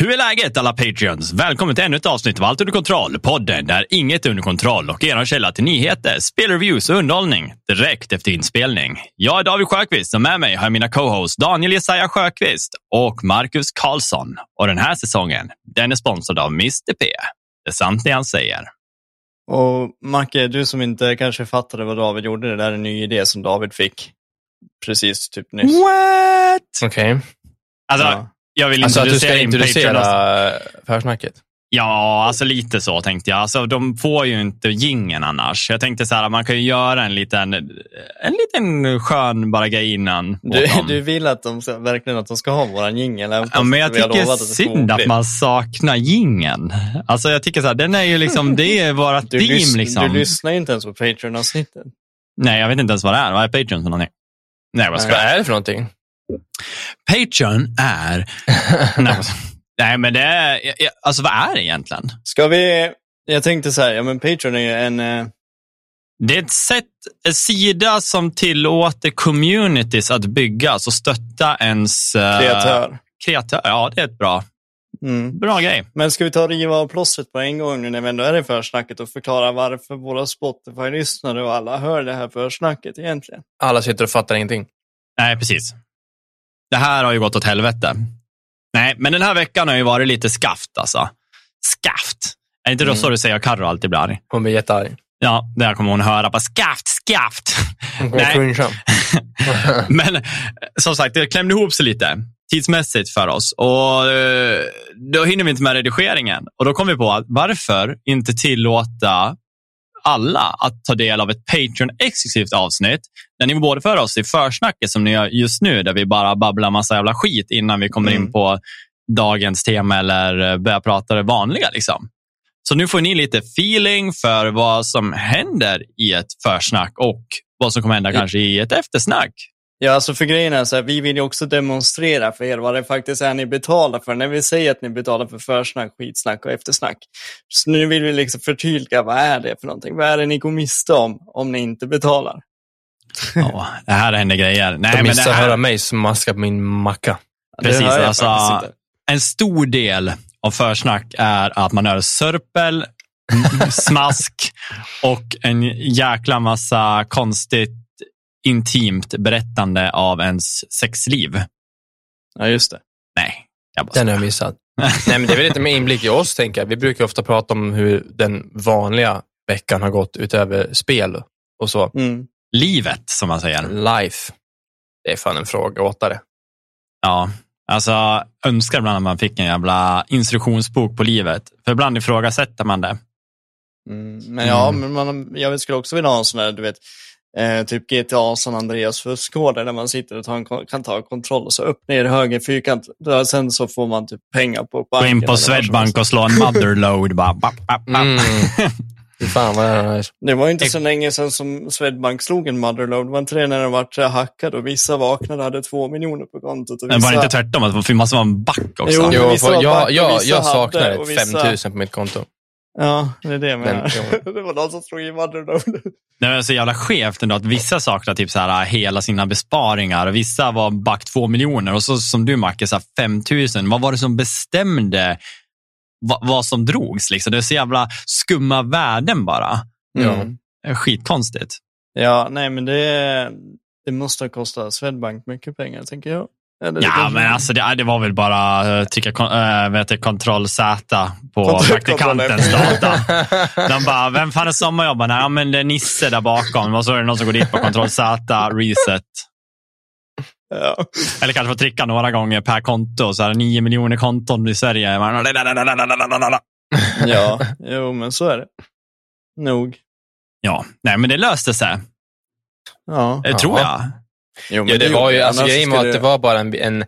Hur är läget alla Patreons? Välkommen till ännu ett avsnitt av Allt under kontroll. Podden där inget är under kontroll och er källa till nyheter, spelreviews och underhållning direkt efter inspelning. Jag är David Sjöqvist och med mig har jag mina co-hosts Daniel Jesaja Sjöqvist och Marcus Karlsson. Och den här säsongen, den är sponsrad av Mr P. Det är sant det han säger. Och Macke, du som inte kanske fattade vad David gjorde, det där är en ny idé som David fick precis typ nyss. What? Okej. Alltså, Ja. Jag vill Alltså att du introducera ska introducera försnacket? Ja, alltså lite så tänkte jag. Alltså, de får ju inte gingen annars. Jag tänkte så här, man kan ju göra en liten, en liten skön bara grej innan. Du, du vill att de ska, verkligen att de ska ha våran jingel? Ja, men jag tycker att synd att man saknar gingen. Alltså jag tycker så här, den är ju liksom, det är vårt du, team lys- liksom. du lyssnar ju inte ens på Patreon-avsnittet. Nej, jag vet inte ens vad det är. Vad är Patreon för någonting? Nej, vad ska Vad är det för någonting? Patreon är... nej, nej, men det är... Alltså vad är det egentligen? Ska vi... Jag tänkte så här, ja men Patreon är ju en... eh, Det är ett sätt, en sida som tillåter communities att byggas och stötta ens... eh, kreatör. kreatör. Ja, det är ett bra, Mm. bra grej. Men ska vi ta och riva av plåstret på en gång nu när vi ändå är i försnacket och förklara varför våra Spotify-lyssnare och alla hör det här försnacket egentligen? Alla sitter och fattar ingenting. Nej, precis. Det här har ju gått åt helvete. Nej, men den här veckan har ju varit lite skaft alltså. Skaft. Är inte det Mm. så du säger Carro alltid blir arg? Hon blir jättearg. Ja, där kommer hon höra på skaft, skaft. Nej. Men som sagt, det klämde ihop sig lite tidsmässigt för oss och eh, då hinner vi inte med redigeringen. Och då kom vi på att varför inte tillåta alla att ta del av ett Patreon-exklusivt avsnitt där ni både för oss i försnacket som ni gör just nu där vi bara babblar massa jävla skit innan vi kommer Mm. in på dagens tema eller eh, börjar prata det vanliga. Liksom. Så nu får ni lite feeling för vad som händer i ett försnack och vad som kommer hända kanske i ett eftersnack. Ja, alltså för grejen är så här, vi vill ju också demonstrera för er vad det faktiskt är ni betalar för. När vi säger att ni betalar för försnack, skitsnack och eftersnack. Så nu vill vi liksom förtydliga, vad är det för någonting? Vad är det ni går miste om, om ni inte betalar? Ja, det här händer grejer. Nej, De men det missar här, höra mig smaska på min macka. Precis, alltså- en stor del av försnack är att man hör sörpel, smask och en jäkla massa konstigt intimt berättande av ens sexliv. Ja, just det. Nej, jag bara Den har jag missat. Nej, men det är väl lite mer inblick i oss, tänker jag. Vi brukar ofta prata om hur den vanliga veckan har gått utöver spel och så. Mm. Livet, som man säger. Life. Det är fan en frågeåtare. Ja, alltså önskar ibland att man fick en jävla instruktionsbok på livet. För ibland ifrågasätter man det. Mm. Men ja, Mm. men man, jag skulle också vilja ha en sån där, du vet, eh, typ GTA San Andreas fuskkoder där man sitter och tar en, kan ta kontroll och så upp, ner, höger, fyrkant. Sen så får man typ pengar på Gå banken. in eller på Swedbank och slå en motherload. Bara, bap, bap, bap. Mm. Fan vad det. Det var inte så länge sedan som Swedbank slog en motherload. Det var inte det när den vart hackad och vissa vaknade och hade två miljoner på kontot. Och Men vissa... var det inte tvärtom? Att det måste vara en back också? Jo, Jo, vissa var jag, back och jag, jag ett vissa- 5000 på mitt konto. Ja, det är det jag Men, menar. det var någon som slog i motherload. Det är så jävla skevt ändå att vissa saknar typ så här, hela sina besparingar vissa var back två miljoner och så som du Macke, så här 5 000. Vad var det som bestämde vad, vad som drogs? Liksom? Det är så jävla skumma värden bara. Mm. Är Skitkonstigt. Ja, nej men det, det måste ha kostat Swedbank mycket pengar, tänker jag. Eller det Ja, kanske- men alltså det, det var väl bara uh, trycka kon, äh, vet du, kontroll Z på Kontroll- praktikantens data. De bara, vem fan är sommarjobbar? Nej, ja, men det är Nisse där bakom. Och så är det någon som går dit på kontroll Z, reset. Ja. Eller kanske får trycka några gånger per konto. Så här, nio miljoner konton i Sverige. ja, jo men så är det. Nog. Ja, nej, men det löste sig. Ja. Det tror jag. Jo, Ja, det gjorde var ju, det. alltså, grejen var att det var bara en, en,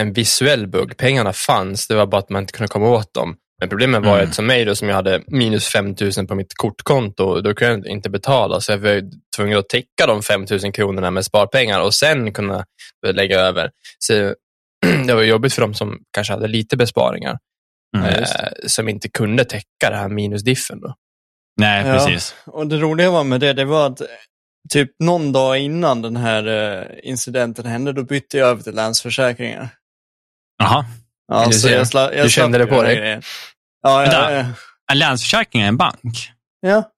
en visuell bugg. Pengarna fanns, det var bara att man inte kunde komma åt dem. Men problemet var ju Mm. att som mig då, som jag hade minus 5 000 på mitt kortkonto, då kunde jag inte betala. Så jag var tvungen att täcka de 5 000 kronorna med sparpengar och sen kunna lägga över. Så det var jobbigt för dem som kanske hade lite besparingar, Mm. Ja, eh, som inte kunde täcka det här minusdiffen. Då. Nej, Ja. precis. Och det roliga var med det, det var att typ någon dag innan den här eh, incidenten hände, då bytte jag över till Länsförsäkringar. Jaha. Ja, Du så jag sla, jag Du kände det på dig? grejer. Ja, ja, ja. Är Länsförsäkring en bank? ja.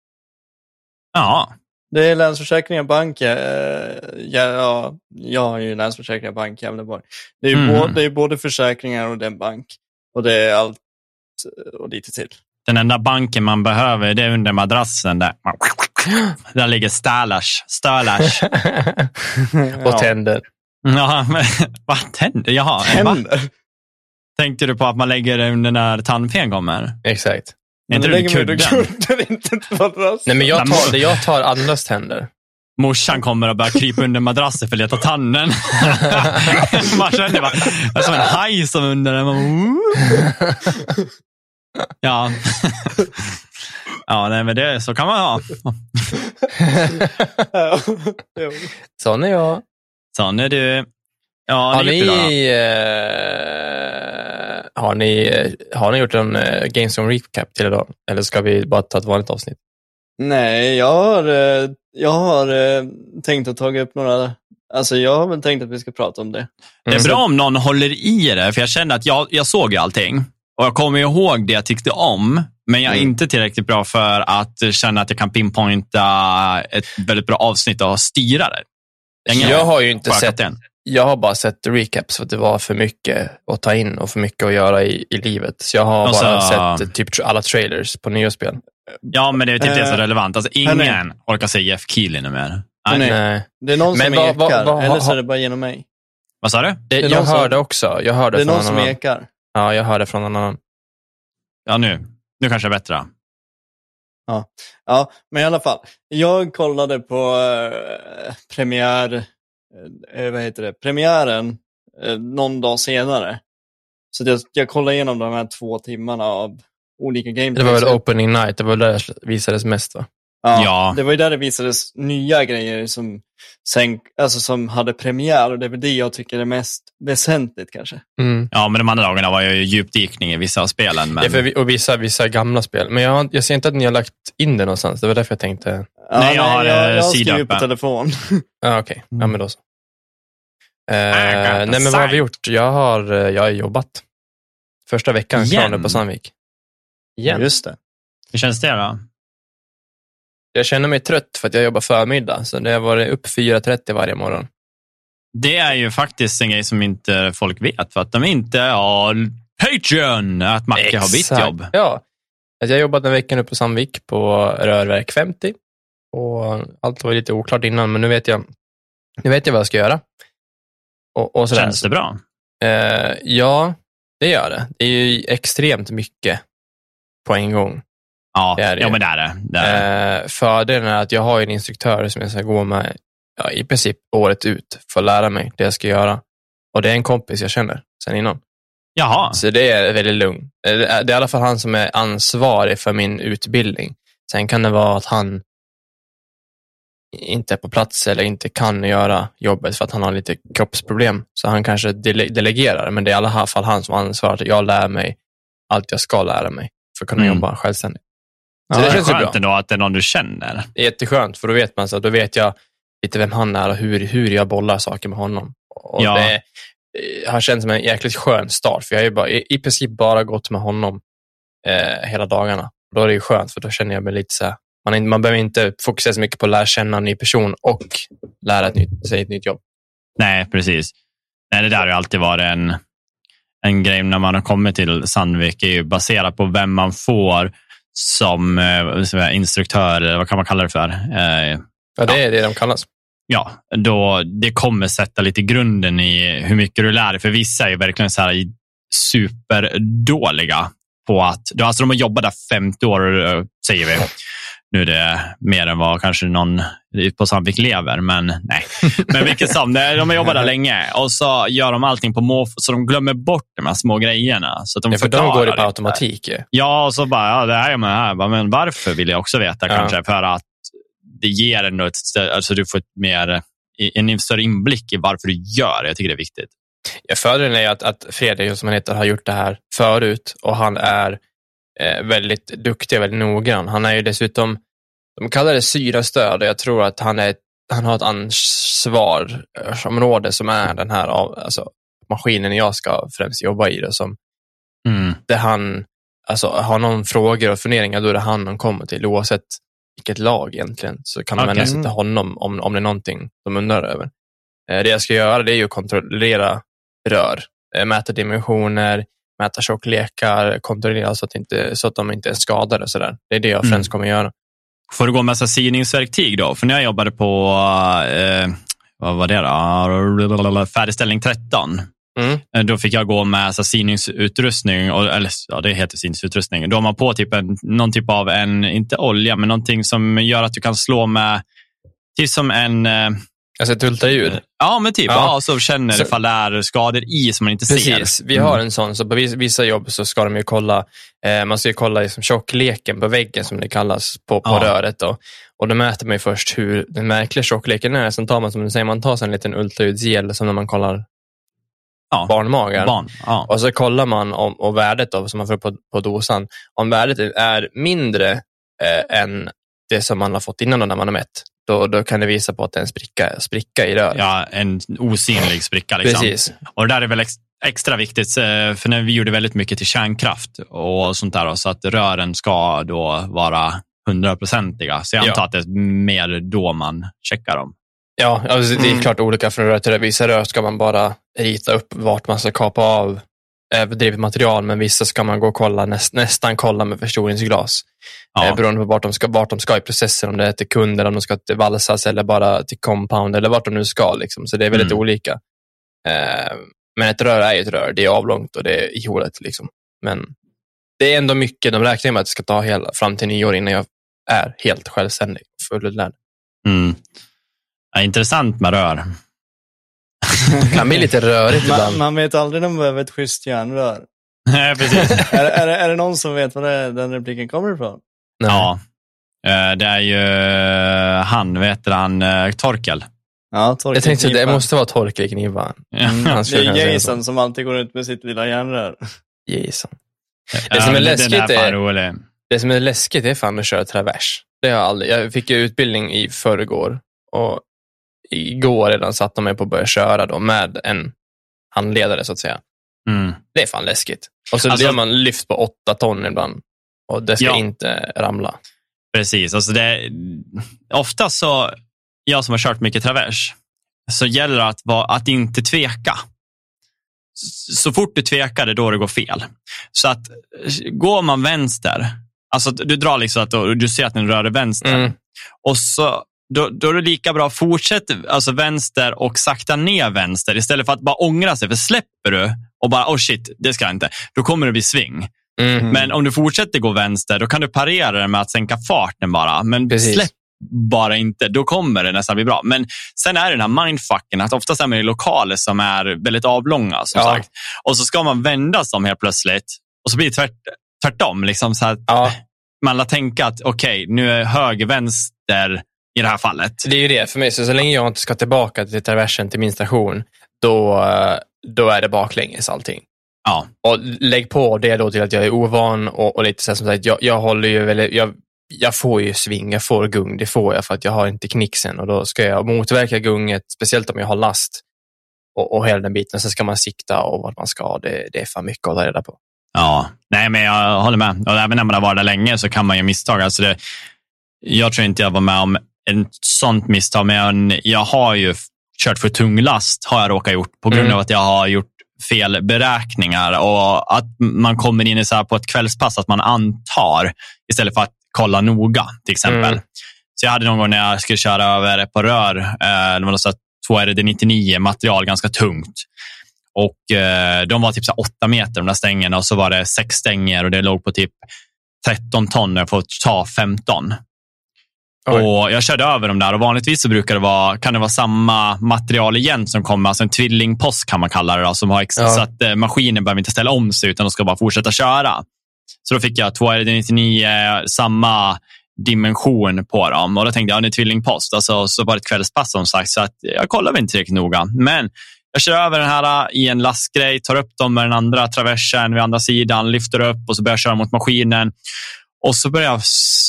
Ja. Det är Länsförsäkringar Bank. eh, Ja, ja, jag har ju Länsförsäkringar Bank i Gävleborg. Det är, ju Mm. både, det är både försäkringar och den bank. Och det är allt eh, och lite till. Den enda banken man behöver det är under madrassen där. Där ligger Stalash. Stalash. och tänder. Ja, men vad tänder? Jaha, va? Händer. Tänkte du på att man lägger det under när tandfen kommer? Exakt. Är inte Men det kudden? kudden, inte på madrassen. Nej, men jag tar, jag tar andras tänder. Morsan kommer och börjar krypa under madrassen för att leta tanden. man känner bara, det är som en haj som under den. Man, ja. Ja, nej, men det, så kan man ha. Sån är jag. Sån är du. Ja, Har det ni, eh, har ni, eh, har ni gjort en uh, Games on Recap till idag? Eller ska vi bara ta ett vanligt avsnitt? Nej, jag har, eh, jag har eh, tänkt att ta upp några... Alltså jag har väl tänkt att vi ska prata om det. Det är Mm. bra om någon håller i det, för jag kände att jag, jag såg ju allting. Och jag kommer ihåg det jag tyckte om, men jag är Mm. inte tillräckligt bra för att känna att jag kan pinpointa ett väldigt bra avsnitt och styra det. Jag har ingen Jag har ju inte sett den. jag har bara sett recaps för att det var för mycket att ta in och för mycket att göra i, i livet. Så jag har så- bara sett typ alla trailers på nya spel. Ja, men det är typ det som är Eh, relevant. Alltså, ingen orkar se Jeff Keely mer. Nej. Nej. Nej. Det är någon Men som vad- ekar, vad- eller så är det bara genom mig. Vad sa du? Det, jag någon som- hörde också. Jag hörde Det är från någon som annan. ekar. Ja, jag hörde från en annan. Ja, nu. Nu kanske det är bättre. Ja, men i alla fall. Jag kollade på eh, premiär, eh, vad heter det, premiären eh, någon dag senare. Så jag, jag kollade igenom de här två timmarna av olika Det gameplays. var väl opening night, det var där det visades mest va? Ja, Ja. Det var ju där det visades nya grejer som, sen, alltså som hade premiär och det är väl det jag tycker är mest väsentligt kanske. Mm. Ja, men de andra dagarna var ju djupdykning i vissa av spelen. Men... Ja, för vi, och vissa, vissa gamla spel. Men jag, jag ser inte att ni har lagt in det någonstans. Det var därför jag tänkte, Ja, Nej, jag har, jag, eh, jag har skrivit på öppen. telefon. ja okej, ja Mm. men då så. The nej men vad har vi gjort? Jag har, eh, jag har jobbat. Första veckan Igen? nu på Sandvik. Igen. Just det. Hur känns det då? Jag känner mig trött för att jag jobbar förmiddag, så det har varit upp 4.30 varje morgon. Det är ju faktiskt en grej som inte folk vet, för att de inte har Patreon, att Macke har bytt Exakt. jobb. Ja. Jag jobbat en vecka nu på Sandvik på Rörverk 50. Och allt var lite oklart innan, men nu vet jag, nu vet jag vad jag ska göra. Och, och. Känns det bra? Eh, ja, det gör det. Det är ju extremt mycket på en gång. Ja, Det är det ja men det är det. det, är det. Eh, fördelen är att jag har en instruktör som jag ska gå med ja, i princip året ut för att lära mig det jag ska göra. Och det är en kompis jag känner sen innan. Jaha, Så det är väldigt lugnt. Eh, Det är det är i alla fall han som är ansvarig för min utbildning. Sen kan det vara att han inte är på plats eller inte kan göra jobbet för att han har lite kroppsproblem. Så han kanske dele- delegerar, men det är i alla fall han som ansvarar att jag lär mig allt jag ska lära mig för att kunna Mm. jobba självständigt. Ja, det det känns ju skönt bra. ändå att det är någon du känner. Det är jätteskönt, för då vet man så, då vet jag lite vem han är och hur, hur jag bollar saker med honom. Och Ja. Det eh, har känts som en jäkligt skön start, för jag har ju bara, i, i princip bara gått med honom eh, hela dagarna. Då är det ju skönt, för då känner jag mig lite så här, man, är- man behöver inte fokusera så mycket på att lära känna en ny person och lära ett nytt, sig ett nytt jobb. Nej, precis. Nej, det där har alltid varit en, en grej när man har kommit till Sandvik, är ju baserat på vem man får som eh, instruktör, vad kan man kalla det för? Eh, Ja, det är det de kallas. ja, då det kommer sätta lite grunden i hur mycket du lär dig. För vissa är verkligen så här superdåliga på att, alltså de har jobbat där 50 år, eh, säger vi. Nu är det mer än vad kanske någon på Sandvik lever, men nej. Men vilket som, de har jobbat där länge och så gör de allting på måfå, så de glömmer bort de här små grejerna. Så de Ja, för de går det på automatik. ju. Ja, och så bara, ja, det här är man här. Men varför vill jag också veta Ja. kanske. För att det ger ändå ett, alltså du får ett mer, en större inblick i varför du gör det. Jag tycker det är viktigt. Ja, fördelen är att, att Fredrik, som han heter, har gjort det här förut och han är väldigt duktig och väldigt noggrann. Han är ju dessutom, de kallar det syrastöd och jag tror att han, är, han har ett ansvarsområde som är den här av, alltså, maskinen jag ska främst jobba i. Det, som, Mm. där han, alltså, har någon frågor och funderingar, då är det han de kommer till. Oavsett vilket lag egentligen, så kan de Okej. vända sig till honom om, om det är någonting de undrar över. Eh, Det jag ska göra det är att kontrollera rör, Eh, mäta dimensioner, mäta tjocklekar, kontrollera så att, inte, så att de inte är skadade. Och så där. Det är det jag Mm. främst kommer göra. Får du gå med syningsverktyg då? För när jag jobbade på, eh, vad var det då? Färdigställning 13. Mm. Eh, Då fick jag gå med så syningsutrustning, eller ja, det heter syningsutrustning. Då har man på typ en, någon typ av, en, inte olja, men någonting som gör att du kan slå med, typ som en, eh, Alltså ett ultraljud. ja men typ, Ja. ja. så känner Så- ifall det är skador i som man inte Precis, ser. vi har en sån. Så på vissa, jobb så ska de ju kolla, eh, man ska ju kolla liksom tjockleken på väggen som det kallas på, på Ja. röret. Då. Och då mäter man ju först hur den märkliga tjockleken är. Sen tar man som du säger, man tar en liten ultraljudsgel som när man kollar Ja. barnmagar. Barn. Ja. Och så kollar man om, och värdet då, som man får på, på dosan. Om värdet är mindre eh, än det som man har fått innan då när man har mätt, då, då kan det visa på att det är en spricka, spricka i röret. ja, en osynlig spricka. Liksom. Precis. Och det där är väl ex extra viktigt, eh, för när vi gjorde väldigt mycket till kärnkraft och sånt där, så att rören ska då vara hundraprocentiga. Så jag Ja. antar att det är mer då man checkar dem. Ja, alltså det är Mm. klart olika från rör till rör. Vissa rör ska man bara rita upp vart man ska kapa av överdrivet material, men vissa ska man gå och kolla, näst, nästan kolla med förstoringsglas. Ja. Eh, beroende på vart de, ska, vart de ska i processen, om det är till kunder, om de ska till valsas eller bara till compound eller vart de nu ska. Liksom. Så det är väldigt Mm. olika. Eh, men ett rör är ju ett rör. Det är avlångt och det är ihåligt. Liksom. Men det är ändå mycket. De räknar med att det ska ta hela, fram till nyår innan jag är helt självständig, fullärd. Mm. Ja, intressant med rör. Det kan bli lite rörigt Man, ibland. man vet aldrig när man behöver ett schysst järnrör. Nej, Precis. är, är, det- är det någon som vet var det, den repliken kommer ifrån? Nej. Ja. Eh, Det är ju eh, han, vet han, eh, Torkel. Ja, Torkel Jag tänkte att det måste vara Torkel i. Mm. Det är Jason som alltid går ut med sitt lilla järnrör. Jason. Det som är läskigt är. Det som är läskigt är fan att köra travers. Det har jag aldrig. Jag fick ju utbildning i förrgår och igår redan satte de mig på att börja köra då med en handledare så att säga. Mm. Det är fan läskigt. Och så Alltså- gör man lyft på åtta ton ibland och det ska Ja. inte ramla. Precis. Alltså det, ofta så, jag som har kört mycket travers, så gäller det att, vara, att inte tveka. Så fort du tvekar, det är då det går fel. Så att går man vänster, alltså du drar liksom att du, du ser att den rör dig vänster, Mm. och så då, då är det lika bra att fortsätta alltså vänster och sakta ner vänster istället för att bara ångra sig. För släpper du och bara, oh shit, det ska jag inte, då kommer det bli sving. Mm. Men om du fortsätter gå vänster, då kan du parera det med att sänka farten bara. Men Precis. släpp bara inte, då kommer det nästan bli bra. Men sen är det den här mindfucken, att oftast är man i lokaler som är väldigt avlånga, som Ja. sagt. Och så ska man vända sig om helt plötsligt och så blir det tvärt, tvärtom. Liksom så att Ja, Man lär tänka att okej, nu är höger, vänster i det här fallet. det är ju det för mig. Så, så länge jag inte ska tillbaka till traversen till min station, då, eh, då är det baklänges allting. Ja, Och lägg på det då till att jag är ovan och, och lite så här som sagt, jag, jag håller ju väldigt, jag, jag får ju sving, jag får gung, det får jag för att jag har inte knixen och då ska jag motverka gunget, speciellt om jag har last och, och hela den biten. Sen ska man sikta och vart man ska, det, det är för mycket att ta reda på. Ja, nej men jag håller med. Och även när man har varit där länge så kan man ju misstag. Alltså det, jag tror inte jag var med om ett sånt misstag, men jag har ju kört för tung last har jag råkat gjort på grund Mm. av att jag har gjort fel beräkningar och att man kommer in i så här på ett kvällspass att man antar istället för att kolla noga till exempel. Mm. Så jag hade någon gång när jag skulle köra över ett par rör, eh, det var så här 2RD99 material, ganska tungt. Och eh, De var typ så åtta meter de där stängerna och så var det sex stänger och det låg på typ 13 ton och jag får ta 15. Oj. Och Jag körde över dem där och vanligtvis så brukar det vara, kan det vara samma material igen som kommer, alltså en tvillingpost kan man kalla det, då, som har ex- Ja. så att eh, maskinen behöver inte ställa om sig utan de ska bara fortsätta köra. Så då fick jag 299, samma dimension på dem och då tänkte jag, ja, det är tvillingpost. Alltså, så var det ett kvällspass som sagt, så att jag kollade inte tillräckligt noga. Men jag kör över den här äh, i en lastgrej, tar upp dem med den andra traversen vid andra sidan, lyfter upp och så börjar jag köra mot maskinen. Och så, börjar jag,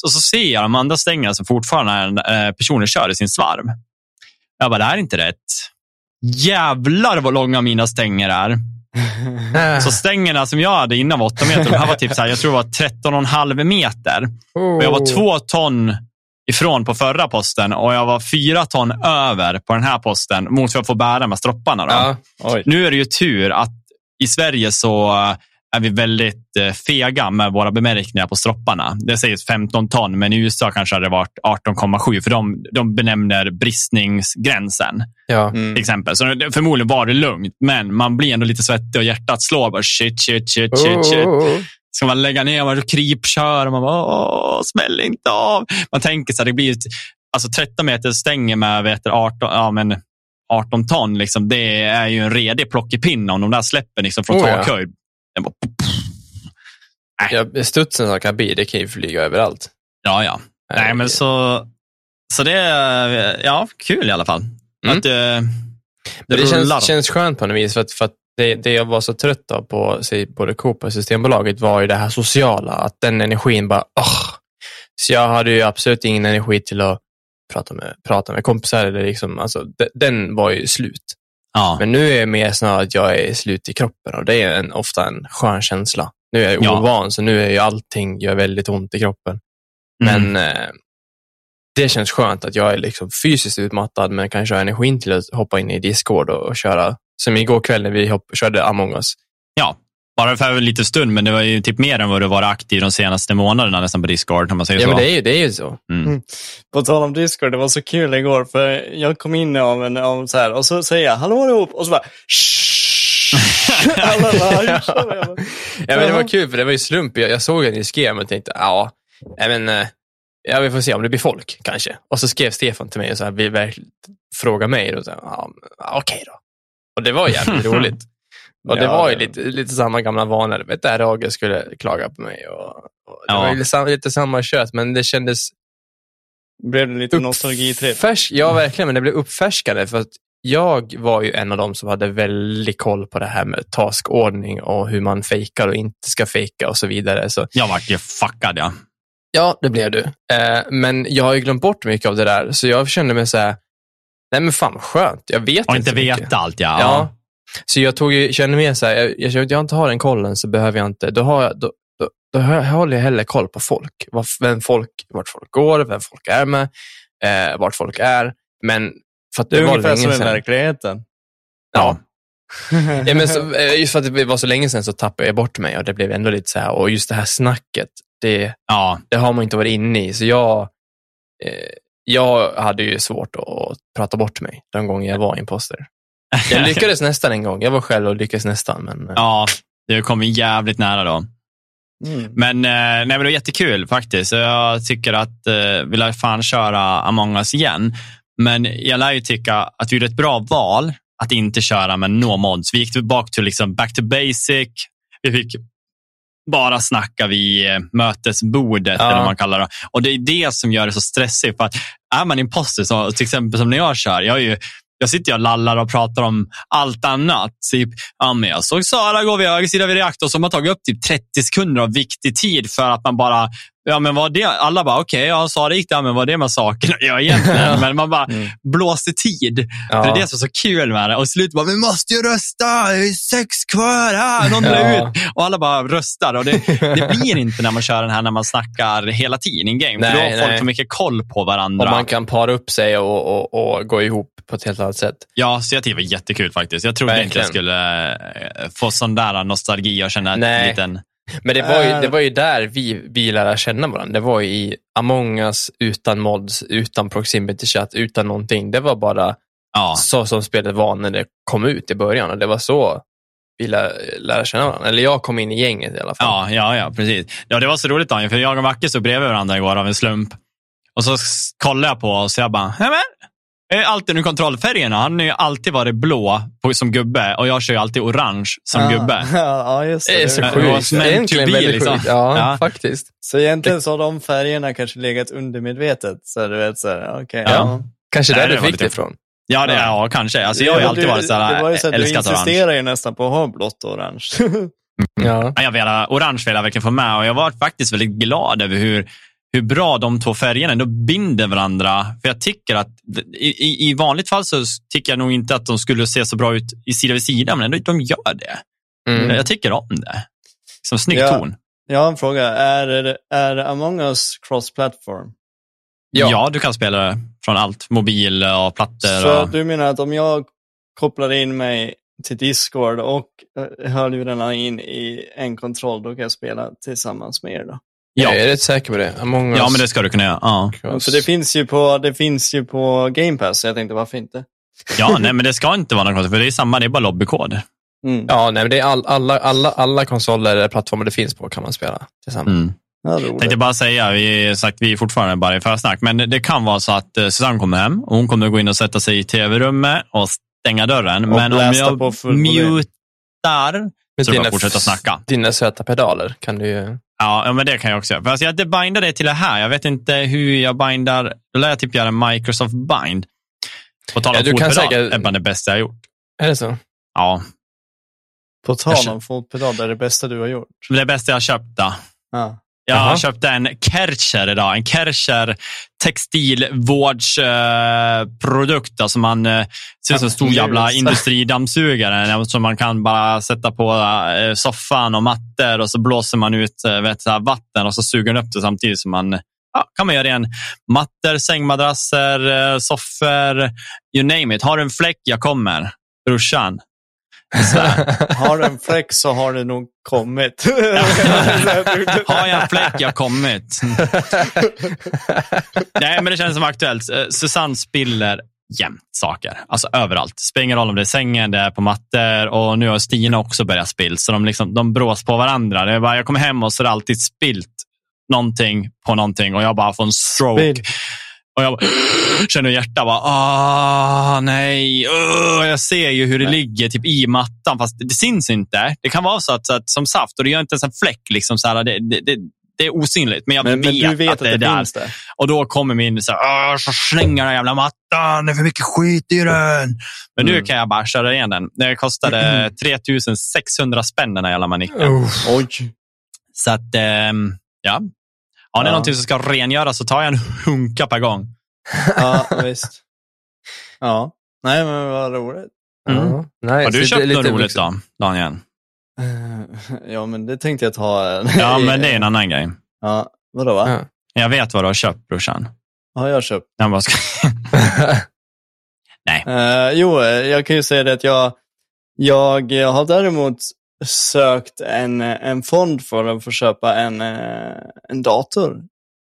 och så ser jag de andra stängerna som fortfarande är, eh, personer kör i sin svarv. Jag bara, det här är inte rätt. jävlar vad långa mina stänger är. Så stängerna som jag hade innan var 8 meter. De här var typ så här, jag tror det var 13,5 meter. Och jag var två ton ifrån på förra posten och jag var fyra ton över på den här posten mot vad jag får bära med stropparna. Då. Ja. Nu är det ju tur att i Sverige så är vi väldigt eh, fega med våra bemärkningar på stropparna. Det sägs 15 ton, men i USA kanske hade det varit 18,7 för de, de benämner bristningsgränsen Ja. Mm. till exempel. Så det- förmodligen var det lugnt, men man blir ändå lite svettig och hjärtat slår bara shit, shit, shit, shit, shit. Oh. Ska man lägga ner, man krypkör och man bara, åh, smäll inte av. Man tänker så här, det blir ett, alltså 13 meter stänger med vet, du, 18, ja, men 18 ton. Liksom, det är ju en redig plockepinne om de där släpper liksom, från Oh, ja. Den bara, Ja, studsen som kan bli, det kan ju flyga överallt. ja, ja. Nej, men så, så det är ja, kul i alla fall. Mm. Att eh, det, Det, det rullar. känns, känns skönt på något vis, för att, för att det, det jag var så trött av på säg, både Coop och Systembolaget var ju det här sociala, att den energin bara, åh. Så jag hade ju absolut ingen energi till att prata med, prata med kompisar, eller liksom, alltså, de, den var ju slut. Ja. Men nu är jag mer snarare att jag är slut i kroppen och det är en, ofta en skön känsla. Nu är jag Ja. ovan, så nu är ju allting gör väldigt ont i kroppen. Mm. Men eh, det känns skönt att jag är liksom fysiskt utmattad men kanske har energin till att hoppa in i Discord och, och köra. Som igår kväll när vi hopp, körde Among us. Bara för en liten stund, men det var ju typ mer än vad du var aktiv de senaste månaderna nästan på Discord. Om man säger Ja, så. men det är ju, det är ju så. Mm. På tal om Discord, det var så kul igår för jag kom in av en, av så här, och så säger jag hallå allihop och så bara. Alla "Ja, kör." Jag bara, Ja, men det var kul för det var ju slump. Jag, jag såg att ni skrev och tänkte, ja, men, eh, ja, vi får se om det blir folk kanske. Och så skrev Stefan till mig och så här, vill verkligen fråga mig. Och så här, ja, okej då. Och det var jävligt roligt. Och det Ja, var ju det- lite, lite samma gamla vanor. Vet du, Roger skulle klaga på mig. Och, och det Ja. var ju lite, samma- lite samma kött, men det kändes Blev det lite nostalgitripp? Ja, verkligen, men det blev uppfärskande för att jag var ju en av dem som hade väldigt koll på det här med taskordning och hur man fejkar och inte ska fejka och så vidare. Så Jag vart ju fuckad, ja. ja, det blev du. Eh, men jag har ju glömt bort mycket av det där, så jag kände mig så här, nej men fan vad skönt, jag vet Och inte mycket. veta allt, ja. Ja. Så jag tog, ju- kände mer så här, jag, jag, jag inte har den kollen så behöver jag inte, då, har jag, då, då, då håller jag hellre koll på folk. Vad- Vem folk, vart folk går, vem folk är med, eh, vart folk är. Men för att Det det, var ungefär som i verkligheten. Ja. ja, men så, eh, just för att det var så länge sedan så tappade jag bort mig och det blev ändå lite så här, och just det här snacket, det, ja. det har man inte varit inne i. Så jag, eh, jag hade ju svårt att prata bort mig de gånger jag var imposter. Jag lyckades nästan en gång. Jag var själv och lyckades nästan. Men, eh, Ja, det kom ju jävligt nära då. Mm. Men, eh, nej, men det var jättekul faktiskt. Så Jag tycker att eh, vi lär fan köra Among us igen. Men jag lär ju tycka att vi gjorde ett bra val att inte köra med no mods. Vi gick tillbaka till liksom back to basic. Vi fick bara snacka vid eh, mötesbordet, Ja. eller vad man kallar det. Och det är det som gör det så stressigt. För att är man imposter, så, till exempel som när jag kör, jag, är ju, jag sitter och lallar och pratar om allt annat. Typ, ja, men jag såg Sara gå vid höger sida vid reaktorn som har tagit upp typ 30 sekunder av viktig tid för att man bara, ja men vad det, alla bara okej, ja Sara gick där, men vad det med saken göra egentligen? men man bara Mm. blåste tid. ja. Det är det som är så kul med det. Och i slutet bara, vi måste ju rösta, det är sex kvar, här, någon drar Ja. ut. Och alla bara röstar. Och det, det blir inte när man kör den här när man snackar hela tiden in game. Nej, för då har folk för mycket koll på varandra. Och man kan para upp sig och, och, och gå ihop på ett helt annat sätt. Ja, så jag tyckte det var jättekul faktiskt. Jag trodde inte jag skulle eh, få sån där nostalgi och känna en liten... Men det var ju, det var ju där vi, vi lärde känna varandra. Det var ju i Among us, utan mods, utan proximity chat, utan någonting. Det var bara Ja, så som spelet var när det kom ut i början. Och det var så vi lär, lärde känna varandra. Eller jag kom in i gänget i alla fall. ja, ja, ja, precis. Ja, det var så roligt Daniel, för jag och Macke stod bredvid varandra igår av en slump. Och så kollade jag på oss och jag bara, men, jag är alltid nu kontrollfärgerna. Han har ju alltid varit blå på, som gubbe och jag kör ju alltid orange som Ah, gubbe. ja, just det. Det är så Det sjukt. meant to Egentligen väldigt liksom. sjukt. Ja, Ja. faktiskt. Så egentligen så har de färgerna kanske legat undermedvetet. Så du vet, så här, okej. Ja. ja. Kanske Nej, där det du fick det ifrån. Ja, det, ja kanske. Alltså, jag har ju Ja, alltid du- varit så det var ju här, så att Du älskat orange. insisterar ju nästan på att ha blått och orange. Ja. Ja, Jag vill, orange vill jag verkligen få med och jag var faktiskt väldigt glad över hur, hur bra de två färgerna ändå binder varandra. För jag tycker att i, i, vanligt fall så tycker jag nog inte att de skulle se så bra ut i sida vid sida, men ändå de gör det. Mm. Jag tycker om det. Som snygg Ja. ton. Jag har en fråga. Är, är Among Us cross-platform? Ja. Ja. du kan spela det från allt. Mobil och plattor. Så Och... du menar att om jag kopplar in mig till Discord och eh, hörlurarna in i en kontroll, då kan jag spela tillsammans med er då? Ja. Jag är rätt säker på det. Among Us. ja, men det ska du kunna göra. Ja. För det finns ju på, det finns ju på Game Pass, så jag tänkte varför inte? ja nej, men det ska inte vara något konstigt, för det är samma, det är bara lobbykod. Mm. Ja, nej, men det är all, alla, alla, alla konsoler eller plattformar det finns på kan man spela tillsammans. Mm. Ja. Tänkte bara säga, vi, sagt, vi är fortfarande bara i försnack, men det kan vara så att eh, Susanne kommer hem och hon kommer gå in och sätta sig i tv-rummet och stänga dörren. Och men om jag mutar Med så bara att fortsätta snacka. Dina söta pedaler kan du ju... Ja, men det kan jag också göra. För alltså, jag inte bindar det till det här. Jag vet inte hur jag bindar. Då lär jag typ göra en Microsoft Bind. På tal om Ja, du kan fotpedal, säkert- är bland det bästa jag har gjort. Är det så? Ja, På tal om fotpedal, det är det bästa du har gjort. det är det bästa jag har köpt. Då. Ja. Jag Jaha. köpte en Kärcher idag. En Kärcher textilvårdsprodukt eh, som man eh, ser ut som en stor jävla industridammsugare som man kan bara sätta på eh, soffan och mattor och så blåser man ut eh, vet, så vatten och så suger den upp det samtidigt som man ja, kan man göra en mattor, sängmadrasser, eh, soffor, you name it. Har du en fläck, jag kommer. Brorsan. Har du en fläck så har det nog kommit. Har jag en fläck, jag kommit. Nej, men det känns som aktuellt. Eh, Susanne spiller jämt saker. Alltså överallt. Spelar ingen roll om det är sängen, det är på mattor och nu har Stina också börjat spill. Så de, liksom, de brås på varandra. Det är bara, jag kommer hem och så är det alltid spilt någonting på någonting och jag bara får en stroke. Spill. Och jag bara, känner hjärtat bara, ah, nej, uh, jag ser ju hur det ligger typ i mattan, fast det syns inte. Det kan vara så att, så att som saft, och det gör inte ens en fläck, liksom, så här, det, det, det, det är osynligt, men jag Men, vet, men du vet att det är där. där. Och då kommer min, så, här, "Ah, så slänger den jävla mattan, det är för mycket skit i den. Men nu Mm. kan jag bara köra igen den. Det kostade 3600 spänn den här jävla manicken. Oj. Så att, ehm, ja. Har ni Ja. någonting som ska rengöras så tar jag en hunka per gång. Ja, visst. Ja. Nej, men vad roligt. Mm. Ja, nice. Har du köpt något roligt vuxen. då, Daniel? Eh, Ja, men det tänkte jag ta. Ja, men det är en annan grej. Ja, vadå va? Ja. Jag vet vad du har köpt, brorsan. Har jag köpt? Jag bara ska... Eh, jo, eh, jag kan ju säga det att jag, jag, jag har däremot sökt en, en fond för att få köpa en, eh, en dator.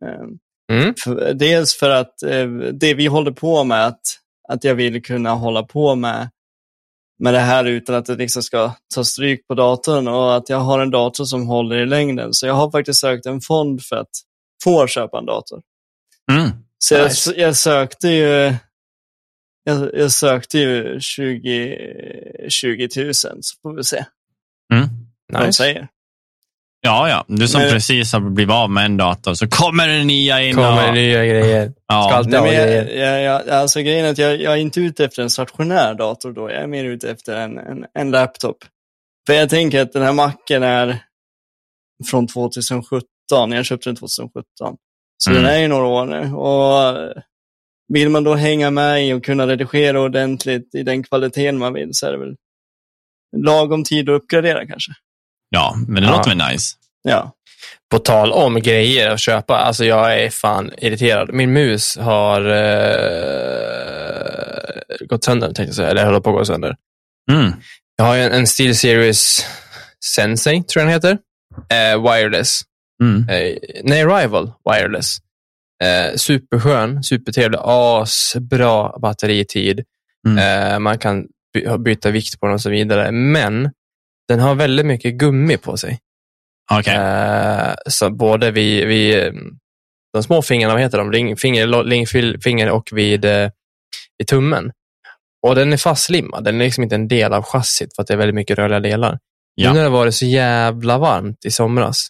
Eh, Mm. Dels för att eh, det vi håller på med, att, att jag vill kunna hålla på med, med det här utan att det liksom ska ta stryk på datorn och att jag har en dator som håller i längden. Så jag har faktiskt sökt en fond för att få köpa en dator. Mm. Så Nice. jag, jag sökte ju jag, jag sökte ju 20, 20 000 så får vi se Mm. vad de Nice. säger. Ja, ja. Du som Men- precis har blivit av med en dator, så kommer det nya in. Kommer och... nya grejer. Ska Ja. alltid Nej, ha men jag, grejer. jag, jag, alltså grejen är att jag, jag är inte ute efter en stationär dator då. Jag är mer ute efter en, en, en laptop. För jag tänker att den här macken är från 2017. Jag köpte den 2017. Så Mm. den är ju några år nu. Och vill man då hänga med i och kunna redigera ordentligt i den kvaliteten man vill så är det väl lagom tid att uppgradera kanske. ja, men det Ja. låter väl nice. Ja. På tal om grejer att köpa, alltså jag är fan irriterad. Min mus har eh, gått sönder, tänkte jag säga, eller håller på att gå sönder. Mm. Jag har ju en, en SteelSeries Sensei, tror jag den heter. Eh, wireless. Mm. Eh, nej, Rival Wireless. Eh, superskön, supertrevlig, asbra batteritid. Mm. Eh, man kan byta vikt på den och så vidare. Men den har väldigt mycket gummi på sig. Okej. Eh, så både vid, vid de små fingrarna, vad heter de? Ringfinger, lillfinger och vid, eh, vid tummen. Och den är fastlimmad. Den är liksom inte en del av chassit för att det är väldigt mycket rörliga delar. Ja. Nu när det har varit så jävla varmt i somras,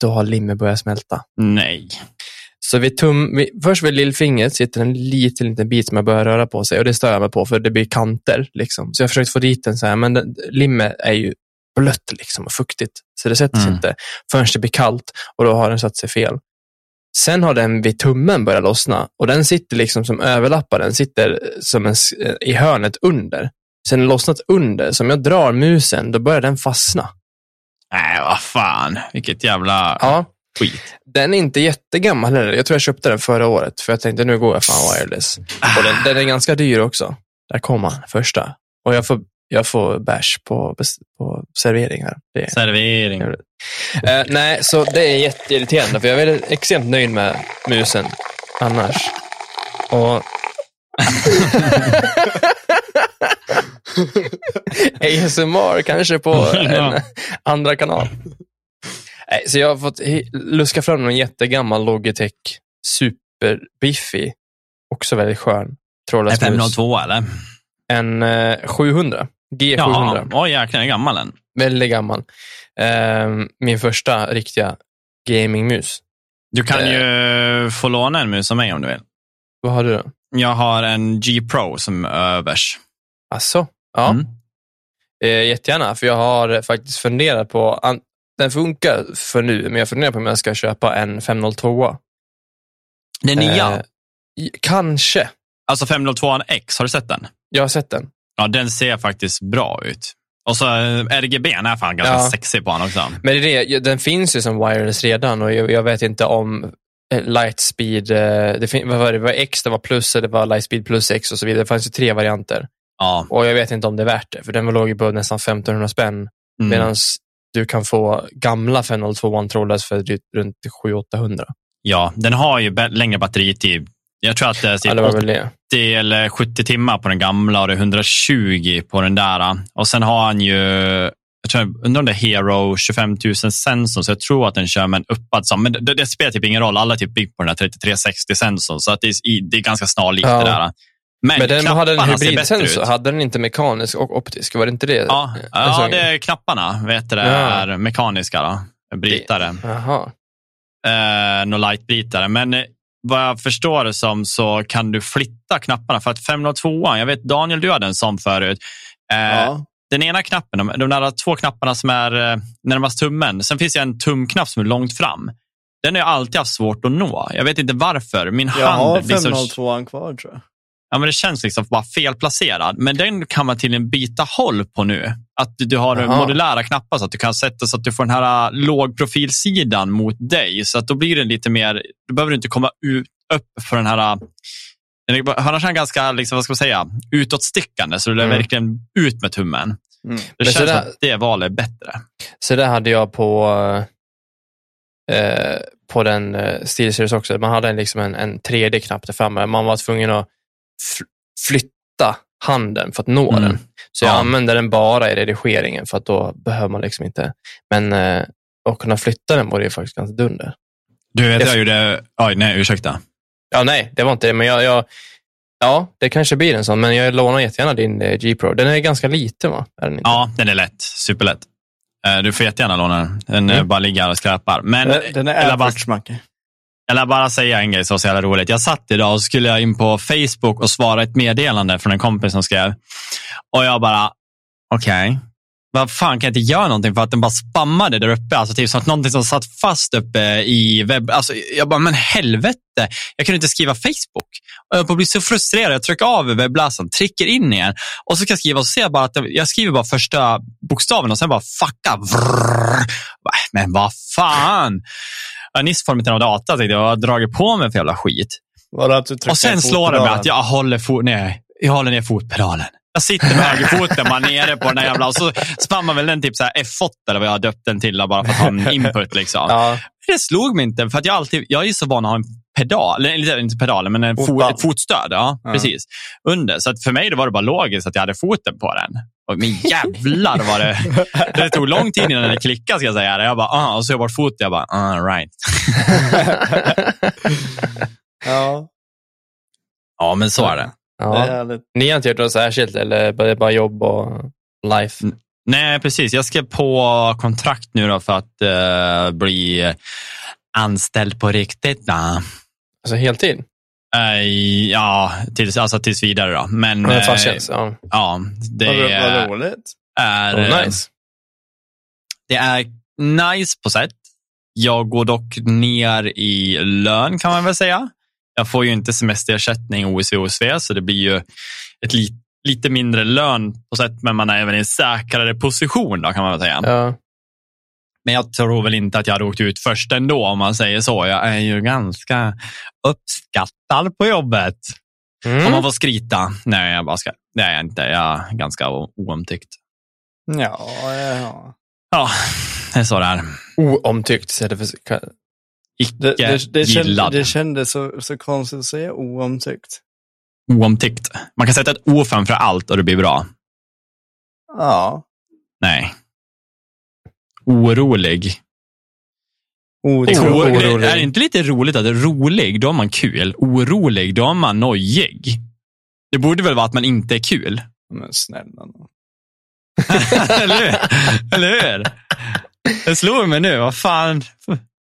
då har limmet börjat smälta. Nej. Så vid tum, vid, först vid lillfingret sitter en liten, liten bit som jag börjar röra på sig och det stör jag mig på för det blir kanter. Liksom. Så jag har försökt få dit den så här, men den, limmet är ju blött liksom, och fuktigt. Så det sätter sig Mm. inte förrän det blir kallt och då har den satt sig fel. Sen har den vid tummen börjat lossna och den sitter liksom som överlappar, den sitter som en, i hörnet under. Sen den lossnat under, så om jag drar musen, då börjar den fastna. Nej, vad fan. Vilket jävla Ja, skit. den är inte jättegammal heller. Jag tror jag köpte den förra året, för jag tänkte nu går jag fan wireless. Och den, den är ganska dyr också. Där kom han, första. Och jag får, jag får bärs på, på servering här. Det, Servering. Eh, nej, så det är jätteirriterande, för jag är extremt nöjd med musen annars. Och... ASMR kanske på en andra kanal. Nej, så jag har fått luska fram någon jättegammal Logitech Super Biffy. Också väldigt skön. Mus. 502 eller? En eh, 700. G700. Jaha, oj jäklar, den är gammal den. Väldigt gammal. Eh, min första riktiga gamingmus. Du kan Eh. ju få låna en mus av mig om du vill. Vad har du då? Jag har en G Pro som övers. Asså? Ja, Mm. eh, jättegärna. För jag har faktiskt funderat på, den funkar för nu, men jag funderar på om jag ska köpa en 502. Den nya, Eh, kanske. alltså 502 X, har du sett den? Jag har sett den. Ja, den ser faktiskt bra ut. Och så eh, RGB är fan ganska Ja. sexig på den också. Men det är det, den finns ju som wireless redan och jag, jag vet inte om eh, Lightspeed, eh, det, fin- vad var det, det var X, det var plus, det var Lightspeed plus X och så vidare. Det fanns ju tre varianter. Ja. Och jag vet inte om det är värt det, för den låg ju på nästan 1500 spänn. Mm. Medan du kan få gamla 502 One trådlös för runt 700-800. ja, den har ju längre batteritid. Jag tror att det är Ja, typ det var 80 väl det. eller 70 timmar på den gamla och det är 120 på den där. Och sen har han ju, jag tror, undrar om det är Hero 25 000 sensorn, så jag tror att den kör med en uppad som, men det, det spelar typ ingen roll, alla är typ byggt på den här 3360 sensorn, så att det, är, det är ganska snarlikt Ja. det där. Men, Men den hade en hybridsensor, hade den inte mekanisk och optisk? Var det inte det? Ja, ja det är knapparna, vet du, det Ja. är mekaniska då, brytare. Jaha. eh, någon lightbrytare. Men eh, vad jag förstår det som så kan du flytta knapparna. För att 502, jag vet Daniel, du hade en sån förut. Eh, Ja. Den ena knappen, de, de där två knapparna som är eh, närmast tummen. Sen finns det en tumknapp som är långt fram. Den har jag alltid haft svårt att nå. Jag vet inte varför. Min Jag har hand liksom, 502 kvar tror jag. Ja, men det känns liksom bara felplacerad. Men den kan man tydligen byta håll på nu. Att du, har Jaha. modulära knappar så att du kan sätta så att du får den här äh, lågprofilsidan mot dig. Så att då blir det lite mer, då behöver du inte komma ut, upp för den här äh, den är- Annars är den ganska, liksom, vad ska man säga, utåtstickande, så du lär Mm. verkligen ut med tummen. Mm. Det Men känns som där- att det valet är bättre. Så det hade jag på, eh, på den eh, SteelSeries också. Man hade en, liksom en, en 3D-knapp där framme. Man var tvungen att flytta handen för att nå Mm. den. Så jag Ja. använde den bara i redigeringen för att då behöver man liksom inte. Men eh, att kunna flytta den var det ju faktiskt ganska dunder. Du vet, Det- jag gjorde, oj nej, ursäkta. Ja, nej, det var inte det, men jag, jag Ja, det kanske blir en sån, men jag lånar jättegärna din eh, G-Pro. Den är ganska liten, va? Är den inte? Ja, den är lätt, superlätt. Eh, Du får jättegärna låna den. Den eh, Mm. bara ligger och skräpar. Men Den, den är eller bara- average, Macke. Jag lär bara säga en grej som var så jävla roligt. Jag satt idag och skulle jag in på Facebook och svara ett meddelande från en kompis som skrev. Och jag bara, okej, vad fan kan jag inte göra någonting för att den bara spammade där uppe? Alltså typ som att någonting som satt fast uppe i webb. Alltså, jag bara, men helvete, jag kunde inte skriva Facebook. Och jag blir så frustrerad. Jag trycker av webbläsaren, trycker in igen och så ska jag skriva och så ser jag bara att jag skriver bara första bokstaven och sen bara fucka. Vrrr. Men vad fan. Jag nyss format av data, tänkte jag, jag har dragit på mig för jävla skit. Och sen slår det mig att jag håller, fot, nej, jag håller ner fotpedalen. Jag sitter med högerfoten bara nere på den här jävla... Och så spammar väl den typ så här F8 eller vad jag har döpt den till, bara för att ha en input. Liksom. Ja, Det slog mig inte, för att jag, alltid, jag är så van att ha en pedal, eller inte pedal, men en fo, Fotband. ett fotstöd. Ja, Ja. precis. Under. Så att för mig då var det bara logiskt att jag hade foten på den. Och men jävlar var det... Det tog lång tid innan det klickade, ska jag säga. Jag bara, ah, och så jag bort foten. Jag bara, ah, right. Ja, Ja, men så är det. det är ja. Ni har inte gjort något särskilt, eller är det bara jobb och life? Nej, precis. Jag skrev på kontrakt nu då för att eh, bli anställd på riktigt. Då. Alltså heltid? Eh, ja, tills, alltså tills vidare då. Men Men eh, tjänst? Ja. ja, det Vad, vad är, roligt. är, Oh, eh, nice. det är nice på sätt. Jag går dock ner i lön kan man väl säga. Jag får ju inte semesterersättning OSV och OSV, så det blir ju ett li lite mindre lön på sätt, men man är även i en säkrare position då, kan man väl säga. Ja. Men jag tror väl inte att jag hade åkt ut först ändå, om man säger så. Jag är ju ganska uppskattad på jobbet. Mm. Om man får skryta. Nej, jag bara ska. Det är jag inte. Jag är ganska oomtyckt. Ja, ja. Ja, det är så det är. Oomtyckt istället för... Icke Det, det, det, kände, det kändes så, så konstigt att säga oomtyckt. Oomtyckt. Man kan sätta ett O framför allt och det blir bra. Ja. Nej. Orolig. Otroligt. Oro- orolig. Är det inte lite roligt att rolig, då är man kul. Orolig, då är man nojig. Det borde väl vara att man inte är kul? Men snälla nån. Eller hur? Eller hur? Det slår mig nu. Vad fan.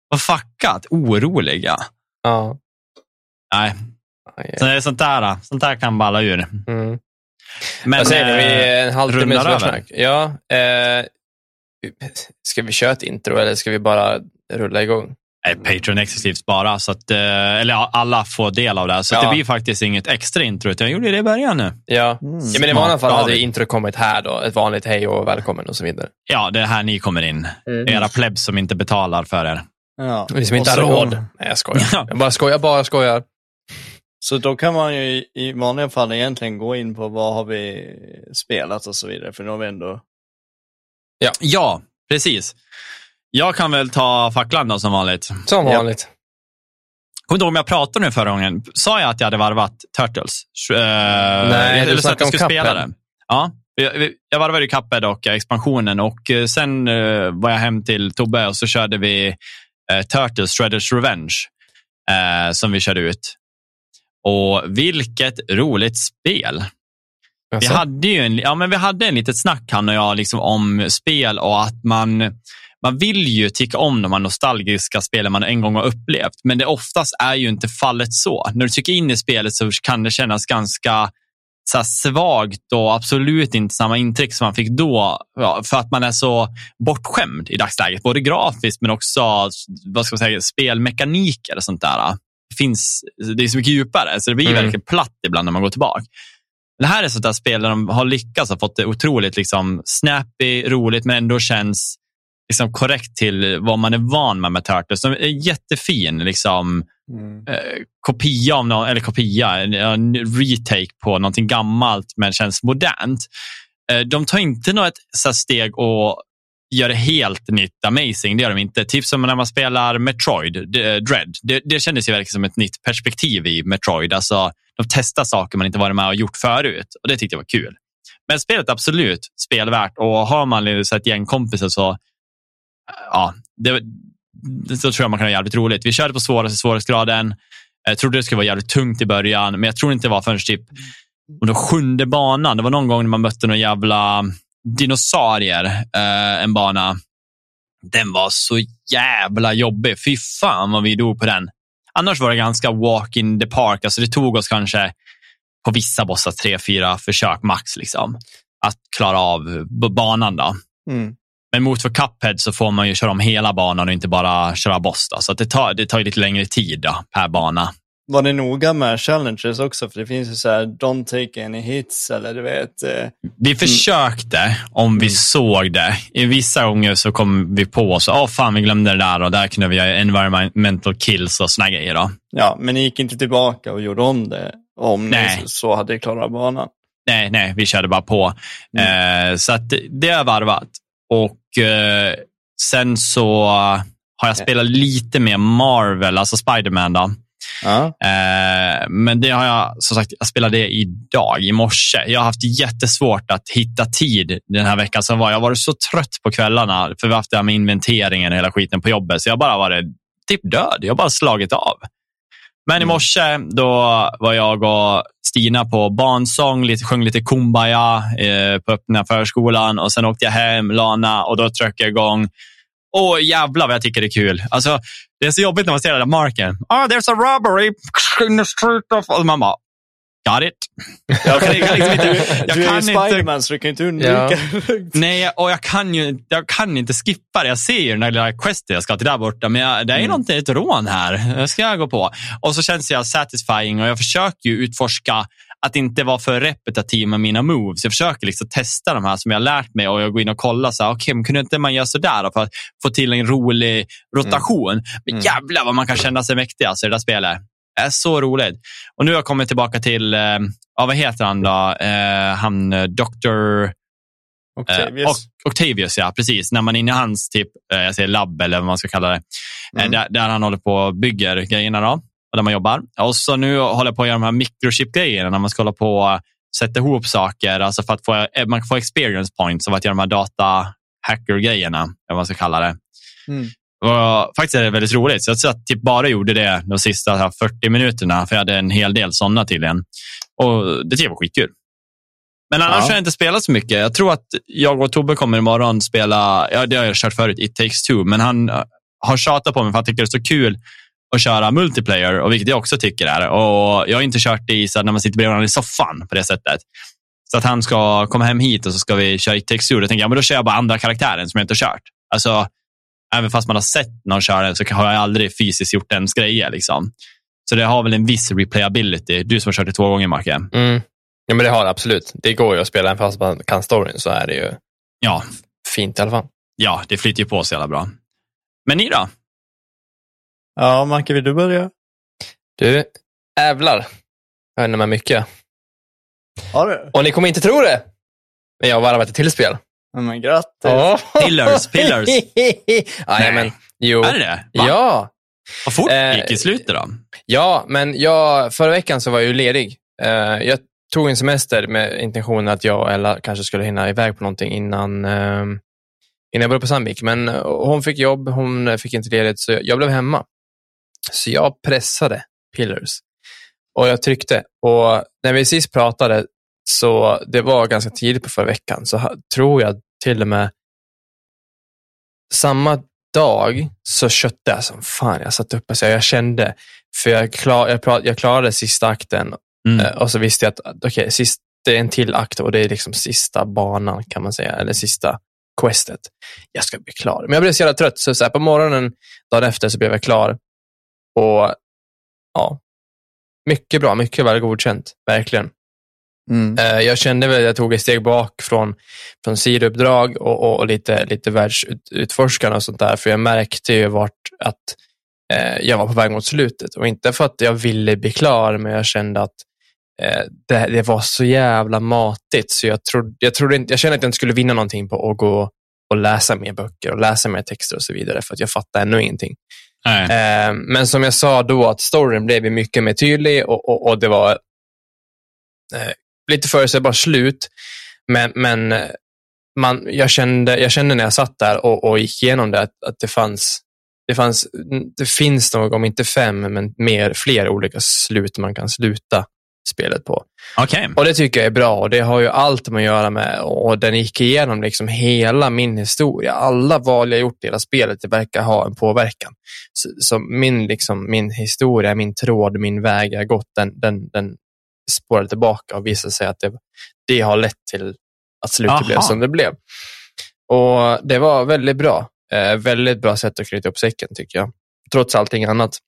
Vad fuckat. Oroliga. Ja. Nej, så det är sånt där, sånt där kan balla ur. Mm. Men, Vad säger ni? Vi är en eh, halvtimme över. Ja. Eh, ska vi köra ett intro eller ska vi bara rulla igång? Patreon exklusivt bara, så att, eh, eller alla får del av det. Så Ja. det blir faktiskt inget extra intro, utan jag gjorde det i början nu. Ja. Mm. ja men I vanliga fall hade intro kommit här då. Ett vanligt hej och välkommen och så vidare. Ja, det är här ni kommer in. Mm. Era plebs som inte betalar för er. Ja. Vi som inte har råd. Nej, jag skojar. Ja. Jag bara skojar, bara skojar. Så då kan man ju i, i vanliga fall egentligen gå in på vad har vi spelat och så vidare. För nu har vi ändå... Ja, precis. Jag kan väl ta facklan då som vanligt. Som Ja. vanligt. Kommer du ihåg om jag pratade nu förra gången? Sa jag att jag hade varvat Turtles? Uh, Nej, du eller så att snackade jag om skulle spela Cuphead. det. Ja, jag, jag varvade ju Cuphead och expansionen och eh, sen eh, var jag hem till Tobbe och så körde vi eh, Turtles Shredders Revenge eh, som vi körde ut. Och vilket roligt spel. Vi hade ju en, ja, men vi hade en litet snack han och jag liksom, om spel och att man, man vill ju tycka om de här nostalgiska spelen man en gång har upplevt. Men det oftast är ju inte fallet så. När du tycker in i spelet så kan det kännas ganska så svagt och absolut inte samma intryck som man fick då. Ja, för att man är så bortskämd i dagsläget. Både grafiskt men också vad ska man säga, spelmekaniker och sånt där. Det, finns, det är så mycket djupare så det blir Mm. verkligen platt ibland när man går tillbaka. Det här är sånt där spel där de har lyckats och fått det otroligt liksom, snappy, roligt, men ändå känns liksom, korrekt till vad man är van med med Turtles. De är jättefin liksom, Mm. eh, kopia, av någon, eller kopia, en, retake på någonting gammalt men känns modernt. Eh, de tar inte något steg och gör det helt nytt amazing. Det gör de inte. Typ som när man spelar Metroid, Dread. Det, det kändes ju verkligen som ett nytt perspektiv i Metroid. Alltså, de testar saker man inte varit med och gjort förut och det tyckte jag var kul. Men spelet är absolut spelvärt och har man så ett gäng kompisar så ja, det, det, så tror jag man kan ha jävligt roligt. Vi körde på svåraste svårighetsgraden. Jag trodde det skulle vara jävligt tungt i början, men jag tror inte det var förrän typ och då sjunde banan. Det var någon gång när man mötte någon jävla dinosaurier, eh, en bana. Den var så jävla jobbig. Fy fan vad vi dog på den. Annars var det ganska walk in the park. Alltså det tog oss kanske på vissa bossar tre, fyra försök max liksom, att klara av banan. Då. Mm. Men mot för Cuphead så får man ju köra om hela banan och inte bara köra boss. Då. Så det, tar, det tar lite längre tid då, per bana. Var det noga med challenges också? För det finns ju så här, don't take any hits eller du vet. Eh, Vi försökte om vi såg det. I vissa gånger så kom vi på oss, åh fan vi glömde det där och där kunde vi göra environmental kills och såna grejer. Då. ja, men ni gick inte tillbaka och gjorde om det om Nej. ni så hade klarat banan. Nej, nej, vi körde bara på. Eh, så att det- är varvat. Och eh, sen så har jag spelat lite mer Marvel, alltså Spiderman då. Ja. Eh, men det har jag, som sagt, jag spelade det idag, i morse. Jag har haft jättesvårt att hitta tid den här veckan som var. Jag har varit så trött på kvällarna, för vi har haft det här med inventeringen och hela skiten på jobbet, så jag har bara varit typ död. Jag har bara slagit av. Men i morse då var jag och Stina på barnsång, lite, sjöng lite Kumbaya eh, på öppna förskolan och sen åkte jag hem, Lana och då tryckte jag igång. Åh jävlar vad jag tycker det är kul. Alltså, det är så jobbigt när man ser den där marken. Oh, there's a robbery in the street of... Och man bara, Got it. Jag kan, jag kan liksom inte, jag du är kan ju inte Spiderman så du kan inte undvika. Nej, och jag kan ju jag kan inte skippa det. Jag ser ju den där lilla questen jag ska till där borta, men jag, det är mm. någonting, ett rån här. Det ska jag gå på. Och så känns jag satisfying och jag försöker ju utforska att inte vara för repetitiv med mina moves. Jag försöker liksom testa de här som jag har lärt mig och jag går in och kollar. Så här, okay, men kunde inte man göra sådär för att få till en rolig rotation? Mm. Men mm. jävlar vad man kan känna sig mäktig alltså, i det där spelet. Det är så roligt. Och nu har jag kommit tillbaka till, eh, ja, vad heter han då? Eh, han eh, Dr. Octavius. Eh, Octavius, ja. Precis. När man är inne i hans typ, eh, jag säger labb eller vad man ska kalla det. Eh, mm. Där, där, han håller på och bygger grejerna. Då, och där man jobbar. Och så nu håller jag på att göra de här microchip-grejerna när man ska hålla på och sätta ihop saker. Alltså för att få, eh, man kan få experience points av att göra de här data hacker-grejerna. Eller vad man ska kalla det. Mm. Och faktiskt är det väldigt roligt. Så jag tror att typ bara gjorde det de sista 40 minuterna, för jag hade en hel del sådana till en. Och det tycker jag var skitkul. Men annars ja. har jag inte spelat så mycket. Jag tror att jag och Tobbe kommer imorgon spela, ja, det har jag kört förut, It takes two, men han äh, har tjatat på mig för att han tycker det är så kul att köra multiplayer, och vilket jag också tycker är. Och jag har inte kört det i så när man sitter bredvid varandra i soffan på det sättet. Så att han ska komma hem hit och så ska vi köra takes two. Då tänker jag, men då kör jag bara andra karaktären som jag inte har kört. Alltså, även fast man har sett någon köra den så har jag aldrig fysiskt gjort ens grejer. Liksom. Så det har väl en viss replayability. Du som har kört det två gånger, Marke. Mm. Ja, men det har det absolut. Det går ju att spela, även fast man kan storyn så är det ju ja. fint i alla fall. Ja, det flyter ju på så jävla bra. Men ni då? Ja, Marke, vill du börja? Du, jävlar. Jag händer mig mycket. Har du? Och ni kommer inte tro det, men jag har varvat ett till spel. Men grattis. Oh. Pillars, pillars. Nej, men jo. Är det det? Va? Ja. Vad fort det gick i slutet då. Ja, men jag, förra veckan så var jag ju ledig. Eh, jag tog en semester med intentionen att jag och Ella kanske skulle hinna iväg på någonting innan, eh, innan jag började på Sandvik. Men hon fick jobb, hon fick inte ledigt, så jag blev hemma. Så jag pressade Pillars och jag tryckte. Och när vi sist pratade, så det var ganska tidigt på förra veckan, så tror jag till och med samma dag så köttade jag som fan. Jag satt uppe så jag kände, för jag, klar, jag, jag klarade sista akten mm. Eh, och så visste jag att okay, sist, det är en till akt och det är liksom sista banan kan man säga, eller sista questet. Jag ska bli klar. Men jag blev så jävla trött, så, så på morgonen dagen efter så blev jag klar. Och ja, mycket bra, mycket väl godkänt, verkligen. Mm. Eh, jag kände väl att jag tog ett steg bak från, från sidouppdrag och, och, och lite, lite världsutforskande och sånt där, för jag märkte ju vart att eh, jag var på väg mot slutet. Och inte för att jag ville bli klar, men jag kände att eh, det, det, var så jävla matigt, så jag, trodde, jag, trodde inte, jag kände att jag inte skulle vinna någonting på att gå och läsa mer böcker och läsa mer texter och så vidare, för att jag fattade ännu ingenting. Eh, men som jag sa då, att storyn blev mycket mer tydlig och, och, och det var eh, lite förutsägbart slut. Men, men eh, man, jag, kände, jag kände när jag satt där och, och gick igenom det att, att det fanns det, fanns, det finns nog, om inte fem, men mer, fler olika slut man kan sluta spelet på. Okay. Och Det tycker jag är bra och det har ju allt med att göra med och den gick igenom liksom hela min historia. Alla val jag gjort i hela spelet det verkar ha en påverkan. Så, så, min, liksom, min historia, min tråd, min väg jag gått, den, den, den spårade tillbaka och visade sig att det, det har lett till att slutet Aha. blev som det blev. Och Det var väldigt bra. Eh, väldigt bra sätt att knyta upp säcken tycker jag. Trots allting annat.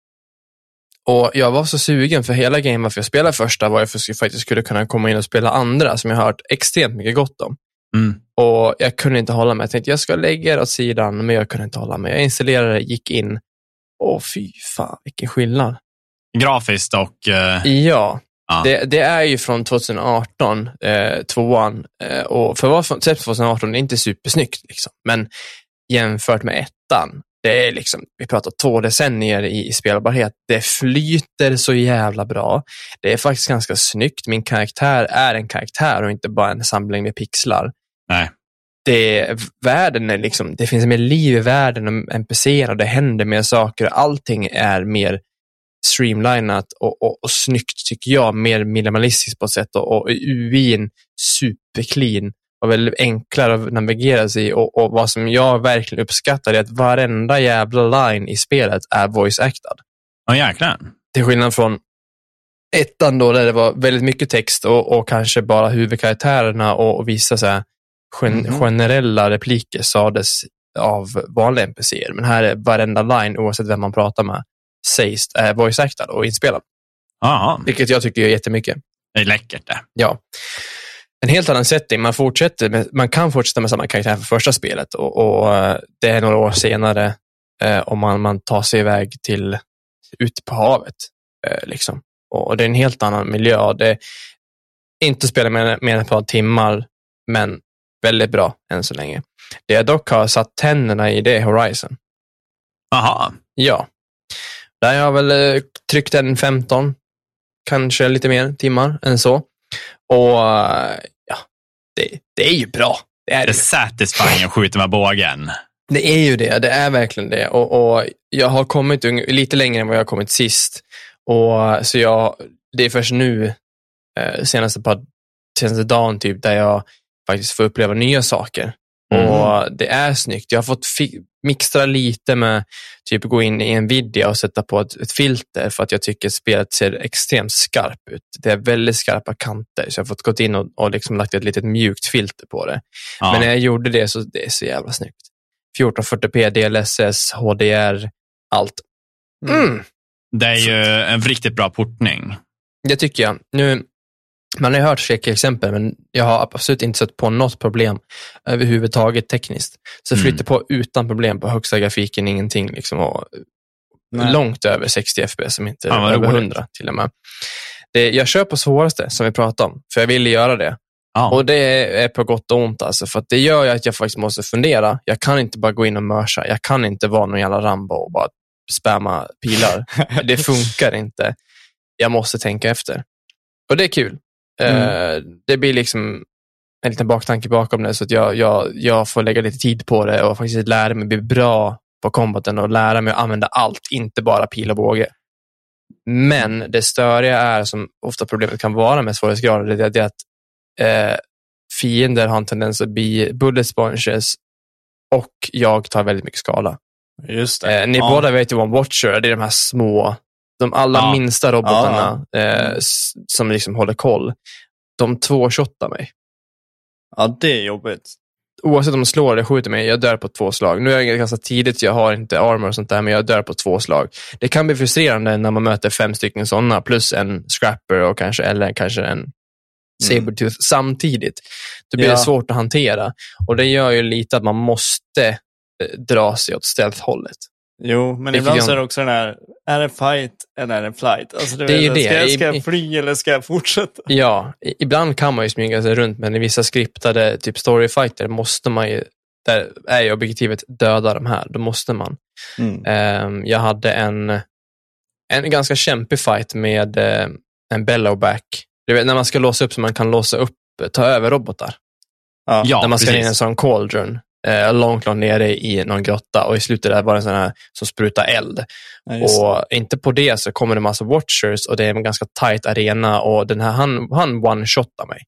Och Jag var så sugen för hela grejen varför jag spelade första var för att jag faktiskt skulle kunna komma in och spela andra som jag har hört extremt mycket gott om. Mm. Och Jag kunde inte hålla mig. Jag tänkte jag ska lägga det åt sidan, men jag kunde inte hålla mig. Jag installerade, gick in och fy fan vilken skillnad. Grafiskt och... Uh... Ja, Ja. Det, det, är ju från 2018, eh, tvåan. Eh, och för att vara från 2018, det är inte supersnyggt. Liksom. Men jämfört med ettan, det är liksom, vi pratar två decennier i, i spelbarhet. Det flyter så jävla bra. Det är faktiskt ganska snyggt. Min karaktär är en karaktär och inte bara en samling med pixlar. Nej. Det, världen är liksom, det finns mer liv i världen och NPCer och det händer mer saker. Allting är mer streamlinat och, och, och snyggt tycker jag, mer minimalistiskt på ett sätt och, och UIn superclean och väldigt enklare att navigera sig och, och vad som jag verkligen uppskattar är att varenda jävla line i spelet är voice-actad. Ja, jäklar. Till skillnad från ettan då, där det var väldigt mycket text och, och kanske bara huvudkaraktärerna och, och vissa så här, gen, Mhm. generella repliker sades av vanliga NPCer. Men här är varenda line, oavsett vem man pratar med, sägs är voice-actad och inspelad. Jaha, Vilket jag tycker är jättemycket. det är läckert det. Ja. En helt annan setting. Man, fortsätter med, man kan fortsätta med samma karaktär för första spelet och, och eh, det är några år senare eh, om man, man tar sig iväg till ut på havet. Eh, liksom. och, och det är en helt annan miljö. Det är inte spela mer, mer än ett par timmar, men väldigt bra än så länge. Det jag dock har satt tänderna i det är Horizon. Jaha, Ja. Där har jag väl eh, tryckt en 15, kanske lite mer timmar än så. Och ja, det, det är ju bra. Det är, det är satisfying att skjuta med bågen. det är ju det. Det är verkligen det. Och, och jag har kommit lite längre än vad jag har kommit sist. Och så jag, det är först nu, eh, senaste, par, senaste dagen typ, där jag faktiskt får uppleva nya saker. Mm. Och det är snyggt. Jag har fått mixtra lite med typ gå in i Nvidia och sätta på ett, ett filter för att jag tycker spelet ser extremt skarpt ut. Det är väldigt skarpa kanter, så jag har fått gå in och, och liksom lagt ett litet mjukt filter på det. Ja. Men när jag gjorde det så det är så jävla snyggt. 1440p, DLSS, HDR, allt. Mm. Det är ju en riktigt bra portning. Det tycker jag. Nu, man har hört skräckexempel, men jag har absolut inte sett på något problem överhuvudtaget tekniskt. Så Mm. på utan problem på högsta grafiken, ingenting. Liksom, och Nej. långt över 60 FPS, som inte vad över roligt. 100 till och med. Det, jag kör på svåraste, som vi pratade om, för jag ville göra det. Ja. Och det är på gott och ont, alltså, för det gör ju att jag faktiskt måste fundera. Jag kan inte bara gå in och mörsa. Jag kan inte vara någon jävla Rambo och bara spamma pilar. det funkar inte. Jag måste tänka efter. Och det är kul. Eh, det blir liksom en liten baktanke bakom det, så att jag, jag, jag får lägga lite tid på det och faktiskt lära mig bli bra på combaten och lära mig att använda allt, inte bara pil och båge. Men det störiga är, som ofta problemet kan vara med svårighetsgrader, det är att eh, fiender har en tendens att bli bullet sponges och jag tar väldigt mycket skada. Just. Eh, ni Ja. båda vet ju vad en Watcher är. Det är de här små, de allra Ja. minsta robotarna eh, Mm. som liksom håller koll. De två-shottar mig. Ja, det är jobbigt. Oavsett om de slår eller skjuter mig, jag dör på två slag. Nu är det ganska tidigt, jag har inte armor och sånt där, men jag dör på två slag. Det kan bli frustrerande när man möter fem stycken sådana, plus en scrapper och kanske, eller kanske en sabertooth samtidigt. Då blir Ja. det svårt att hantera. Och det gör ju lite att man måste eh, dra sig åt stealth-hållet. Jo, men Vilket ibland jag- så är det också den här, är det fight eller är det flight? Alltså, Det är ju det. Ska, jag- ska jag fly eller ska jag fortsätta? Ja, ibland kan man ju smyga sig runt, men i vissa skriptade typ storyfighter måste man ju, där är ju objektivet döda de här, då måste man. Mm. Ehm, jag hade en, en ganska kämpig fight med eh, en bellowback. Du vet, när man ska låsa upp så man kan låsa upp, ta över robotar. Ja. När man ska ner i en sån cauldron, eh, långt, långt nere i någon grotta och i slutet där var det en sån här som sprutar eld. Ja. Och inte på det så kommer det massa watchers och det är en ganska tight arena och den här, han, han one-shotar mig.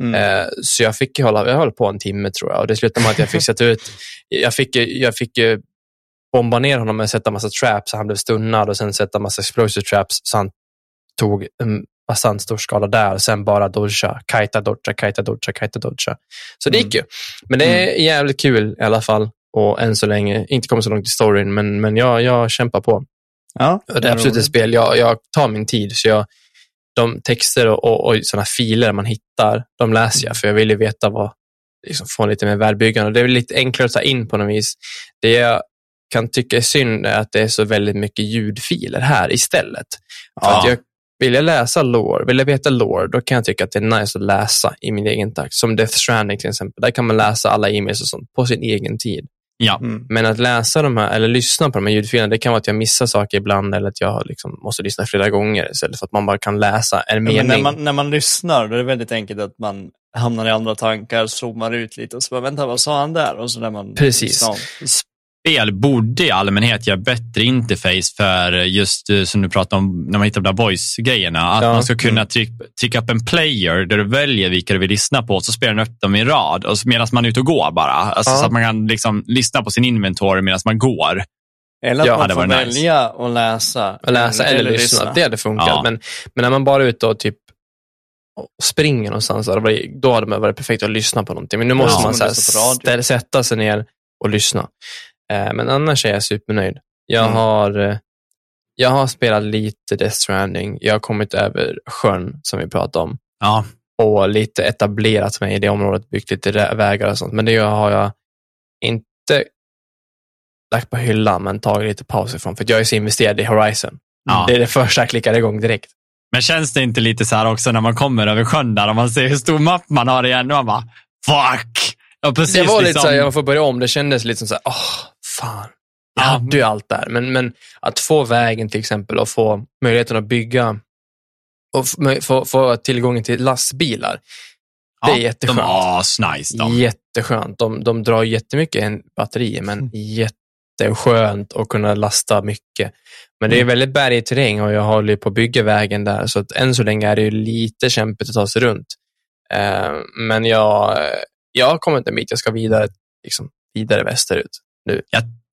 Mm. Eh, så jag fick hålla, jag höll på en timme tror jag och det slutade med att jag fick sätta ut, jag fick, jag fick bomba ner honom med att sätta massa traps så han blev stunnad och sen sätta massa explosive traps så han tog en bastant stor skala där och sen bara dodga, kajta, dodga, kajta, dodga, kajta, dodga. Så det gick ju. Men det är jävligt kul i alla fall och än så länge, inte kommit så långt i storyn, men, men jag, jag kämpar på. ja, Och det är absolut ett spel, jag, jag tar min tid. Så jag, de texter och, och, och sådana filer man hittar, de läser jag, för jag vill ju veta vad, liksom få lite mer välbyggande. Det är lite enklare att ta in på något vis. Det jag kan tycka är synd är att det är så väldigt mycket ljudfiler här istället. För Ja. att jag, vill jag läsa lore, vill jag veta lore, då kan jag tycka att det är nice att läsa i min egen takt. Som Death Stranding till exempel. Där kan man läsa alla e-mails och sånt på sin egen tid. Ja. Mm. Men att läsa de här, eller lyssna på de här ljudfilerna, det kan vara att jag missar saker ibland eller att jag liksom måste lyssna flera gånger istället för att man bara kan läsa en Ja, mening. men när, man, när man lyssnar, då är det väldigt enkelt att man hamnar i andra tankar, zoomar ut lite och så bara, vänta, vad sa han där? Och så där man Precis. Ja. Spel borde i allmänhet ge bättre interface för just eh, som du pratade om när man hittar de där voice-grejerna. Att Ja. man ska kunna Mm. tryck, trycka upp en player där du väljer vilka du vill lyssna på så spelar den upp dem i rad och medan man är ute och går bara. Alltså, Ja. Så att man kan liksom lyssna på sin inventory medan man går. Eller att Ja, man får nice. välja att läsa. Att läsa eller, lyssna. Det hade funkat. Ja. Men, men när man bara är ute och typ och springer någonstans, då hade det varit- perfekt att lyssna på någonting. Men nu måste Ja, man så här, lyssna sätta sig ner och lyssna. Eh, men annars är jag supernöjd. Jag, Mm. har, eh, jag har spelat lite Death Stranding. Jag har kommit över sjön, som vi pratade om, Ja, och lite etablerat mig i det området, byggt lite vägar och sånt. Men det har jag inte lagt på hyllan, men tagit lite paus ifrån, för jag är så investerad i Horizon. Ja. Det är det första jag klickar igång direkt. men känns det inte lite så här också när man kommer över sjön där och man ser hur stor mapp man har igen och man bara, fuck! Ja, precis. det var lite liksom. så här, jag får börja om, det kändes lite som så här, åh, fan. Jag Ja. hade ju allt där, men, men att få vägen till exempel och få möjligheten att bygga och få, få tillgången till lastbilar. det är jätteskönt. De är asnice de. Jätteskönt. De, de drar jättemycket en batteri, men jätteskönt att kunna lasta mycket. Men det är Mm. väldigt bergig terräng och jag håller på att bygga vägen där, så att än så länge är det lite kämpigt att ta sig runt. Eh, men jag, jag har kommit en bit, jag ska vidare, liksom, vidare västerut.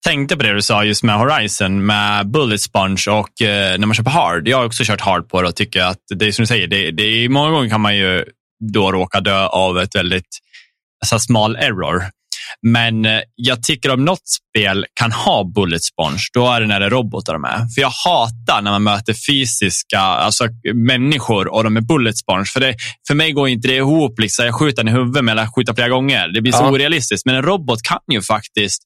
Tänkte på det du sa just med Horizon, med Bullet Sponge och eh, när man köper hard. Jag har också kört hard på det och tycker att det är som du säger, det, det är, många gånger kan man ju då råka dö av ett väldigt så här, smal error. Men eh, jag tycker om något spel kan ha Bullet Sponge, då är det när det är robotar med. För jag hatar när man möter fysiska alltså människor och de är Bullet Sponge. För, det, för mig går inte det ihop. Liksom. Jag skjuter den i huvudet eller skjuter flera gånger. Det blir så Ja. orealistiskt. Men en robot kan ju faktiskt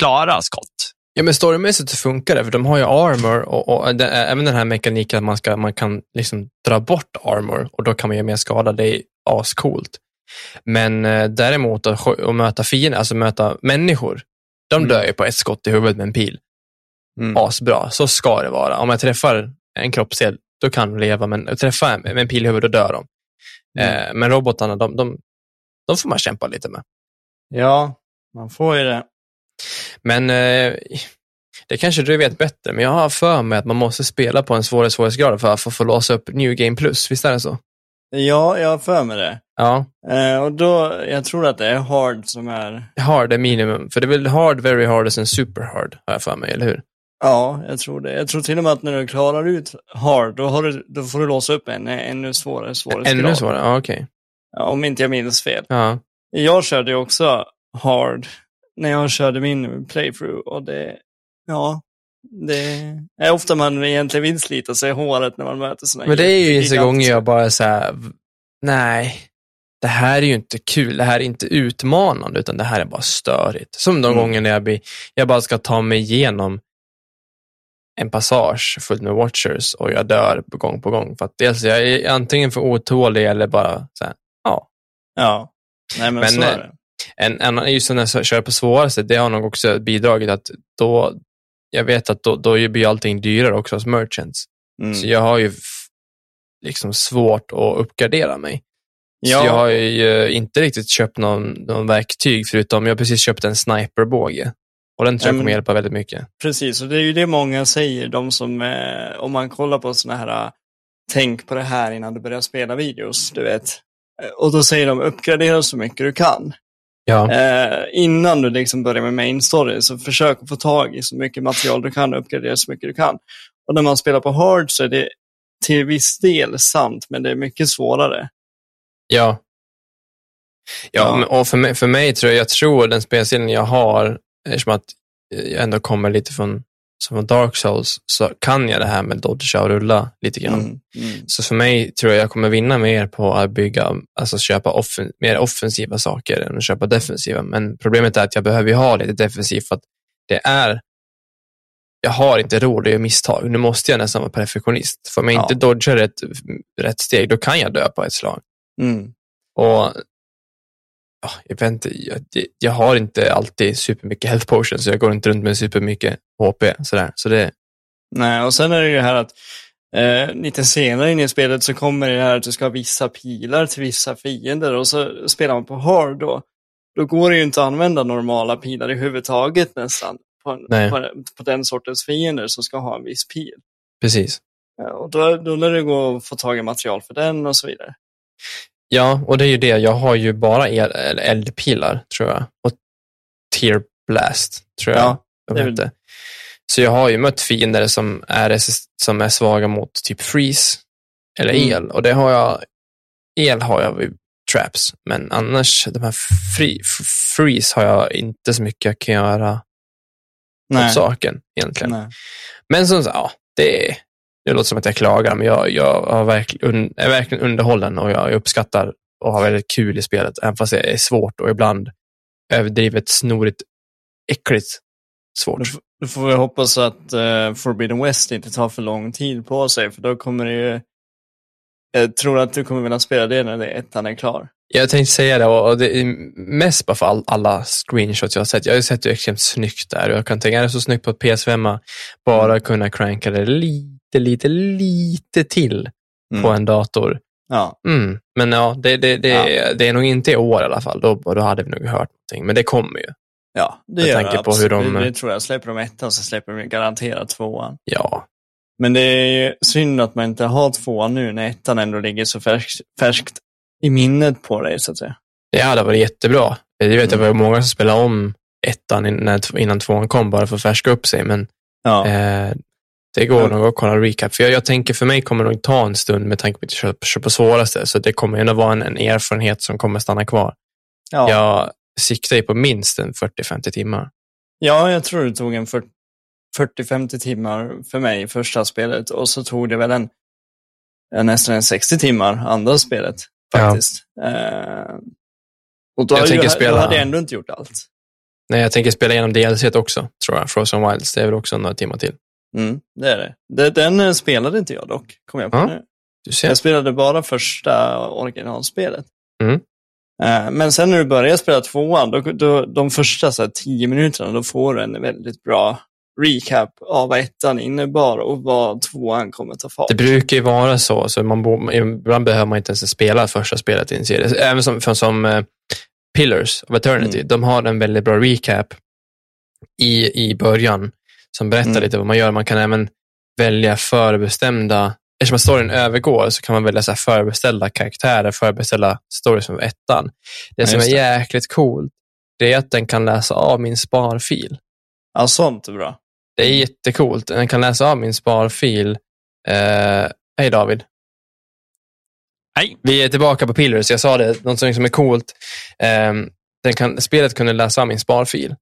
klara skott. Ja, men storymässigt så funkar det, för de har ju armor och, och det, även den här mekaniken att man, ska, man kan liksom dra bort armor och då kan man göra mer skada. Det är ascoolt. Men eh, däremot att, att möta fiender, alltså möta människor, de Mm. dör ju på ett skott i huvudet med en pil. Mm. Asbra, så ska det vara. Om jag träffar en kroppsdel, då kan de leva, men jag träffar en med en pil i huvudet, då dör de. Mm. Eh, men robotarna, de, de, de får man kämpa lite med. Ja, man får ju det. Men eh, det kanske du vet bättre, men jag har för mig att man måste spela på en svårare svårighetsgrad för att få, låsa upp New Game Plus. Visst är det så? Ja, jag har för mig det. Ja, Eh, och då, jag tror att det är hard som är, hard är minimum. För det är väl hard, very hard och sen super hard, har jag för mig, eller hur? ja, jag tror det. Jag tror till och med att när du klarar ut hard, då, du, då får du låsa upp en ännu svårare svårighetsgrad. Ännu svårare? Ja, okej. Ja, om inte jag minns fel. Ja. Jag körde ju också hard när jag körde min playthrough och det, ja, det är ofta man egentligen vill slita sig i håret när man möter sådana Men det är ju vissa gånger jag bara så här, nej, det här är ju inte kul. Det här är inte utmanande, utan det här är bara störigt. Som de Mm. gånger när jag, blir, jag bara ska ta mig igenom en passage fullt med watchers och jag dör gång på gång. För att dels jag är antingen för otålig eller bara så här, ja. Ja, nej men, Men, så är eh, det. En, en, just när jag kör på svåraste, det har nog också bidragit att då, jag vet att då, då blir allting dyrare också hos merchants. Mm. Så jag har ju liksom svårt att uppgradera mig. Ja. Så jag har ju inte riktigt köpt någon, någon verktyg förutom jag har precis köpt en sniperbåge. Och den tror jag Ja, kommer hjälpa väldigt mycket. Precis, och det är ju det många säger, de som, eh, om man kollar på sådana här, eh, tänk på det här innan du börjar spela videos, du vet. Eh, Och då säger de, uppgradera så mycket du kan. Ja. Eh, innan du liksom börjar med main story, så försök att få tag i så mycket material du kan och uppgradera så mycket du kan. Och när man spelar på hard så är det till viss del sant, men det är mycket svårare. Ja. Ja, Ja. och för mig, för mig tror jag, jag tror den spelstilen jag har, eftersom att jag ändå kommer lite från, som från Dark Souls, så kan jag det här med dodga och rulla lite grann. Mm, mm. Så för mig tror jag jag kommer vinna mer på att bygga, alltså köpa offen, mer offensiva saker än att köpa defensiva. Men problemet är att jag behöver ju ha lite defensivt för att det är, jag har inte råd att göra misstag. Nu måste jag nästan vara perfektionist. För om jag Ja. inte dodgar rätt, rätt steg, då kan jag dö på ett slag. Mm. Och jag, vet inte, jag, jag har inte alltid supermycket health potions, så jag går inte runt med supermycket HP. Sådär. Så det, Nej, och sen är det ju här att eh, lite senare in i spelet så kommer det här att du ska ha vissa pilar till vissa fiender och så spelar man på hard då. Då går det ju inte att använda normala pilar i huvudtaget nästan på, en, på, på den sortens fiender som ska ha en viss pil. precis. Ja, och då, då lär det gå att få tag i material för den och så vidare. Ja, och det är ju det. Jag har ju bara el, eldpilar, tror jag. Och Tear Blast, tror jag Ja, de det är hette. Så jag har ju mött fiender som är, som är svaga mot typ freeze eller Mm. el. Och det har jag, el har jag vid traps, men annars, de här free, freeze har jag inte så mycket jag kan göra åt saken egentligen. Nej. Men som sagt, ja, det, det låter som att jag klagar, men jag, jag verkligen, un, är verkligen underhållen och jag, uppskattar och har väldigt kul i spelet, även fast det är svårt och ibland överdrivet snorigt, äckligt svårt. Då, får vi hoppas att eh, Forbidden West inte tar för lång tid på sig, för då kommer det ju... Jag tror att du kommer vilja spela det när det ettan är klar. Jag tänkte säga det, och och det är mest bara för all, alla screenshots jag har sett. Jag har ju sett det extremt snyggt där och jag kan tänka, är det så snyggt på ett PS5, bara kunna cranka det lite, lite, lite till på en dator. Ja, Mm. Men ja, det, det, det, det är nog inte i år i alla fall. Då, då hade vi nog hört någonting. Men det kommer ju. ja det Jag gör tänker det på hur de- Det, tror jag. Släpper de ettan så släpper de garanterat tvåan. Ja, Men det är ju synd att man inte har tvåan nu när ettan ändå ligger så färskt, färskt i minnet på dig, så att säga. det hade varit jättebra. Jag vet att det Mm. var många som spelade om ettan innan, innan tvåan kom, bara för att färska upp sig. Men Ja, eh, det går nog att kolla recap. För jag, jag tänker, för mig kommer det nog ta en stund med tanke på att jag kör, kör på svåraste. Så det kommer ändå vara en, en erfarenhet som kommer stanna kvar. ja. Jag siktar ju på minst en 40-50 timmar. ja, jag tror det tog en 40 40-50 timmar för mig första spelet och så tog det väl en ja, nästan en 60 timmar andra spelet faktiskt. Eh, och då, Jag hade spela- då hade jag ändå inte gjort allt. Nej, jag tänker spela igenom DLC också, tror jag. Frozen Wilds, det är väl också några timmar till. Mm, det är det. Den eh, spelade inte jag dock, kom jag på Ja. nu. Du ser. Jag spelade bara första originalspelet. Mm. Eh, Men sen när du börjar spela tvåan, då, då, de första så här, tio minuterna, då får du en väldigt bra recap av vad ettan innebar och vad tvåan kommer ta fart. Det brukar ju vara så, så man ibland behöver man inte ens spela första spelet i en serie. Även som, för, som eh, Pillars of Eternity, Mm. de har en väldigt bra recap i, i början som berättar Mm. lite vad man gör. Man kan även välja förbestämda, eftersom storyn övergår så kan man välja så här förbeställda karaktärer, förbeställda stories från ettan. Det Ja, som är det. jäkligt coolt, det är att den kan läsa av min sparfil. Ja, sånt är bra. Det är jättecoolt. Den kan läsa av min sparfil. Eh, hej David. Hej. Vi är tillbaka på Pillars. Jag sa det, något som är coolt. Ehm, den kan, spelet kunde läsa av min sparfil.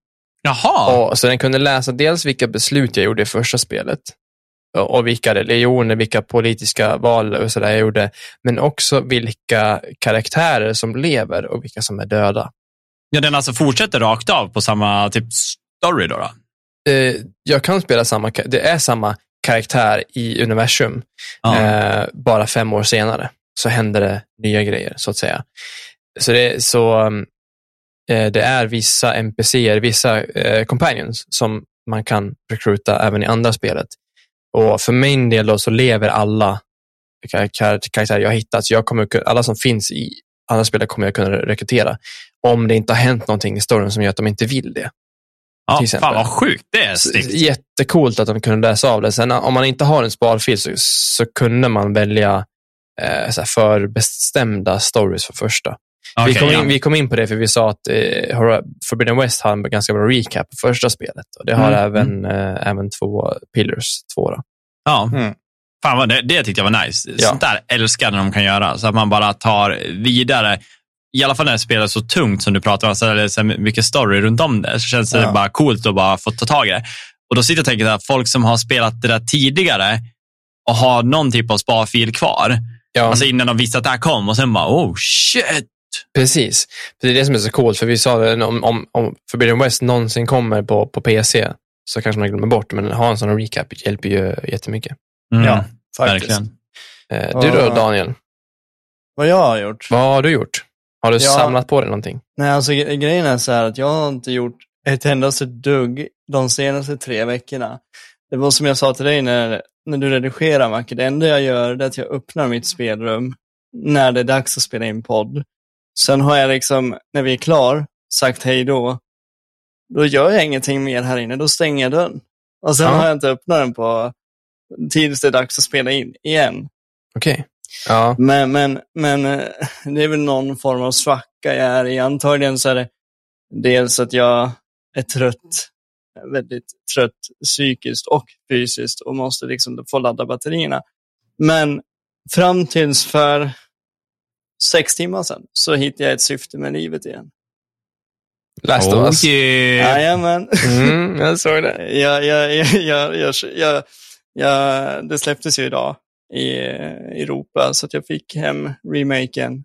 Jaha. Och, så den kunde läsa dels vilka beslut jag gjorde i första spelet. Och, vilka religioner, vilka politiska val och sådär jag gjorde. Men också vilka karaktärer som lever och vilka som är döda. Ja, den alltså fortsätter rakt av på samma typ story då? då? Eh, jag kan spela samma, det är samma karaktär i universum. Ja. Eh, bara fem år senare så händer det nya grejer, så att säga. Så det, så, eh, det är vissa NPCer, vissa eh, companions som man kan rekryta även i andra spelet. Och för min del då så lever alla kar- kar- karaktärer jag hittat. Så jag kommer, alla som finns i andra spelet kommer jag kunna rekrytera. Om det inte har hänt någonting i storyn som gör att de inte vill det. ja, fan vad sjukt. Det är snyggt. Jättecoolt att de kunde läsa av det. Sen om man inte har en sparfil så, så kunde man välja eh, förbestämda stories för första. Vi, Okej, kom in, ja. vi kom in på det för vi sa att eh, Forbidden West har en ganska bra recap på första spelet. Och det har Mm, även, eh, även två Pillars 2. Då. Ja. Mm. Fan vad, det, det tyckte jag var nice. Ja. Sånt där älskar när de kan göra. Så att man bara tar vidare. I alla fall när det spelar så tungt som du pratar om, så är det så mycket story runt om det, så känns det Ja. bara coolt att bara få ta tag i det. Och då sitter jag och tänker att folk som har spelat det där tidigare och har någon typ av sparfil kvar, Ja, alltså innan de visste att det här kom och sen bara, oh shit. Precis. Det är det som är så coolt, för vi sa det, om, om, om Forbidden West någonsin kommer på, på PC så kanske man glömmer bort, men ha en sån recap hjälper ju jättemycket. Mm, Ja, faktiskt. verkligen. Eh, du då. Daniel? Vad jag har gjort? Vad har du gjort? Har du Ja. samlat på dig någonting? Nej, alltså gre- grejen är så här att jag har inte gjort ett endaste dugg de senaste tre veckorna. Det var som jag sa till dig när, när du redigerar, Macke. Det enda jag gör är att jag öppnar mitt spelrum när det är dags att spela in podd. Sen har jag liksom, när vi är klar, sagt hej då. Då gör jag ingenting mer här inne, då stänger jag dörren. Och sen Ja. har jag inte öppnat den på tills det är dags att spela in igen. Okej. Ja. Men, men, men eh, det är väl någon form av svacka jag är i. Antagligen så är det dels att jag är trött väldigt trött psykiskt och fysiskt och måste liksom få ladda batterierna. Men fram tills för sex timmar sedan så hittade jag ett syfte med livet igen. Last of us. Jajamän. Mm, jag såg det. jag, jag, jag, jag, jag, jag, jag, det släpptes ju idag i Europa så att jag fick hem remaken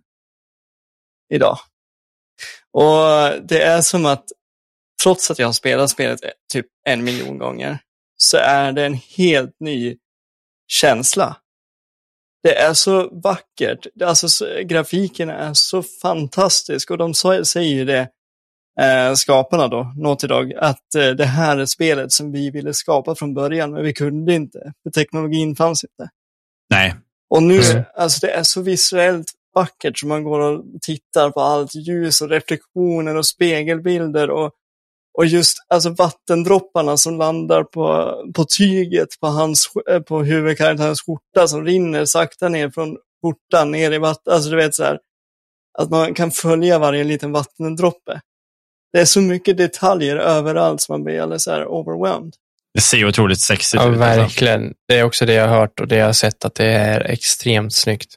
idag. Och det är som att trots att jag har spelat spelet typ en miljon gånger så är det en helt ny känsla. Det är så vackert. Alltså, så, grafiken är så fantastisk och de säger ju det, eh, skaparna då, Naughty Dog, att eh, det här är spelet som vi ville skapa från början, men vi kunde inte, för teknologin fanns inte. Nej. Och nu, Mm. alltså det är så visuellt vackert så man går och tittar på allt ljus och reflektioner och spegelbilder och, och just alltså vattendropparna som landar på, på tyget på, hans, eh, på huvudkaraktärens skjorta som rinner sakta ner från skjortan ner i vattnet. Alltså du vet så här, att man kan följa varje liten vattendroppe. Det är så mycket detaljer överallt så man blir alldeles så här overwhelmed. Det ser otroligt sexigt Ja, ut. alltså. verkligen. Det är också det jag har hört och det jag har sett att det är extremt snyggt.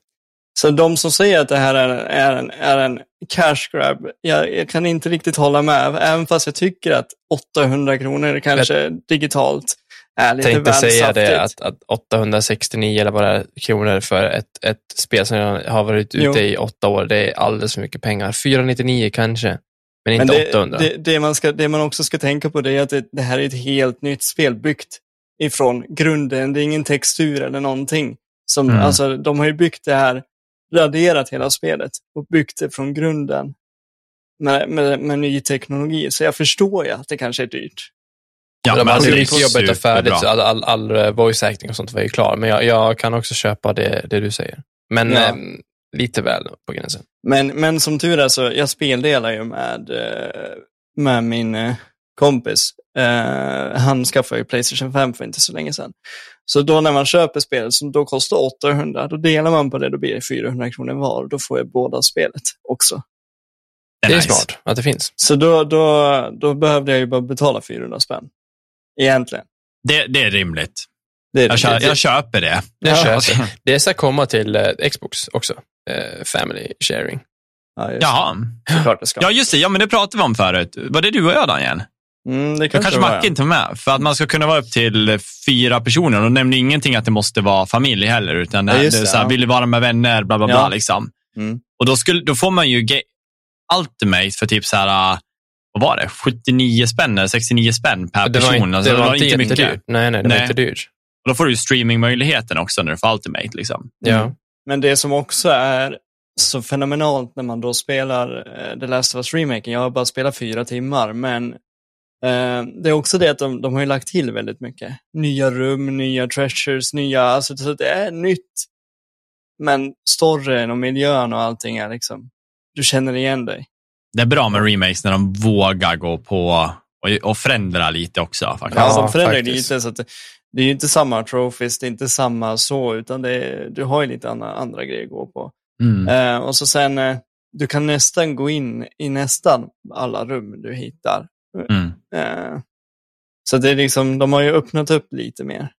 Så de som säger att det här är, är, en, är en cash grab, jag, jag kan inte riktigt hålla med. Även fast jag tycker att 800 kronor kanske digitalt är lite tänkte väl säga saftigt. det att, att 869 eller är, kronor för ett, ett spel som har varit ute Jo. i åtta år, det är alldeles för mycket pengar. 499 kanske, men inte Men det, 800. det, det, man ska, det man också ska tänka på det är att det, det här är ett helt nytt spel byggt ifrån grunden. Det är ingen textur eller någonting. Som, Mm. alltså, de har ju byggt det här, raderat hela spelet och byggt det från grunden med, med, med ny teknologi. Så jag förstår ju att det kanske är dyrt. Ja, de men hade alltså, är jobbet och färdigt, all, all, all eh, voice acting och sånt var ju klar. Men jag, jag kan också köpa det, det du säger. Men Ja. eh, lite väl på gränsen. Men, men som tur är så, jag speldelar ju med, eh, med min eh, kompis. Eh, han skaffade ju Playstation 5 för inte så länge sedan. Så då när man köper spelet som då kostar 800, då delar man på det, då blir det 400 kronor var. Då får jag båda spelet också. Det är nice. smart att det finns. Så då, då, då behövde jag ju bara betala 400 spänn. Egentligen. Det, det är rimligt. Det är Jag, kö, det. jag köper det. Jag Ja. köper. Det ska komma till eh, Xbox också. Eh, family sharing. Ja, just, Jaha. det. Det ska. Ja, just det. Ja, men det pratade vi om förut. Var det du och jag, Daniel? Mm, det Jag kanske kanske var, Macke inte var med. För att man ska kunna vara upp till fyra personer. Och de nämnde ingenting att det måste vara familj heller. Utan det, Ja, det det, så här, ja. vill du vara med vänner, bla bla bla. Ja. Liksom. Mm. Och då, skulle, då får man ju Ultimate för typ så här, vad var det, 79 spänn eller 69 spänn per Det var, person. inte, alltså, det var inte inte mycket. Nej, nej, det var Nej. inte dyrt. Och då får du streamingmöjligheten också när du får Ultimate. Liksom. Ja. Men det som också är så fenomenalt när man då spelar eh, The Last of Us Remaken, jag har bara spelat fyra timmar, men det är också det att de, de har ju lagt till väldigt mycket. Nya rum, nya treasures, nya, alltså så det är nytt. Men storyn och miljön och allting är liksom, du känner igen dig. Det är bra med remakes när de vågar gå på och, och förändra lite också. Faktiskt. Ja, de förändrar faktiskt. lite så att det, det är ju inte samma trophies, det är inte samma så, utan det är, du har ju lite andra, andra grejer att gå på. Mm. Eh, och så sen, eh, du kan nästan gå in i nästan alla rum du hittar. Mm. Eh, så det är liksom, de har ju öppnat upp lite mer.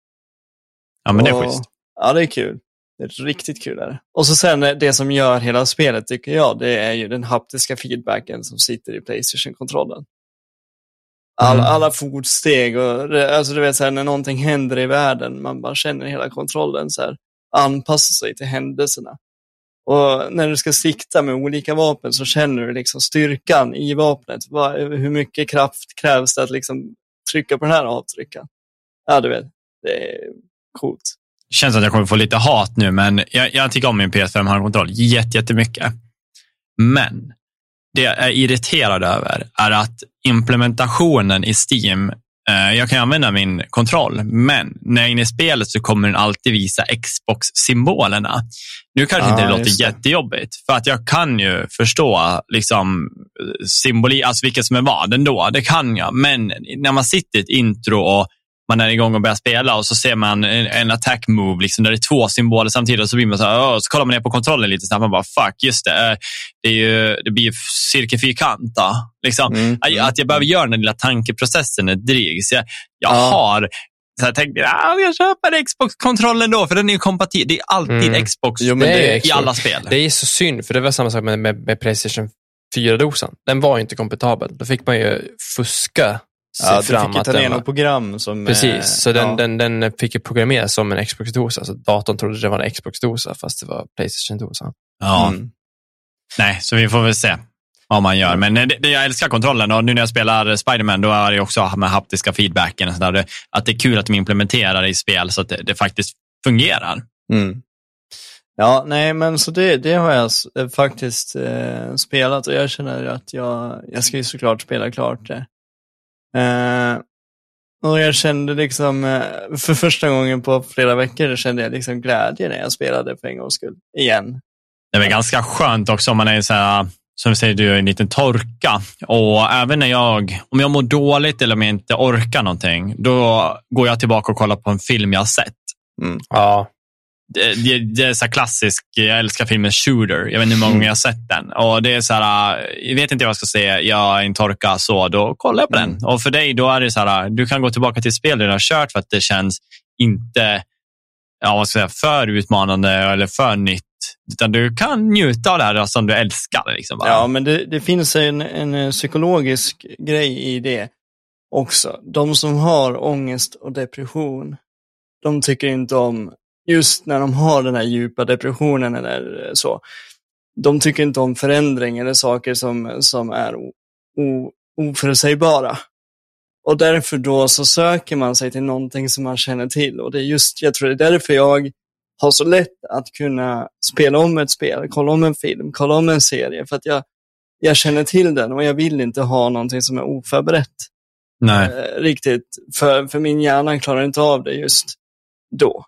Ja, men det är Och- schysst. Ja, det är kul. Det är riktigt kul. Är det. Och så sen eh, det som gör hela spelet, tycker jag, det är ju den haptiska feedbacken som sitter i Playstation-kontrollen. All, Mm. Alla fotsteg och alltså du vet så här, när någonting händer i världen, man bara känner hela kontrollen så här, anpassa sig till händelserna. Och när du ska sikta med olika vapen så känner du liksom styrkan i vapnet. Hur mycket kraft krävs det att liksom trycka på den här avtryckaren? Ja, du vet. Det är coolt. Det känns som att jag kommer få lite hat nu, men jag, jag tycker om min PS5 handkontroll jätte- jättemycket. Men det jag är irriterad över är att implementationen i Steam, jag kan använda min kontroll, men när jag är inne i spelet så kommer den alltid visa Xbox-symbolerna. Nu kanske Ah, inte det låter det. jättejobbigt, för att jag kan ju förstå liksom, symboli, alltså vilket som är vad ändå. Det kan jag, men när man sitter i ett intro och man är igång och börjar spela och så ser man en, en attack move liksom, där det är två symboler samtidigt och så blir man så här, så kollar man ner på kontrollen lite snabbt och bara fuck, just det, eh, det, är ju, det blir ju cirkelfyrkant. då. Liksom. Mm, Att- mm. Att jag behöver göra den lilla tankeprocessen är dryg. Så jag, jag Ja. har så jag tänkte, ah, jag köper Xbox-kontrollen då, för den är ju kompatibel. Det är alltid Mm. Xbox Jo, men det är i Xbox. alla spel. Det är så synd, för det var samma sak med, med, med Playstation 4-dosan. Den var ju inte kompatibel. Då fick man ju fuska sig Ja, du fram. fick ju att ta den var- program som... Precis, eh, så den, ja. den, den fick ju programmeras som en Xbox-dosa. Så datorn trodde det var en Xbox-dosa, fast det var Playstation-dosa. Ja. Mm. Nej, så vi får väl se vad man gör. Men eh, det, det, jag älskar kontrollen och nu när jag spelar Spiderman då är det också med haptiska feedbacken. Och sådär. Det- Att det är kul att de implementerar det i spel så att det, det faktiskt fungerar. Mm. Ja, nej, men så det, det har jag eh, faktiskt eh, spelat och jag känner att jag, jag ska ju såklart spela klart det. Eh, och jag kände liksom, eh, för första gången på flera veckor kände jag liksom glädje när jag spelade för en gångs skull. Igen. Det är väl ganska skönt också om man är så här, som vi säger, du är en liten torka. Och även när jag, om jag mår dåligt eller om jag inte orkar någonting, då går jag tillbaka och kollar på en film jag har sett. Ja, det, det, det är så klassisk, jag älskar filmen Shooter. Jag vet inte hur många gånger jag har sett den. Och det är så här, jag vet inte vad jag ska säga, jag är en torka så, då kollar jag på den. Och för dig, då är det så här, du kan gå tillbaka till spel du har kört för att det känns inte ja, vad ska jag säga, för utmanande eller för nytt. Utan du kan njuta av det här som du älskar. Liksom, bara. Ja, men det, det finns en, en eh, psykologisk grej i det också. De som har ångest och depression, de tycker inte om, just när de har den här djupa depressionen eller så, de tycker inte om förändring eller saker som, som är o, o, oförutsägbara. Och därför då så söker man sig till någonting som man känner till. Och det är just, jag tror det är därför jag har så lätt att kunna spela om ett spel, kolla om en film, kolla om en serie. För att jag, jag känner till den och jag vill inte ha någonting som är oförberett. Nej. Eh, riktigt, för, för min hjärna klarar inte av det just då.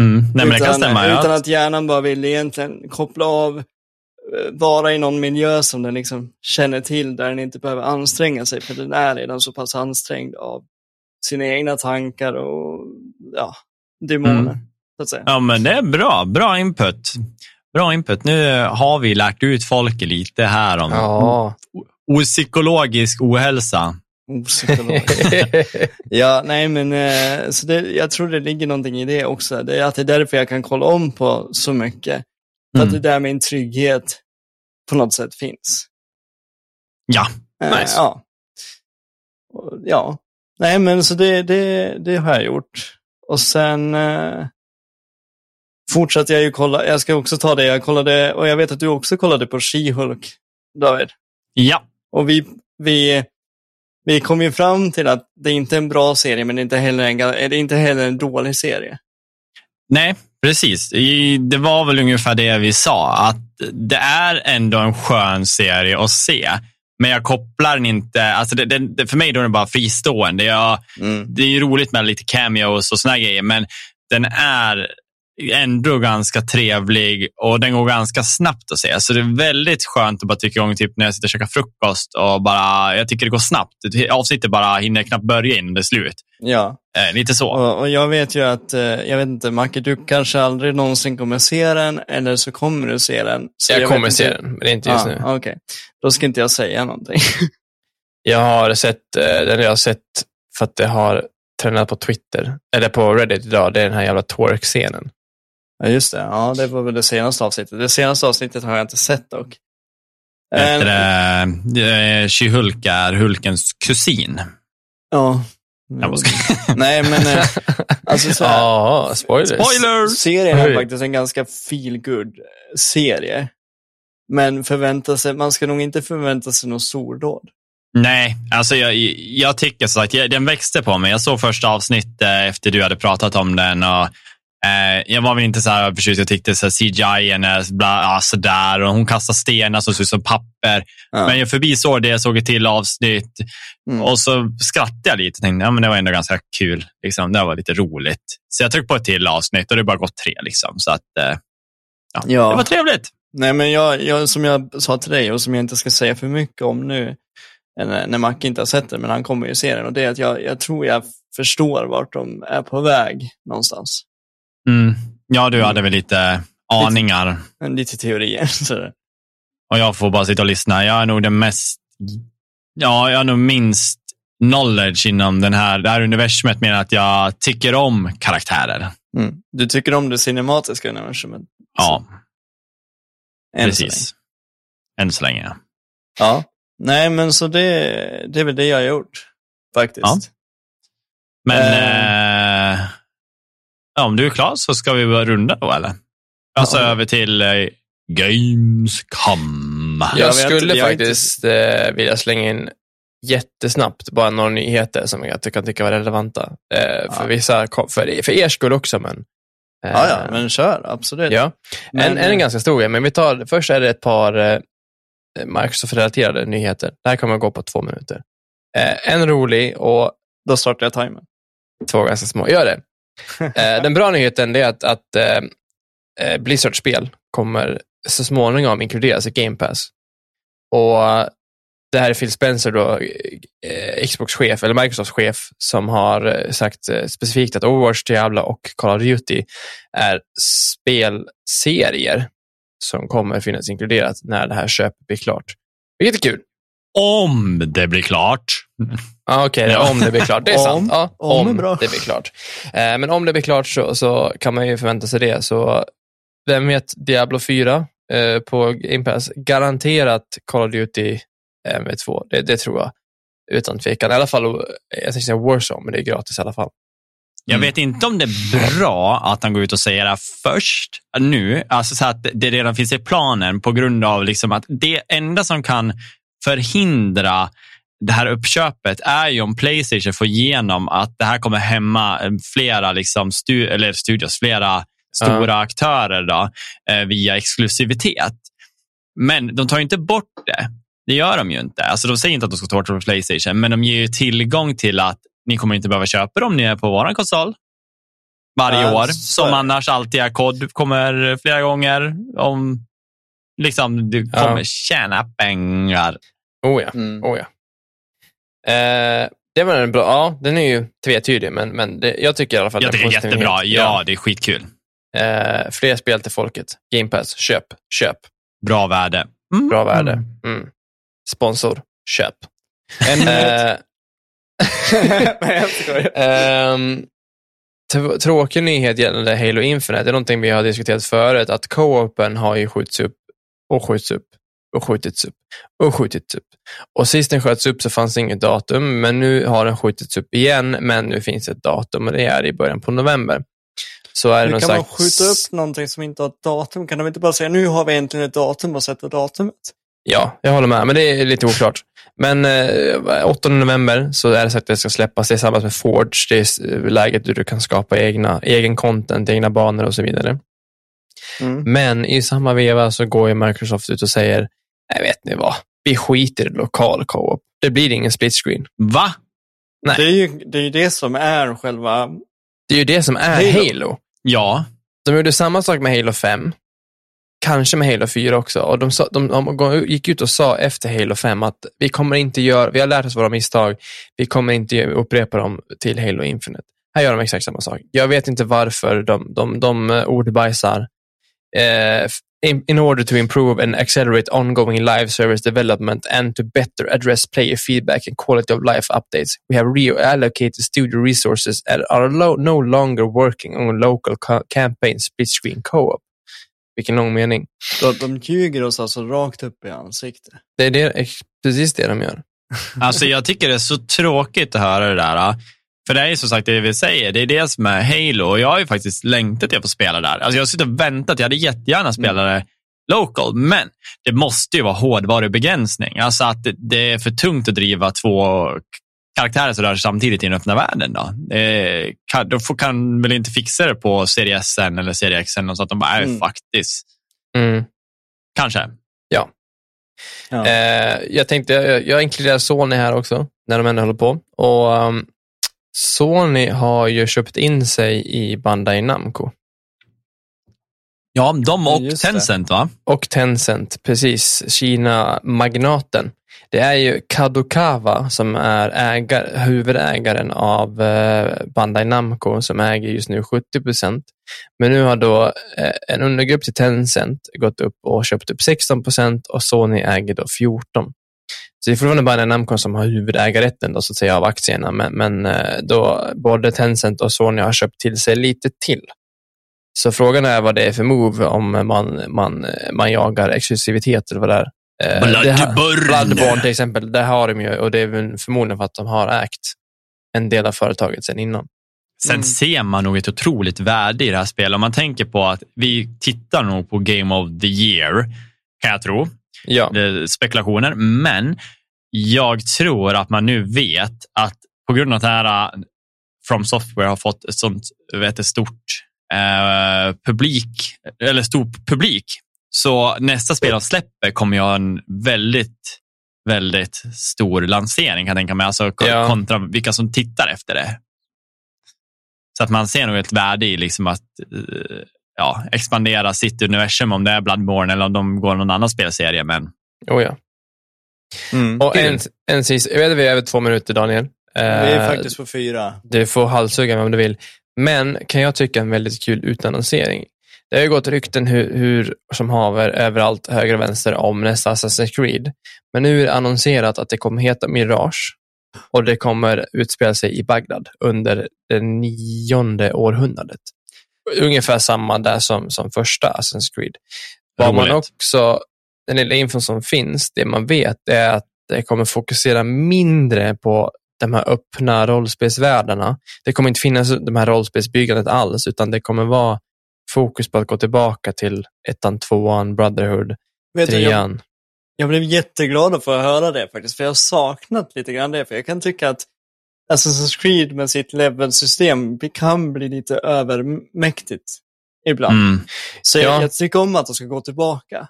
Mm. Nej, men det kan utan, stämma. ja. utan att hjärnan bara vill egentligen koppla av, eh, vara i någon miljö som den liksom känner till, där den inte behöver anstränga sig, för den är redan så pass ansträngd av sina egna tankar och ja, demoner. Mm. Så att säga. Ja, men det är bra. Bra input. Bra input. Nu har vi lärt ut folk lite här om ja. opsykologisk ohälsa. Opsykolog. ja, nej men eh, så det, jag tror det ligger någonting i det också. Det är att det är därför jag kan kolla om på så mycket. För att Mm. det där min trygghet på något sätt finns. Ja, Eh, Nice. Ja. Ja. Nej, men så det, det, det har jag gjort. Och sen eh, fortsatte jag ju kolla. Jag ska också ta det. Jag kollade, och jag vet att du också kollade på She-Hulk, David. ja. Och vi, vi, vi kom ju fram till att det är inte en bra serie, men det är inte heller en, det är inte heller en dålig serie. Nej, precis. Det var väl ungefär det vi sa, att det är ändå en skön serie att se. Men jag kopplar den inte, alltså det, det, för mig då är den bara fristående. Jag, det är roligt med lite cameos och såna grejer, men den är ändå ganska trevlig och den går ganska snabbt att se. Så det är väldigt skönt att bara tycka igång typ när jag sitter och käkar frukost och bara, jag tycker det går snabbt. Avsnittet bara hinner knappt börja innan det är slut. Ja, Eh, lite så. och, och jag vet ju att, eh, jag vet inte, Macke, du kanske aldrig någonsin kommer se den, eller så kommer du se den. Så Jag vet kommer se den, men det är inte just ah, nu. Okej, då ska inte jag säga någonting. Jag har sett, eh, den jag har sett för att det har tränat på Twitter, eller på Reddit idag, det är den här jävla twerk-scenen. Ja, just det. Ja, det var väl det senaste avsnittet. Det senaste avsnittet har jag inte sett dock. Heter Eh, det, eh, She-Hulk är Hulkens kusin. Ja. Jag Nej, men eh, alltså så här, Ja, spoilers. Spoilers! serien är faktiskt en ganska feel good serie. Men förvänta sig, man ska nog inte förvänta sig något stordåd. Nej, alltså jag, jag tycker så att jag, den växte på mig. Jag såg första avsnittet efter du hade pratat om den. Och, eh, jag var väl inte så här förtjust. Jag tyckte så här, CGI är bla, sådär och hon kastar stenar som ser ut som papper. Ja. Men jag förbisåg det, jag såg ett till avsnitt Mm. och så skrattade jag lite tänkte ja, men det var ändå ganska kul. Liksom. Det var lite roligt. Så jag tryckte på ett till avsnitt och det bara gått tre. Liksom. Så att, eh, ja, Ja. Det var trevligt. Nej, men jag, jag, som jag sa till dig och som jag inte ska säga för mycket om nu, eh, när, när Macke inte har sett den, men han kommer ju se den, och det är att jag, jag tror jag förstår vart de är på väg någonstans. Mm. Ja, du hade väl lite aningar. Men Lite teorier. Så. Och jag får bara sitta och lyssna. Jag är nog den mest... Ja, jag har nog minst knowledge inom den här, det här universumet med att jag tycker om karaktärer. Mm. Du tycker om det cinematiska universumet? Ja, än så precis. Än så länge. länge. Ja. Nej, men så det, det är väl det jag har gjort. Faktiskt. Ja. Men eh, ja, om du är klar så ska vi börja runda då, eller? Alltså Ja. över till eh, Gamescom. Ja. Jag skulle inte, jag har inte- faktiskt eh, vilja slänga in jättesnabbt bara några nyheter som jag kan tycka var relevanta. Eh, för Ja. vissa, för, för er skull också, men... eh, Ja, ja, men kör. Absolut. ja. Men, en, en ganska stor grej, men vi tar, först är det ett par eh, Microsoft-relaterade nyheter. Det här kommer att gå på två minuter. Eh, en rolig och Då startar jag timern. två ganska små. Gör det. Eh, den bra nyheten är att, att eh, eh, Blizzard-spel kommer så småningom inkluderas i Game Pass. Och det här är Phil Spencer, då, eh, Xbox-chef, eller Microsoft-chef, som har eh, sagt eh, specifikt att Overwatch, Diablo och Call of Duty är spelserier som kommer finnas inkluderat när det här köpet blir klart. Vilket är kul. Om det blir klart. Ja, Okej, Ja. om det blir klart. Det är sant. Om- Ja, om om det blir klart. Eh, men om det blir klart så, så kan man ju förvänta sig det. Så vem vet Diablo 4 eh, på Game Pass? Garanterat Call of Duty MV2. Det, det tror jag. Utan tvekan. I alla fall, eh, jag tänkte säga Warzone, men det är gratis i alla fall. Jag Mm. vet inte om det är bra att han går ut och säger det här först, nu, alltså så att det redan finns i planen på grund av liksom att det enda som kan förhindra det här uppköpet är ju om Playstation får igenom att det här kommer hämma eh, flera liksom stu eller studios, flera stora aktörer då, eh, via exklusivitet. Men de tar ju inte bort det. Det gör de ju inte. Alltså, de säger inte att de ska ta bort det från Playstation, men de ger ju tillgång till att ni kommer inte behöva köpa dem, ni är på vår konsol varje Ja, år. så Som annars alltid är kod, kommer flera gånger. Om liksom, du Ja. kommer tjäna pengar. Oh ja. Mm. Oh ja. Eh, det var en bra, ja, den är ju tvetydig, men, men det, jag tycker i alla fall Jag det är tycker det är jättebra. nyhet. Ja, det är skitkul. Eh, fler spel till folket. Game Pass, köp, köp. Bra värde. Mm. Bra värde. Mm. Sponsor, köp. En nyhet. Eh, Nej, jag skojar. Ehm, tr- tråkig nyhet gällande Halo Infinite. Det är någonting vi har diskuterat förut, att co-open har ju skjutits upp och skjutits upp och skjutits upp och skjutits upp. Och sist den sköts upp så fanns det inget datum, men nu har den skjutits upp igen, men nu finns ett datum och det är i början på november. Så är det Hur någon kan man slags... skjuta upp någonting som inte har ett datum? Kan de inte bara säga nu har vi äntligen ett datum och sätta datumet? Ja, jag håller med, men det är lite oklart. Men eh, 8 november så är det sagt att det ska släppas. Det är samma med Forge. Det är eh, läget där du kan skapa egna, egen content, egna banor och så vidare. Mm. Men i samma veva så går ju Microsoft ut och säger, jag vet ni vad, vi skiter i lokal co-op. Det blir ingen split screen. Va? Nej. Det är ju det, är ju det som är själva... Det är ju det som är Halo. Halo. Ja. De gjorde samma sak med Halo 5. Kanske med Halo 4 också. Och de, sa, de, de gick ut och sa efter Halo 5 att vi kommer inte göra, vi har lärt oss våra misstag, vi kommer inte upprepa dem till Halo Infinite. Här gör de exakt samma sak. Jag vet inte varför de, de, de ordbajsar. Eh, in, in order to improve and accelerate ongoing live service development and to better address player feedback and quality of life updates, we have reallocated studio resources and are lo- no longer working on local ca- campaign split screen co-op. Vilken lång mening. De, de ljuger oss alltså rakt upp i ansiktet. Det är det, precis det de gör. Alltså jag tycker det är så tråkigt att höra det där. För det är ju som sagt det vi säger, det är det som är Halo och jag har ju faktiskt längtat till att spela där. Alltså jag har suttit och väntat, jag hade jättegärna spelat det local, men det måste ju vara hårdvarubegränsning. Alltså att det- är för tungt att driva två karaktärer som rör sig samtidigt i den öppna världen. Då. Det kan, de får, kan väl inte fixa det på serie S eller serie X eller något sånt. De bara, nej, Mm. faktiskt. Mm. Kanske. Ja. Eh, jag tänkte, jag, jag inkluderar Sony här också, när de ändå håller på. Och um, Sony har ju köpt in sig i Bandai Namco. Ja, de och Just det. Tencent va? Och Tencent, precis. Kina-magnaten. Det är ju Kadokawa som är ägare, huvudägaren av eh, Bandai Namco som äger just nu 70 procent. Men nu har då eh, en undergrupp till Tencent gått upp och köpt upp 16 procent och Sony äger då 14. Så det är fortfarande Bandai Namco som har huvudägarrätten då, så att säga, av aktierna, men, men eh, då både Tencent och Sony har köpt till sig lite till. Så frågan är vad det är för move om man, man, man jagar exklusivitet eller vad det är. Eh, Bloodborne. Bloodborne till exempel, det har de ju och det är förmodligen för att de har ägt en del av företaget sedan innan. Sen Mm. ser man nog ett otroligt värde i det här spelet. Om man tänker på att vi tittar nog på Game of the Year, kan jag tro. Ja, spekulationer. Men jag tror att man nu vet att på grund av att det här uh, From Software har fått ett sånt vet, stort eh, publik, eller stor publik, så nästa spel de släpper kommer ha en väldigt, väldigt stor lansering kan jag tänka mig. Alltså Ja. kontra vilka som tittar efter det. Så att man ser nog ett värde i liksom att eh, ja, expandera sitt universum om det är Bloodborne eller om de går någon annan spelserie. Men oh, ja. Mm. Och en, en sist, jag vet att vi är över två minuter Daniel. Vi är Eh, faktiskt på fyra. Du får halshugga mig om du vill. Men kan jag tycka en väldigt kul utannonsering. Det har ju gått rykten hur, hur, som haver överallt, höger och vänster, om nästa Assassin's Creed. Men nu är det annonserat att det kommer heta Mirage och det kommer utspela sig i Bagdad under det nionde århundradet. Ungefär samma där som, som första Assassin's Creed. Vad man också, den lilla infon som finns, det man vet är att det kommer fokusera mindre på de här öppna rollspelsvärldarna. Det kommer inte finnas de här rollspelsbyggandet alls, utan det kommer vara fokus på att gå tillbaka till ettan, tvåan, Brotherhood, Vet du, jag, trean. jag blev jätteglad att få höra det faktiskt, för jag har saknat lite grann det. För jag kan tycka att Assassin's Creed med sitt levelsystem kan bli lite övermäktigt ibland. mm, Så jag, Ja. jag tycker om att de ska gå tillbaka.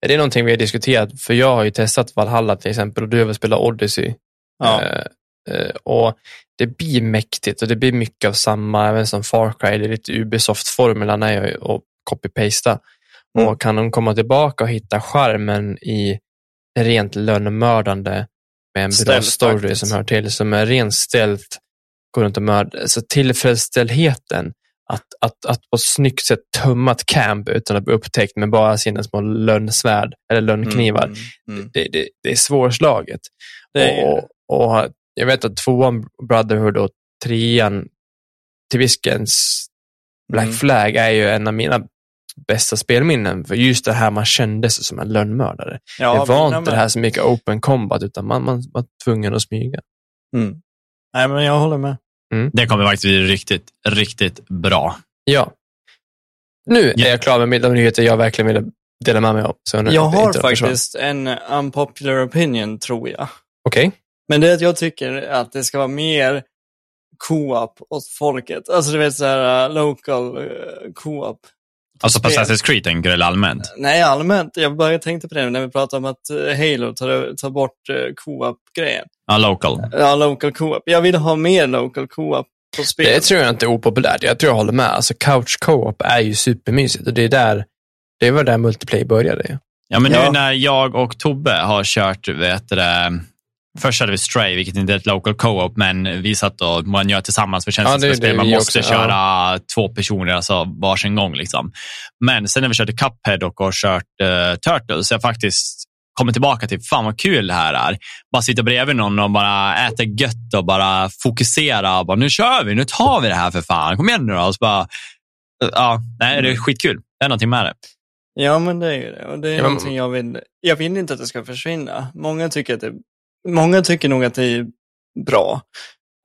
Ja, Det är någonting vi har diskuterat, för jag har ju testat Valhalla till exempel och du har väl spelat Odyssey. Ja. Eh, eh, och det blir mäktigt och det blir mycket av samma, även som Far Cry, det är lite Ubisoft-formulan är att copy-pasta. Mm. Och kan de komma tillbaka och hitta charmen i rent lönnmördande med en bra Stealth story faktiskt. som hör till, som är ren stealth, går runt och mördar. Så tillfredsställheten att, att, att på ett snyggt sätt tömma ett camp utan att bli upptäckt med bara sina små lönnsvärd eller lönnknivar. Mm, mm. Det, det, det är svårslaget. Det är, Och, och jag vet att tvåan Brotherhood och trean till viss gräns Black Mm. Flag är ju en av mina bästa spelminnen. För just det här man kände sig som en lönnmördare. ja, det var mina inte det med. här så mycket open combat, utan man, man var tvungen att smyga. Mm. Nej, men jag håller med. det kommer faktiskt bli riktigt, riktigt bra. Ja. Nu Ja. är jag klar med de nyheter jag verkligen ville dela med mig av. Så nu- Jag har faktiskt en unpopular opinion, tror jag. Okej. Men det är att jag tycker att det ska vara mer co-op åt folket. Alltså du vet så här uh, local uh, co-op. Alltså på. Assassin's Creed tänker du, eller allmänt? Nej, allmänt. Jag bara tänkte på det när vi pratade om att uh, Halo tar, tar bort uh, co-op-grejen. Ja, local. Ja, local co-op. Jag vill ha mer local co-op på spel. Det tror jag inte är opopulärt. Jag tror jag håller med. Alltså couch co-op är ju supermysigt och det är där, det var där multiplayer började. Ja, men Ja. nu när jag och Tobbe har kört, vet du, det, först hade vi Stray, vilket inte är ett local co-op, men vi satt och man gör tillsammans för känns Ja, det det man måste också, köra två personer, alltså varsin gång. Liksom. Men sen när vi körde Cuphead och har kört uh, Turtles, så jag faktiskt kommit tillbaka till, fan vad kul det här är. Bara sitta bredvid någon och bara äta gött och bara fokusera. Och bara, nu kör vi, nu tar vi det här för fan. Kom igen nu då. Och så bara, ja, nej, det är skitkul. Det är någonting med det. Ja, men det är ju det. Och det är Ja, men- någonting jag vill. Jag vill inte att det ska försvinna. Många tycker, att det, många tycker nog att det är bra.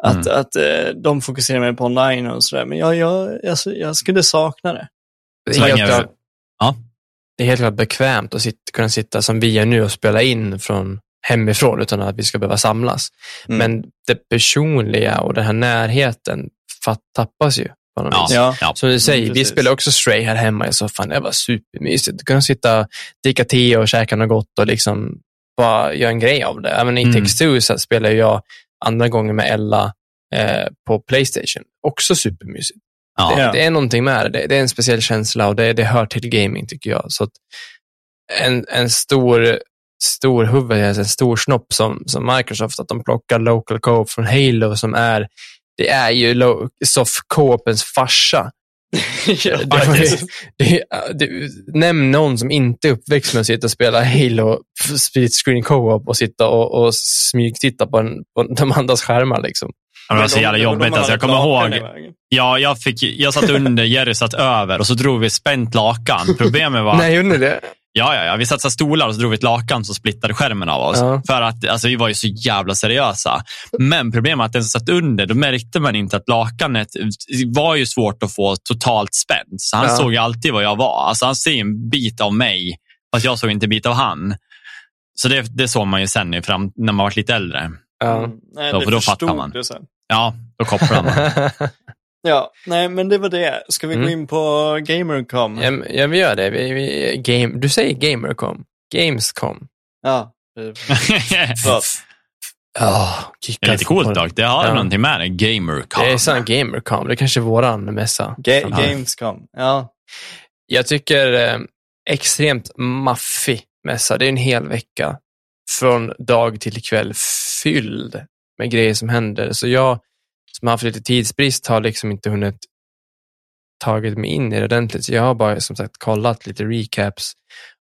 Att, Mm. att eh, de fokuserar mer på online och sådär. Men jag, jag, jag, jag skulle sakna det. Det är, helt klart, Ja. det är helt klart bekvämt att sitta, kunna sitta som vi gör nu och spela in från hemifrån utan att vi ska behöva samlas. Mm. Men det personliga och den här närheten tappas ju. På något Ja. vis. Ja. Som du säger, Mm, vi spelar också Stray här hemma i soffan. Det var supermysigt. Du kunde sitta, dricka te och käka något gott och liksom bara göra en grej av det. Även i Mm. Take-Two så spelar jag andra gången med Ella eh, på Playstation. Också supermysigt. Ja. Det, det är någonting med det. det. Är en speciell känsla och det, det hör till gaming tycker jag. Så att en, en stor stor huvud, en stor snopp som, som Microsoft, att de plockar local co-op från Halo som är, det är ju soft co-opens farsa. ja, Det ju- det, det, nämn någon som inte är uppväxt med att sitta och spela Halo split screen co-op och sitta och, och smygtitta på, en, på de andras skärmar. Liksom. Det var så jävla jobbigt. Alltså, jag kommer ihåg, ja, jag, fick, jag satt under, Jerry satt över och så drog vi spänt lakan. Problemet var, Nej, gjorde det? Ja, ja, ja, vi satt så här stolar och så drog vi ett lakan som splittade skärmen av oss. Ja. För att alltså, vi var ju så jävla seriösa. Men problemet är att den som satt under, då märkte man inte att lakanet det var ju svårt att få totalt spänt. Så han Ja. såg ju alltid vad jag var. Alltså, han ser en bit av mig, fast jag såg inte en bit av han. Så det, det såg man ju sen i fram, när man var lite äldre. Ja. Mm. Nej, Då- det för då fattar man. du sen. Ja, då kopplar man. Ja, nej men det var det. Ska vi gå Mm. in på Gamercom? ja, ja, vi gör det. Vi, vi, game, du säger Gamercom. Gamescom. Ja. Oh, Det är lite coolt dock. Det har Ja. någonting med det. Gamercom. Det är sån Gamercom. Det är kanske är våran mässa. Ga-. Gamescom. Ja. Jag tycker eh, extremt maffig mässa. Det är en hel vecka från dag till kväll fylld med grejer som händer. Så jag som har haft lite tidsbrist har liksom inte hunnit tagit mig in i det ordentligt. Så jag har bara som sagt kollat lite recaps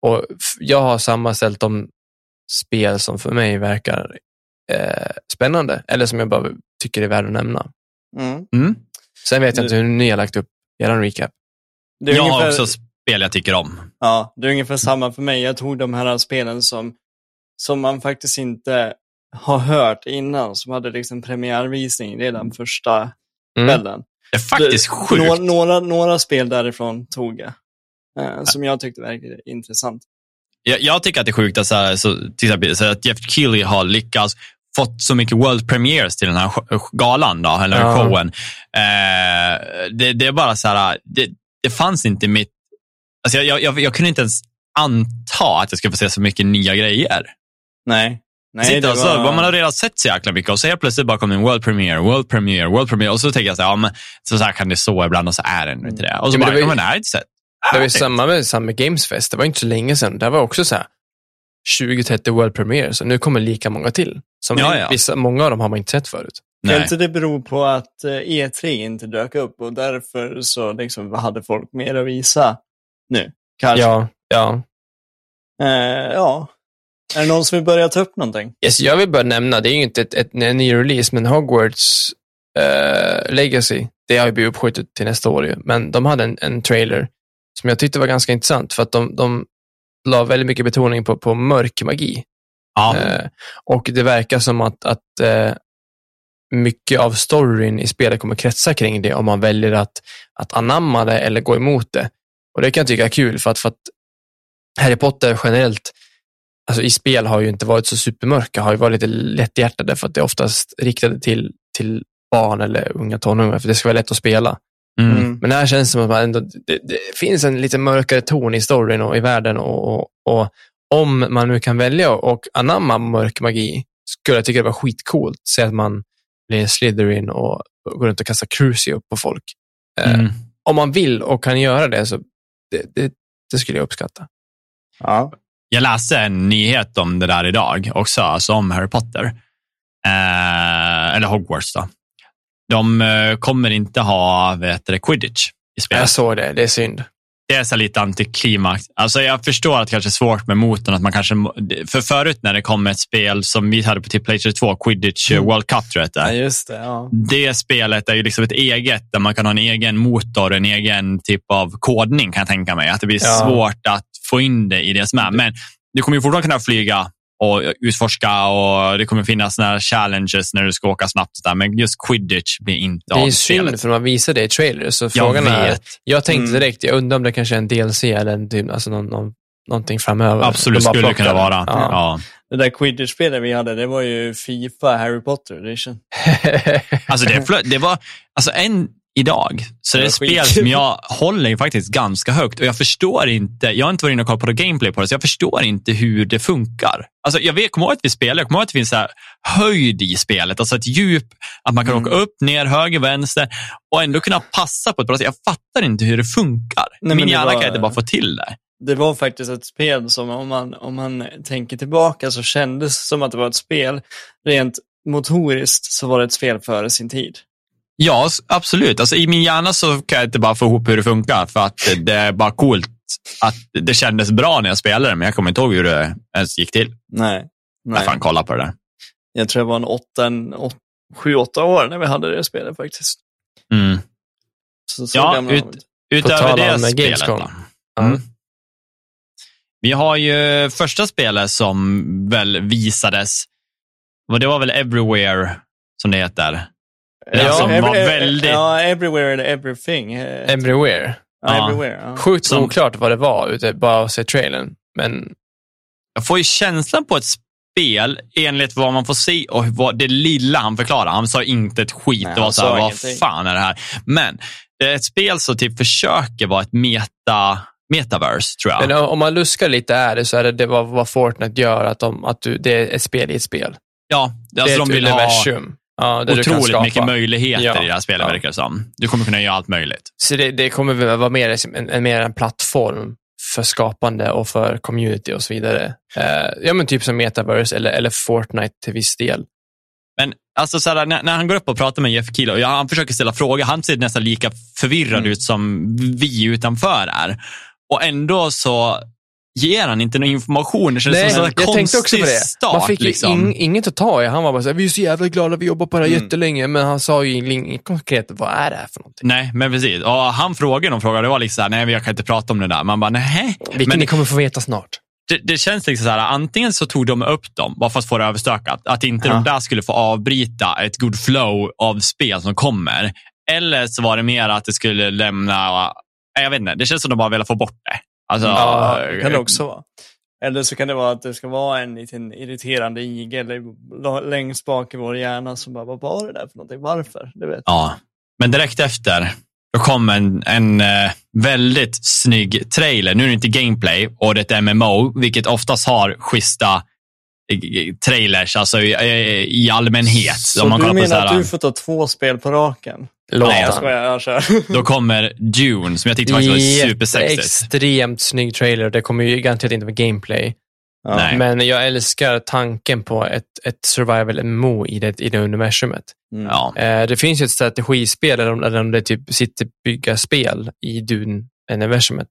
och jag har sammanställt de spel som för mig verkar eh, spännande eller som jag bara tycker är värda att nämna. Mm. Mm. Sen vet jag inte hur ni har lagt upp er recap. Det är Jag har ungefär, också spel jag tycker om. Ja, det är ungefär samma för mig. Jag tog de här spelen som, som man faktiskt inte har hört innan, som hade liksom premiärvisning redan första Mm. kvällen. Det är faktiskt Det- sjukt. Några, några, några spel därifrån tog jag. Eh, som jag tyckte verkade intressant. Jag, jag tycker att det är sjukt att, så här, så, till exempel, så att Jeff Keely har lyckats fått så mycket world premieres till den här galan, då, eller Ja. showen. Eh, det, det är bara så här, det, det fanns inte i mitt... Alltså jag, jag, jag, jag kunde inte ens anta att jag skulle få se så mycket nya grejer. Nej. Nej, Sitter det och så, var... Man har redan sett så jäkla mycket och så helt plötsligt bara kommer en world premiere, world premiere, world premiere och så tänker jag så här, ja, men, så, så här kan det så ibland och så är det inte det. Och så Ja, bara, det var ju- men det här är inte sett. Det var ju samma med, samma med Gamesfest. Det var inte så länge sedan. Det var också så här 20-30 World Premiere, så nu kommer lika många till. Som Ja, ja. Vissa, många av dem har man inte sett förut. Kan Nej. inte det bero på att eh, E3 inte dök upp och därför så liksom hade folk mer att visa nu? Kanske. Ja, ja. Eh, ja. Är det någon som vill börja ta upp någonting? Yes, jag vill bara nämna, det är ju inte ett, ett, en ny release, men Hogwarts eh, Legacy, det har ju blivit uppskjutet till nästa år ju. Men de hade en, en trailer som jag tyckte var ganska intressant, för att de, de la väldigt mycket betoning på, på mörk magi. Ja. Eh, och det verkar som att, att eh, mycket av storyn i spelet kommer kretsa kring det om man väljer att, att anamma det eller gå emot det. Och det kan jag tycka är kul för att, för att Harry Potter generellt, alltså i spel har ju inte varit så supermörka, har ju varit lite lätthjärtade för att det är oftast riktade till, till barn eller unga tonåringar för det ska vara lätt att spela. Mm. Men här känns det som att man ändå, det, det finns en lite mörkare ton i storyn och i världen och, och, och om man nu kan välja och anamma mörk magi skulle jag tycka det var skitcoolt. Säg att man blir Slytherin och går runt och kastar Crucio på folk. Eh, Mm. Om man vill och kan göra det så det, det, det skulle jag uppskatta. Ja. Jag läste en nyhet om det där idag också, alltså om Harry Potter. Eh, eller Hogwarts då. De eh, kommer inte ha vet du, quidditch i spelet. Jag såg det, det är synd. Det är så lite antiklimax. Alltså jag förstår att det kanske är svårt med motorn. Att man kanske, för förut när det kom ett spel som vi hade på till Playstation 2, Quidditch eh, World Cup tror jag det ja, just det. Ja. Det spelet är ju liksom ett eget, där man kan ha en egen motor, en egen typ av kodning kan jag tänka mig. Att det blir Ja. svårt att få in det i det som är. Men du kommer ju fortfarande kunna flyga och utforska och det kommer finnas här challenges när du ska åka snabbt. och där. Men just quidditch blir inte Det är av ju spelet. synd för man visar det i trailer. Så Jag frågan är, vet. jag tänkte Mm. direkt, jag undrar om det kanske är en DLC eller en, typ, alltså någon, någon, någonting framöver. Absolut De skulle det kunna vara. Ja. Ja. Det där quidditch-spelet vi hade, det var ju Fifa Harry Potter edition. Alltså det, det var, alltså än idag, så det är ett spel som jag håller faktiskt ganska högt och jag förstår inte, jag har inte varit inne och kollat på det gameplay på det, så jag förstår inte hur det funkar. Alltså jag vet, kommer ihåg att vi spelar, jag kommer ihåg att det finns så höjd i spelet, alltså ett djup, att man kan Mm. åka upp, ner, höger, vänster och ändå kunna passa på ett bra sätt. Jag fattar inte hur det funkar. Nej, Min hjärna kan inte bara få till det. det var faktiskt ett spel som om man, om man tänker tillbaka så kändes som att det var ett spel. Rent motoriskt så var det ett spel före sin tid. Ja, absolut. Alltså, I min hjärna så kan jag inte bara få ihop hur det funkar för att det är bara coolt att det kändes bra när jag spelade men jag kommer inte ihåg hur det ens gick till. Nej. Jag Nej. fan kolla på det där. Jag tror jag var en åtta, en åt, sju, åtta år när vi hade det spelet faktiskt. Mm. Så, så Ja, gamla ut-. Utöver det om spelet Gamescom. då. Mm. Vi har ju första spelet som väl visades. Och det var väl Everywhere som det heter. Det som var väldigt... Ja, everywhere and everything. eh, Everywhere. ja, ja. everywhere. Ja. Sjukt Som- oklart vad det var, ute, bara att se trailern. Men Jag får ju känslan på ett spel enligt vad man får se och vad det lilla han förklarar. Han sa inte ett skit. Nej, det var så här, vad fan är det här? Men det är ett spel som typ försöker vara ett meta, metaverse, tror jag. Men om man luskar lite är det så är det, det vad, vad Fortnite gör, att, de, att du, det är ett spel i ett spel. ja, Det alltså är de ett vill ha universum. Ja, otroligt mycket möjligheter Ja, i det här spelet, ja. verkar det som. Du kommer kunna göra allt möjligt. Så det, det kommer vara mer en, en, mer en plattform för skapande och för community och så vidare. Eh, ja, men typ som Metaverse eller, eller Fortnite till viss del. Men alltså, så här, när, när han går upp och pratar med Jeff Keely och han försöker ställa frågor, han ser nästan lika förvirrad Mm. ut som vi utanför är. Och ändå så ger han inte någon information. Det känns Nej, som en jag tänkte också på det. start. Man fick liksom. ing, inget att ta i. Han var bara så här, vi är så jävla glada, vi jobbar på det här Mm. jättelänge, men han sa ju inget konkret, vad är det här för någonting? Nej, men precis. Och han frågade någon fråga, det var liksom så här, nej, jag kan inte prata om det där. Man bara, nej. Vilket Men ni kommer få veta snart. det, det känns liksom så här, antingen så tog de upp dem, bara för att få det överstökat. Att inte Ja. de där skulle få avbryta ett good flow av spel som kommer. Eller så var det mer att det skulle lämna, jag vet inte, det känns som de bara ville få bort det. Alltså, Ja, det kan det också vara. Eller så kan det vara att det ska vara en liten irriterande igel längst bak i vår hjärna som bara, vad var det där för någonting? Varför? Det vet Ja, men direkt efter då kom en, en eh, väldigt snygg trailer. Nu är det inte gameplay och det är ett MMO, vilket oftast har schyssta eh, trailers, alltså i, i- allmänhet. Så du menar att du får ta två spel på raken? Låt Nej, jag skojar. Jag kör. Då kommer Dune, som jag tyckte faktiskt var supersexigt. Extremt snygg trailer. Det kommer ju garanterat inte vara gameplay. Ja. Nej. Men jag älskar tanken på ett, ett survival MMO i det, i det universumet. Mm. Ja. Eh, det finns ju ett strategispel där de, där de typ sitter bygga spel i Dune-universumet.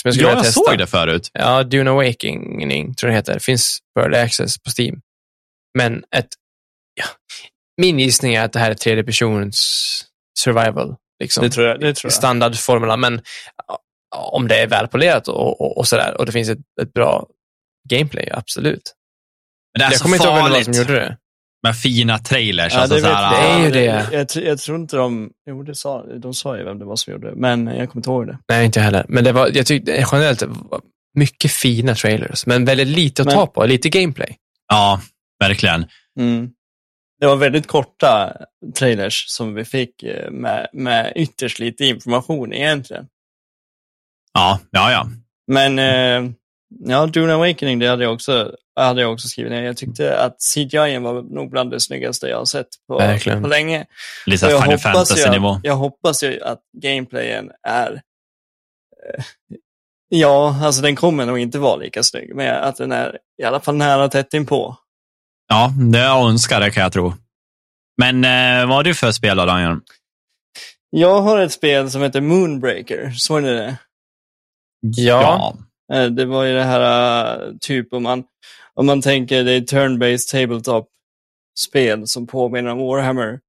Som jag skulle Ja, jag testa. såg det förut. Ja, Dune Awakening tror jag det heter. Det finns för early access på Steam. Men ett, ja, min gissning är att det här är tredje persons survival. Liksom. Det tror jag. Det tror jag. Standardformula, men ja, om det är välpolerat och, och, och sådär och det finns ett, ett bra gameplay, absolut. Men det är jag så kommer inte ihåg vem farligt som gjorde det. med fina trailers. Ja, alltså, det, så vet, här, det är ju det. Jag, jag, jag tror inte de... Jo, det sa, de sa ju vem det var som gjorde det, men jag kommer inte ihåg det. Nej, inte heller. Men det var, jag tyckte generellt mycket fina trailers, men väldigt lite att Men- ta på, lite gameplay. Ja, verkligen. Mm. Det var väldigt korta trailers som vi fick eh, med, med ytterst lite information egentligen. Ja, ja, ja. Men eh, ja, Dune Awakening, det hade jag också, hade jag också skrivit ner. Jag tyckte att CGI var nog bland det snyggaste jag har sett på, Verkligen. på länge. Lite jag Final Fantasy-nivå. jag hoppas ju att gameplayen är... Eh, ja, alltså den kommer nog inte vara lika snygg, men att den är i alla fall nära tätt inpå. Ja, det jag önskar det kan jag tro. Men eh, vad har du för spel då, Daniel? Jag har ett spel som heter Moonbreaker, såg ni det? Ja. Eh, Det var ju det här, eh, typ om man, om man tänker det är turn-based tabletop-spel som påminner om Warhammer.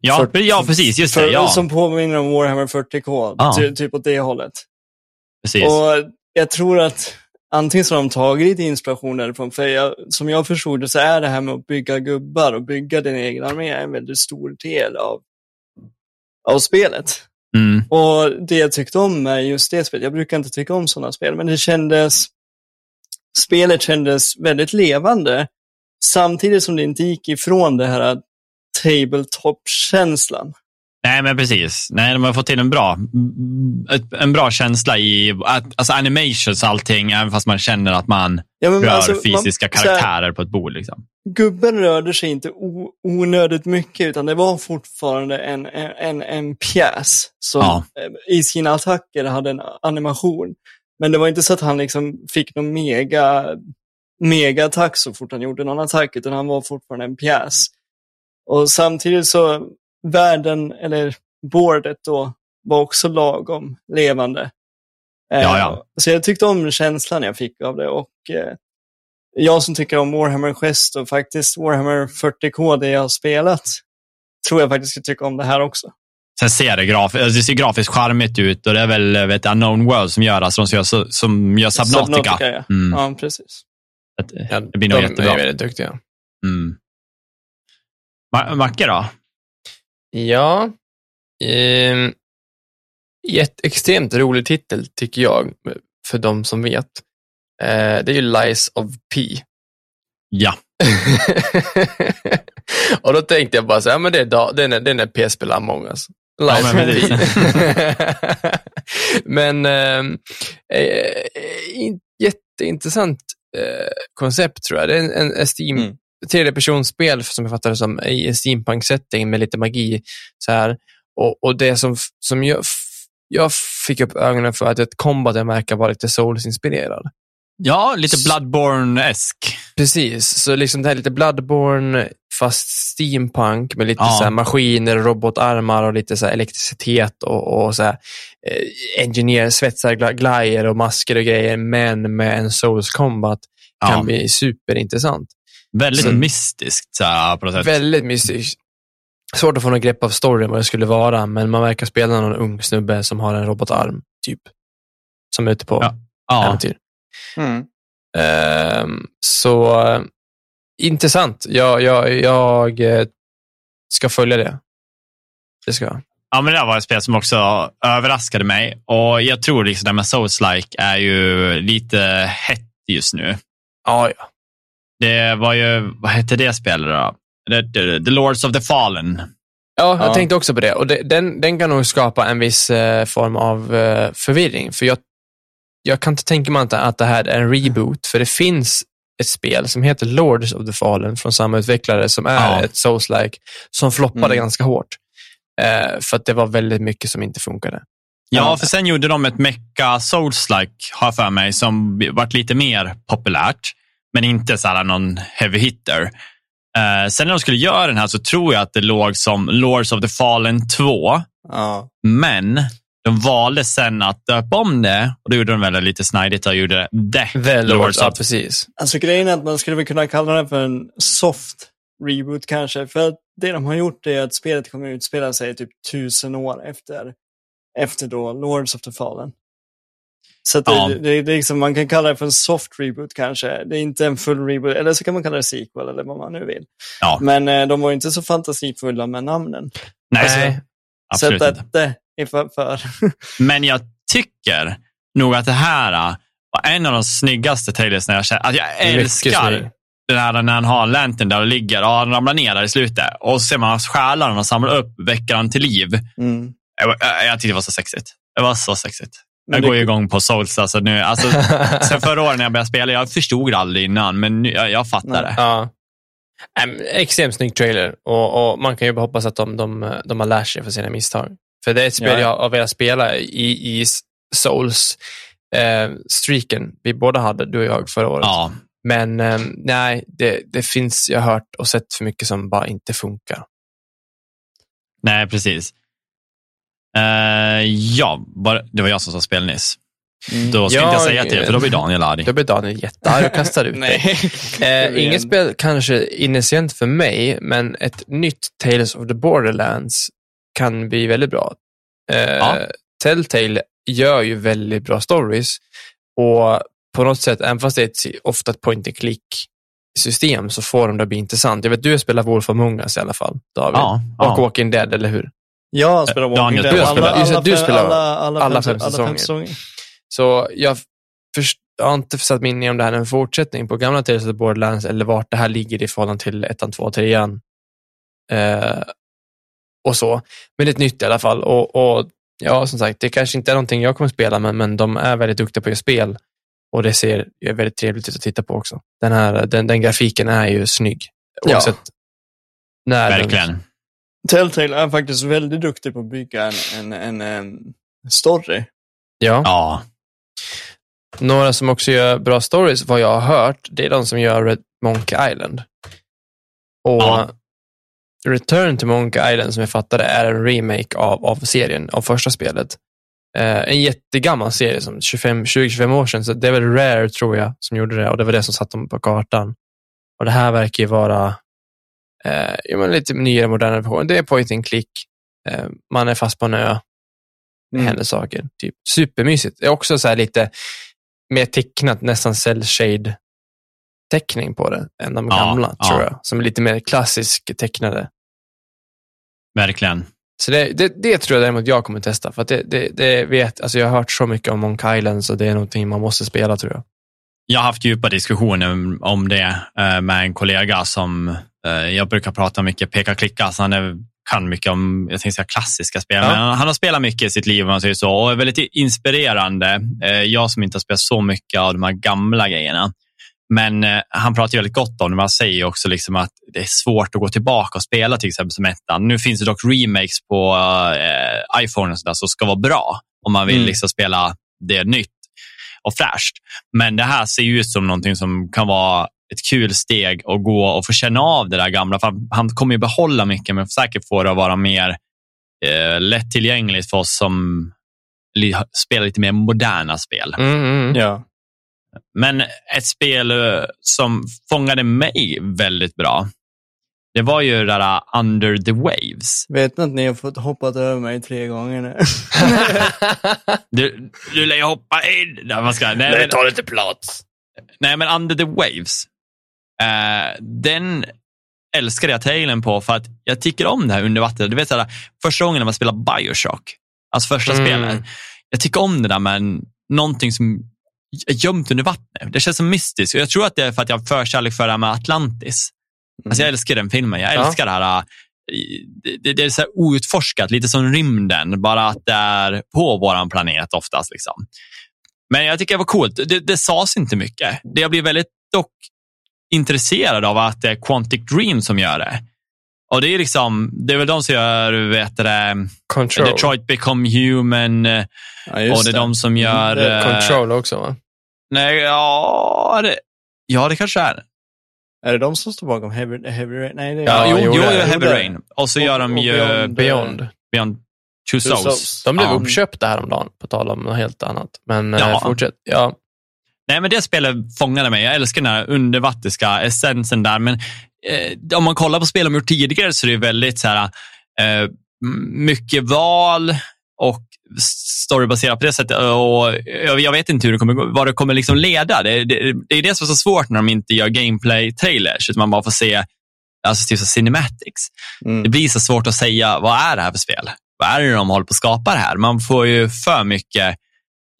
Ja, För- ja precis. Just det. Ja, Som påminner om Warhammer 40K, Ja. ty, typ åt det hållet. precis. Och jag tror att antingen så har de tagit inspiration därifrån, för jag, som jag förstod det så är det här med att bygga gubbar och bygga din egen armé en väldigt stor del av, av spelet. Mm. Och det jag tyckte om med just det spelet, jag brukar inte tycka om sådana spel, men det kändes, spelet kändes väldigt levande, samtidigt som det inte gick ifrån det här tabletop-känslan. Nej, men precis. Nej, de har fått till en bra, en bra känsla i alltså animations och allting, även fast man känner att man Ja, rör alltså, man- fysiska här- karaktärer på ett bord. Liksom. gubben rörde sig inte o- onödigt mycket, utan det var fortfarande en, en, en pjäs som Ja. eh, i sina attacker hade en animation. Men det var inte så att han liksom fick någon mega, mega attack så fort han gjorde någon attack, utan han var fortfarande en pjäs. Och samtidigt så, världen, eller bordet då, var också lagom levande. Eh, Ja, ja. Så jag tyckte om känslan jag fick av det och eh, jag som tycker om Warhammer Quest och faktiskt Warhammer 40K, det jag har spelat, tror jag faktiskt ska tycka om det här också. Sen ser det, graf alltså det ser grafiskt charmigt ut och det är väl vet, Unknown World som gör, alltså de som gör, som gör Subnautica. ja. Mm. ja, precis. Att, Ja, det blir nog de jättebra. är väldigt duktiga. Mm. Ma- Macke då? Ja. Eh, ett extremt rolig titel tycker jag, för de som vet. Eh, det är ju Lies of P. Ja. och då tänkte jag bara så här, ja, men det är, det är, det är PS-spel Among Us. Ja, Lies men of. P. men ehm, eh, in, jätteintressant eh, koncept tror jag. Det är en, en, en Steam, Mm. Tredjepersonsspel som jag fattar det som, i en steampunk-setting med lite magi. Så här. Och, och det som, som jag, jag fick upp ögonen för att ett combaten verkar vara lite Souls-inspirerad. Ja, lite Bloodborne-esk. Precis, så liksom det här lite Bloodborne fast steampunk med lite Ja. så här maskiner, robotarmar och lite så elektricitet och, och så här, eh, engineer, svetsar, gla- glajjor och masker och grejer, men med en souls combat kan Ja. bli superintressant. Väldigt Så- mystiskt så här, på något sätt. Väldigt mystiskt. Svårt att få något grepp av storyn, vad det skulle vara, men man verkar spela någon ung snubbe som har en robotarm, typ. Som är ute på Ja. Ja. äventyr. Mm. Ehm, så eh, intressant. Jag, jag, jag eh, ska följa det. Det ska jag. Ja, men det där var ett spel som också överraskade mig. Och jag tror liksom det här med Souls-like är ju lite hett just nu. Ja, ja. Det var ju, vad hette det spelet då? The, the, Lords of the Fallen. Ja, jag Ja. tänkte också på det. Och det, den, den kan nog skapa en viss eh, form av eh, förvirring. För jag, jag kan inte tänka mig att, det här är en reboot, för det finns ett spel som heter Lords of the Fallen från samma utvecklare som är Ja. ett Souls-like som floppade Mm. ganska hårt. Eh, för att det var väldigt mycket som inte funkade. Ja, för sen gjorde de ett Mecha Souls-like, har jag för mig, som varit lite mer populärt. Men inte så här någon heavy hitter. Eh, sen när de skulle göra den här så tror jag att det låg som Lords of the Fallen 2. Ja. Men de valde sen att döpa om det och då gjorde de väl lite snajdigt och gjorde The, The Lords Lords, ja precis. Alltså grejen är att man skulle väl kunna kalla det för en soft reboot kanske. För att det de har gjort är att spelet kommer utspela sig typ tusen år efter, efter då Lords of the Fallen. Så det, Ja. det, det, är liksom, man kan kalla det för en soft reboot kanske. Det är inte en full reboot, eller så kan man kalla det sequel eller vad man nu vill. Ja. Men eh, de var inte så fantasifulla med namnen. Nej, Nej. absolut så inte. att det är för... för. Men jag tycker nog att det här äh, var en av de snyggaste trailers när jag känner, att jag älskar den här när han har lantern där och ligger och han ramlar ner där i slutet. Och så ser man hans själar och samlar upp, väcker han till liv. Mm. Jag, jag, jag tyckte det var så sexigt. Det var så sexigt. Jag det- går ju igång på Souls. Alltså nu, alltså, sen förra året när jag började spela, jag förstod det aldrig innan, men nu, jag, jag fattar Nej. det. Ja. Äm, extremt snygg trailer och, och man kan ju bara hoppas att de, de, de har lärt sig för sina misstag. För det är ett spel Ja. jag har velat spela i, i Souls eh, streaken vi båda hade, du och jag, förra året. Ja, Men eh, nej, det, det finns, jag har hört och sett för mycket som bara inte funkar. nej precis. Eh, ja, bara, det var jag som sa spel nyss. Mm. Då ska inte jag säga till, för då blir Daniel arg. Då blir Daniel jättearg och kastar ut dig. Eh, inget spel kanske initiellt för mig, men ett nytt Tales of the Borderlands kan bli väldigt bra. Eh, Ja. Telltale gör ju väldigt bra stories och på något sätt, även fast det är ett, ofta ett point and click system så får de det att bli intressant. Jag vet, du spelar Wolf Among Us i alla fall, David. Ja, Och ja. Walking Dead, eller hur? Jag spelar Walking Daniel, Dead. du Alla- det, alla du spelar alla, alla, alla fem, fem alla fem säsonger. Så jag, först, jag har inte satt mig in i om det här är en fortsättning på gamla Tales of the Borderlands eller vart det här ligger i förhållande till ettan, två, trean. Eh, och så. Men det är ett nytt i alla fall. Och, och ja, som sagt, det kanske inte är någonting jag kommer spela, men, men de är väldigt duktiga på att spel. Och det ser ju väldigt trevligt ut att titta på också. Den, här, den, den grafiken är ju snygg. Ja. När den- Verkligen. Telltale är faktiskt väldigt duktig på att bygga en, en, en, story. Ja. Ja. Några som också gör bra stories, vad jag har hört, det är de som gör Red Monkey Island. Och Ja. Return to Monkey Island, som jag fattade, är en remake av, av serien, av första spelet. Eh, en jättegammal serie, som 25 20-25 år sedan, så det är väl Rare, tror jag, som gjorde det och det var det som satte dem på kartan. Och det här verkar ju vara eh, men lite nyare, modernare version. Det är point and click. Eh, man är fast på en ö. Det Mm. händer saker. Typ. Supermysigt. Det är också så här lite mer tecknat, nästan cell shade teckning på det än de Ja, gamla, ja. tror jag. Som är lite mer klassisk tecknade. Verkligen. Så det, det, det tror jag däremot jag kommer testa. För det, det, vet, alltså jag har hört så mycket om Monkey Island, så det är någonting man måste spela, tror jag. Jag har haft djupa diskussioner om det eh, med en kollega som eh, jag brukar prata mycket peka-klicka. Så han är, kan mycket om jag tänkte säga, klassiska spel. Ja. Men han, han har spelat mycket i sitt liv om man säger så, och är väldigt inspirerande. Eh, jag som inte har spelat så mycket av de här gamla grejerna. Men eh, han pratar väldigt gott om det. Man säger också liksom att det är svårt att gå tillbaka och spela till exempel som ettan. Nu finns det dock remakes på eh, iPhone och sådär, som ska vara bra om man vill Mm. liksom spela det nytt och fräscht. Men det här ser ju ut som någonting som kan vara ett kul steg att gå och få känna av det där gamla. För han- kommer ju behålla mycket, men säkert få det att vara mer eh, lättillgängligt för oss som spelar lite mer moderna spel. Mm, mm. Ja. Men ett spel eh, som fångade mig väldigt bra, det var ju det där uh, Under the Waves. Vet ni att ni har fått hoppat över mig tre gånger nu? Du, du lär ju hoppa in. Nej, vad ska, nej, men, tar lite plats. nej, men Under the Waves, eh, den älskade jag trailern på för att jag tycker om det här under vattnet. Du vet, såhär, första gången när man spelar Bioshock, alltså första Mm. spelet, jag tycker om det där med någonting som är gömt under vattnet. Det känns så mystiskt. Och jag tror att det är för att jag har förkärlek för det här med Atlantis. Alltså jag älskar den filmen. Jag Ja. älskar det här. äh, Det, det, är så outforskat, lite som rymden, bara att det är på vår planet oftast. Liksom. Men jag tycker det var coolt. Det, det sades inte mycket. Det jag blir väldigt dock intresserad av att det är Quantic Dream som gör det. Och det är liksom, det är väl de som gör, vet det, Control. Detroit Become Human eh, Ja, och det är de som gör... det är eh, Control också, va? Nej, ja det, ja, det kanske är. Är det de som står bakom Heavy, heavy Rain? Nej, det är Ja, jo, jo, jo, Heavy Rain. Och så Och- gör de ju Beyond- Beyond. Beyond Two Two Souls. Souls. De blev Ja. uppköpta häromdagen, på tal om något helt annat. Men Ja. ja. fortsätt. Ja. Nej, men det spelet fångade mig. Jag älskar den här undervattiska essensen där. Men eh, om man kollar på spel de gjort tidigare så är det väldigt så här, eh, mycket val och storybaserat på det sättet. Och jag, vet inte hur det kommer, vad det kommer liksom leda. Det, det, det är det som är så svårt när de inte gör gameplay-trailers, utan man bara får se alltså typ så cinematics. Det Mm. blir så svårt att säga, vad är det här för spel? Vad är det de håller på att skapa det här? Man får ju för mycket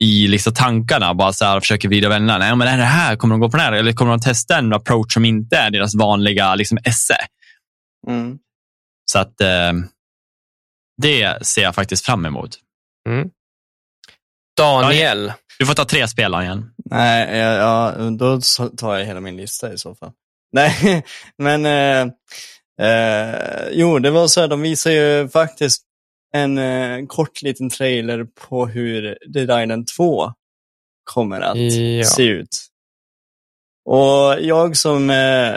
i liksom tankarna, bara så här, försöker vrida vännerna. Nej, men är det här? Kommer de gå på den här? Eller kommer de testa en approach som inte är deras vanliga liksom, esse? Mm. Så att eh, det ser jag faktiskt fram emot. Mm. Daniel. Du får ta tre spel igen. Nej, ja, ja, då tar jag hela min lista i så fall. Nej, men eh, eh, jo, det var så här, de visar ju faktiskt en eh, kort liten trailer på hur Dead Island 2 kommer att Ja. se ut. Och jag som eh,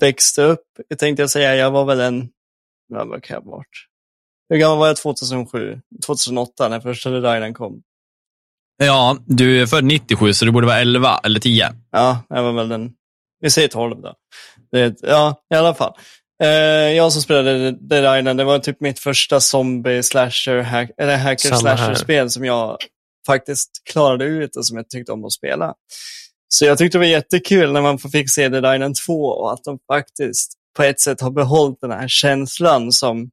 växte upp, jag tänkte jag säga, jag var väl en, vad vad kan jag ha varit? Hur gammal var jag 2007? 2008 när första Island kom? Ja, du är född 97, så du borde vara 11 eller 10. Ja, jag var väl den, vi säger 12 då. Det, ja, i alla fall. Eh, jag som spelade Dead Island, det var typ mitt första zombie slasher, hack, eller hacker slasher-spel som jag faktiskt klarade ut och som jag tyckte om att spela. Så jag tyckte det var jättekul när man fick se Dead Island 2 och att de faktiskt på ett sätt har behållit den här känslan som,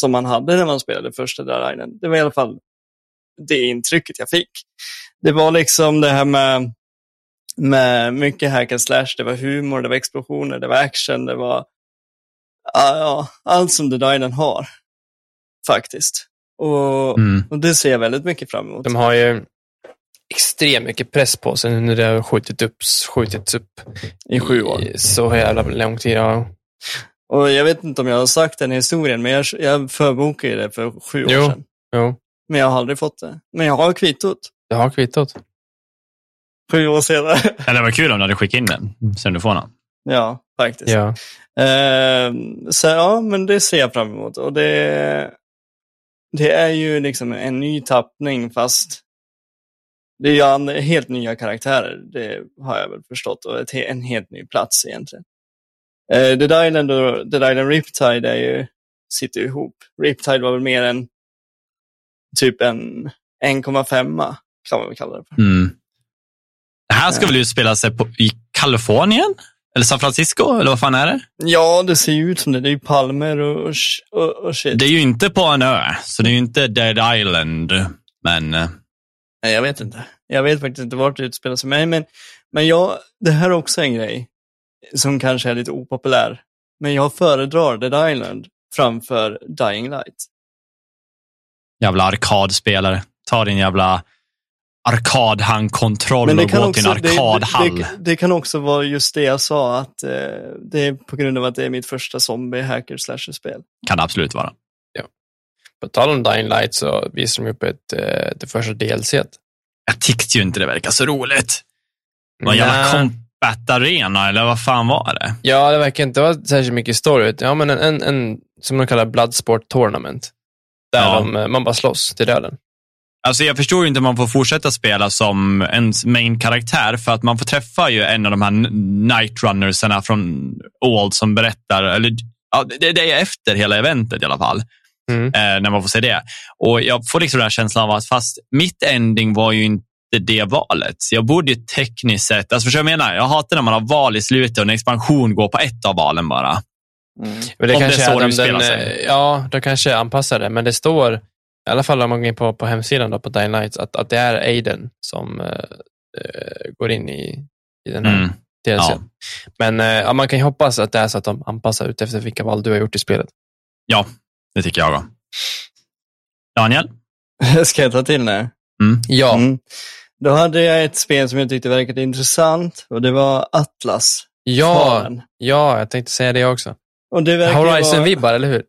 som man hade när man spelade första Dead Island. Det var i alla fall det intrycket jag fick. Det var liksom det här med med mycket hack and slash. Det var humor, det var explosioner, det var action, det var ja, allt som The Dylan har. Faktiskt. Och, Mm. och det ser jag väldigt mycket fram emot. De har ju extremt mycket press på sig när det har skjutit upp, skjutits upp I sju år. i så jävla lång tid. Ja. Och jag vet inte om jag har sagt den historien, men jag, jag förbokade det för sju år Jo. sedan. Jo, Men jag har aldrig fått det. Men jag har kvittot. det har kvittot. Sju år senare. Eller det var kul om du hade skickat in den, sen du får den. Ja, faktiskt. Ja. Eh, så ja, men det ser jag fram emot. Och det, det är ju liksom en ny tappning fast det är ju helt nya karaktärer. Det har jag väl förstått. Och ett, en helt ny plats egentligen. Eh, Dead Island och Dead Island Riptide är ju, sitter ju ihop. Riptide var väl mer en typ en 1,5 kan man väl kalla det för. Mm. Det här ska väl utspela sig på, i Kalifornien? Eller San Francisco? Eller vad fan är det? Ja, det ser ju ut som det. Det är ju palmer och, och, och, och shit. Det är ju inte på en ö, så det är ju inte Dead Island. Men eh, Nej, jag vet inte. Jag vet faktiskt inte vart det utspelar sig. Men, men, men jag, det här är också en grej som kanske är lite opopulär. Men jag föredrar Dead Island framför Dying Light. jävla arkadspelare. Ta din jävla arkadhandkontroll och gå till en arkadhall. det, det, det kan också vara just det jag sa, att eh, det är på grund av att det är mitt första zombie hacker slasher-spel. Kan det absolut vara. På tal om Dying Light så visar de upp ett, eh, det första DLC. Jag tyckte ju inte det verkar så roligt. Det var en jävla Combat arena, eller vad fan var det? Ja, det verkar inte vara särskilt mycket story. Ja, men en, en, en som de kallar Bloodsport Tournament. Där Ja. de, eh, man bara slåss till döden. Alltså jag förstår ju inte om man får fortsätta spela som ens main-karaktär för att man får träffa ju en av de här n- night runnersarna från Old som berättar, eller ja, det, det är efter hela eventet i alla fall, Mm. eh, när man får se det. Och jag får liksom den här känslan av att fast mitt ending var ju inte det valet. Så jag borde ju tekniskt sett, alltså förstår jag menar? Jag hatar när man har val i slutet och en expansion går på ett av valen bara. Men Om det är kanske så är de de, spelar den, sig. eh, Ja, de kanske anpassar det, men det står, i alla fall om man går in på, på hemsidan då, på Dying Light, att, att det är Aiden som eh, går in i, i den här Mm. Ja. Men ja, man kan ju hoppas att det är så att de anpassar ut efter vilka val du har gjort i spelet. Ja, det tycker jag också. Daniel? Ska jag ta till nu? Ja, Mm. Då hade jag ett spel som jag tyckte verkade intressant och det var Atlas. ja, Faren. ja, jag tänkte säga det också. Och det verkar ju vara- Horizon-vibbar, eller hur?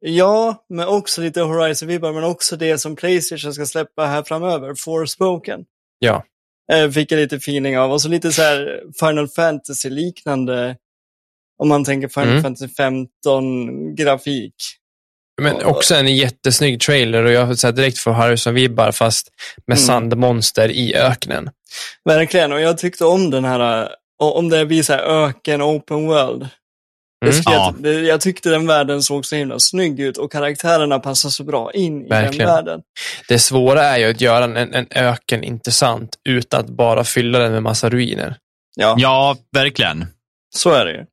Ja, men också lite Horizon-vibbar, men också det som Playstation ska släppa här framöver, Forspoken. Ja. Eh, fick jag lite feeling av. Och så lite så här Final Fantasy-liknande, om man tänker Final Mm. Fantasy 15-grafik. Men också en jättesnygg trailer och jag har sett direkt för Horizon-vibbar fast med Mm. sandmonster i öknen. Verkligen, och jag tyckte om den här, om det blir så här öken, open world. Mm. Jag, tyckte Ja. det, jag tyckte den världen såg så himla snygg ut och karaktärerna passar så bra in i Verkligen. den världen. Det svåra är ju att göra en, en öken intressant utan att bara fylla den med massa ruiner. Ja, Ja, verkligen. så är det ju.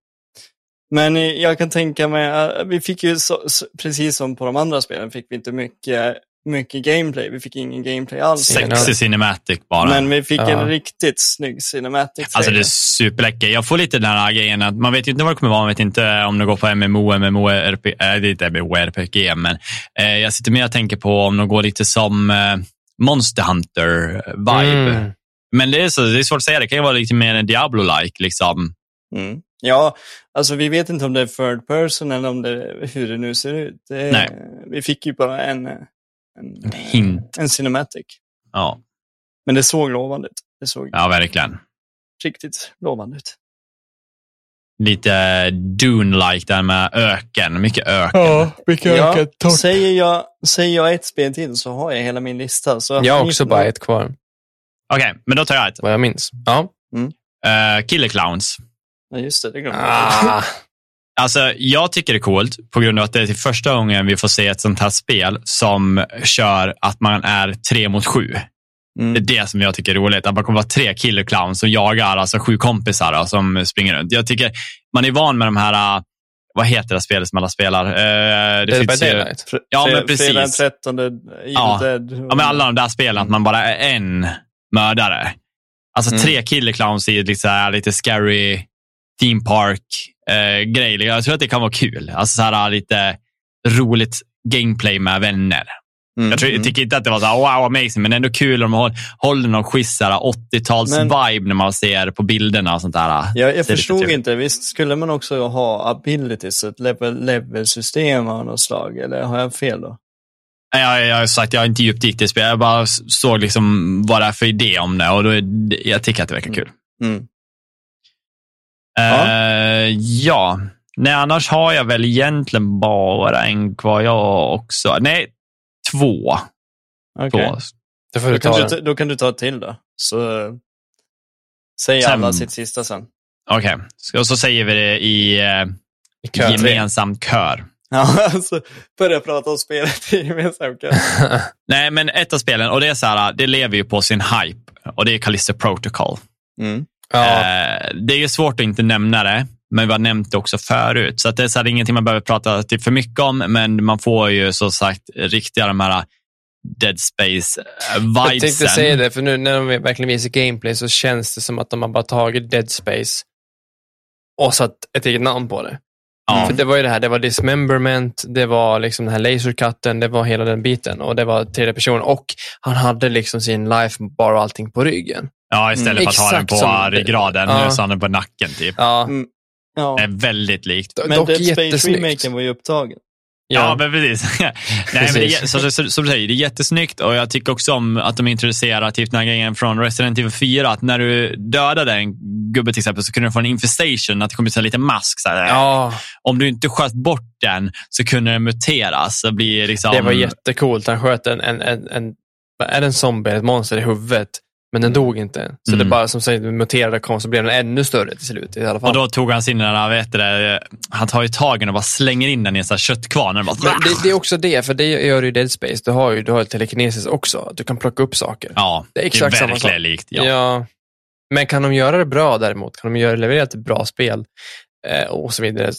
Men eh, jag kan tänka mig, eh, vi fick ju, så, precis som på de andra spelen, fick vi inte mycket, mycket gameplay. Vi fick ingen gameplay alls. Sexy cinematic bara. Men vi fick Ja. en riktigt snygg cinematic Alltså det är superläcker. Jag får lite den här grejen att man vet ju inte vad det kommer vara. Man vet inte om det går på MMO, MMORP, äh, det är inte MMORPG, men eh, jag sitter med och tänker på om de går lite som eh, Monster Hunter-vibe. Mm. Men det är, så, det är svårt att säga. Det kan ju vara lite mer en Diablo-like. Liksom. Mm. Ja, alltså vi vet inte om det är third person eller om det, hur det nu ser ut. Det, Nej. Vi fick ju bara en, en, En hint. en cinematic. Ja, Men det såg lovande ut. Det såg ja verkligen. riktigt lovande ut. Lite Dune-like där med öken. Mycket öken. mycket Ja, säger, jag, säger jag ett spel till så har jag hela min lista. Så Jag har också bara ett kvar, Okej, men då tar jag ett. vad jag minns. Ja. Uh, Killer Clowns. Ja, just det. Det glömde. Ah. Alltså, jag tycker det är coolt på grund av att det är till första gången vi får se ett sånt här spel som kör att man är tre mot sju. Det är Mm. det som jag tycker är roligt. Att man kommer vara tre killer clowns som jagar alltså sju kompisar då, som springer runt. Jag tycker man är van med de här, äh, vad heter det spelet som alla spelar? Uh, det Dead by finns ju, Daylight. Ja, men fre- Fredag den precis. 13, Evil Ja. Dead. ja, men alla de där spelen, att man bara är en mördare. Alltså Mm. tre killer clowns i lite, så här, lite scary theme park eh, grej. Jag tror att det kan vara kul. Alltså så här, lite roligt gameplay med vänner. Mm, Jag, tror, jag tycker inte att det var så här, wow amazing, men ändå kul om de håller, någon schysst så här 80-tals Men- vibe när man ser på bilderna och sånt där. Jag, Det jag lite förstod inte, visst skulle man också ha abilities, ett level, level-system av något slag, eller har jag fel då? Jag, jag har sagt, jag har inte djupdykt i spel. Jag bara såg liksom vad det är för idé om det och då, jag tycker att det verkar kul. Mm. Eh, ja. Nej, annars har jag väl egentligen bara en kvar jag också. Nej, två. Okej. två. Då Då, kan du, då kan du ta ett till då. Så eh, säger Sen- alla sitt sista sen. Okej, och så säger vi det i eh, I kö. gemensam kör. Ja, alltså börja prata om spelet i gemensam kö. Nej, men ett av spelen, och det är så här, det lever ju på sin hype. Och det är Callisto Protocol. Mm. Ja. Eh, det är ju svårt att inte nämna det, men vi har nämnt det också förut. Så att det är så här, ingenting man behöver prata typ för mycket om, men man får ju som sagt riktiga de här Dead Jag Space-vibesen. tänkte säga det, för nu när de verkligen visar gameplay så känns det som att de har bara tagit Dead Space och satt ett eget namn på det. Ja. För det var ju det här, det var dismemberment, det var liksom den här lasercutten, det var hela den biten och det var tredje person och han hade liksom sin life bar och allting på ryggen. Ja, istället för att ha den på ryggraden. Ja. Nu så har den på nacken typ. Ja, Mm. Ja. Det är väldigt likt. Men dock Dead Space remaken var ju upptagen. Ja, men precis. Nej, men det, Precis. är- så, så, så, som du säger, det är jättesnyggt och jag tycker också om att de introducerar typ den här grejen från Resident Evil 4, att när du dödade en gubbe till exempel så kunde du få en infestation, att det kom ut en liten mask. Så här. ja, Om du inte sköt bort den så kunde den muteras. Så blir liksom, det var jättecoolt. Han sköt en, en, en, en, är det en zombie, ett monster i huvudet, men den dog inte. Så Mm. det bara som sagt muterade kom så blev den ännu större till slut i alla fall. Och då tog han sin, den där, vet det, han tar ju tag i den och bara slänger in den i en sån här köttkvarn. Bara, Men det, det är också det, för det gör ju Dead Space. Du har ju, du har ju telekinesis också, att du kan plocka upp saker. ja, det är exakt samma verkligen sak. likt. Ja. Ja. Men kan de göra det bra däremot, kan de göra, leverera ett bra spel eh, och så vidare,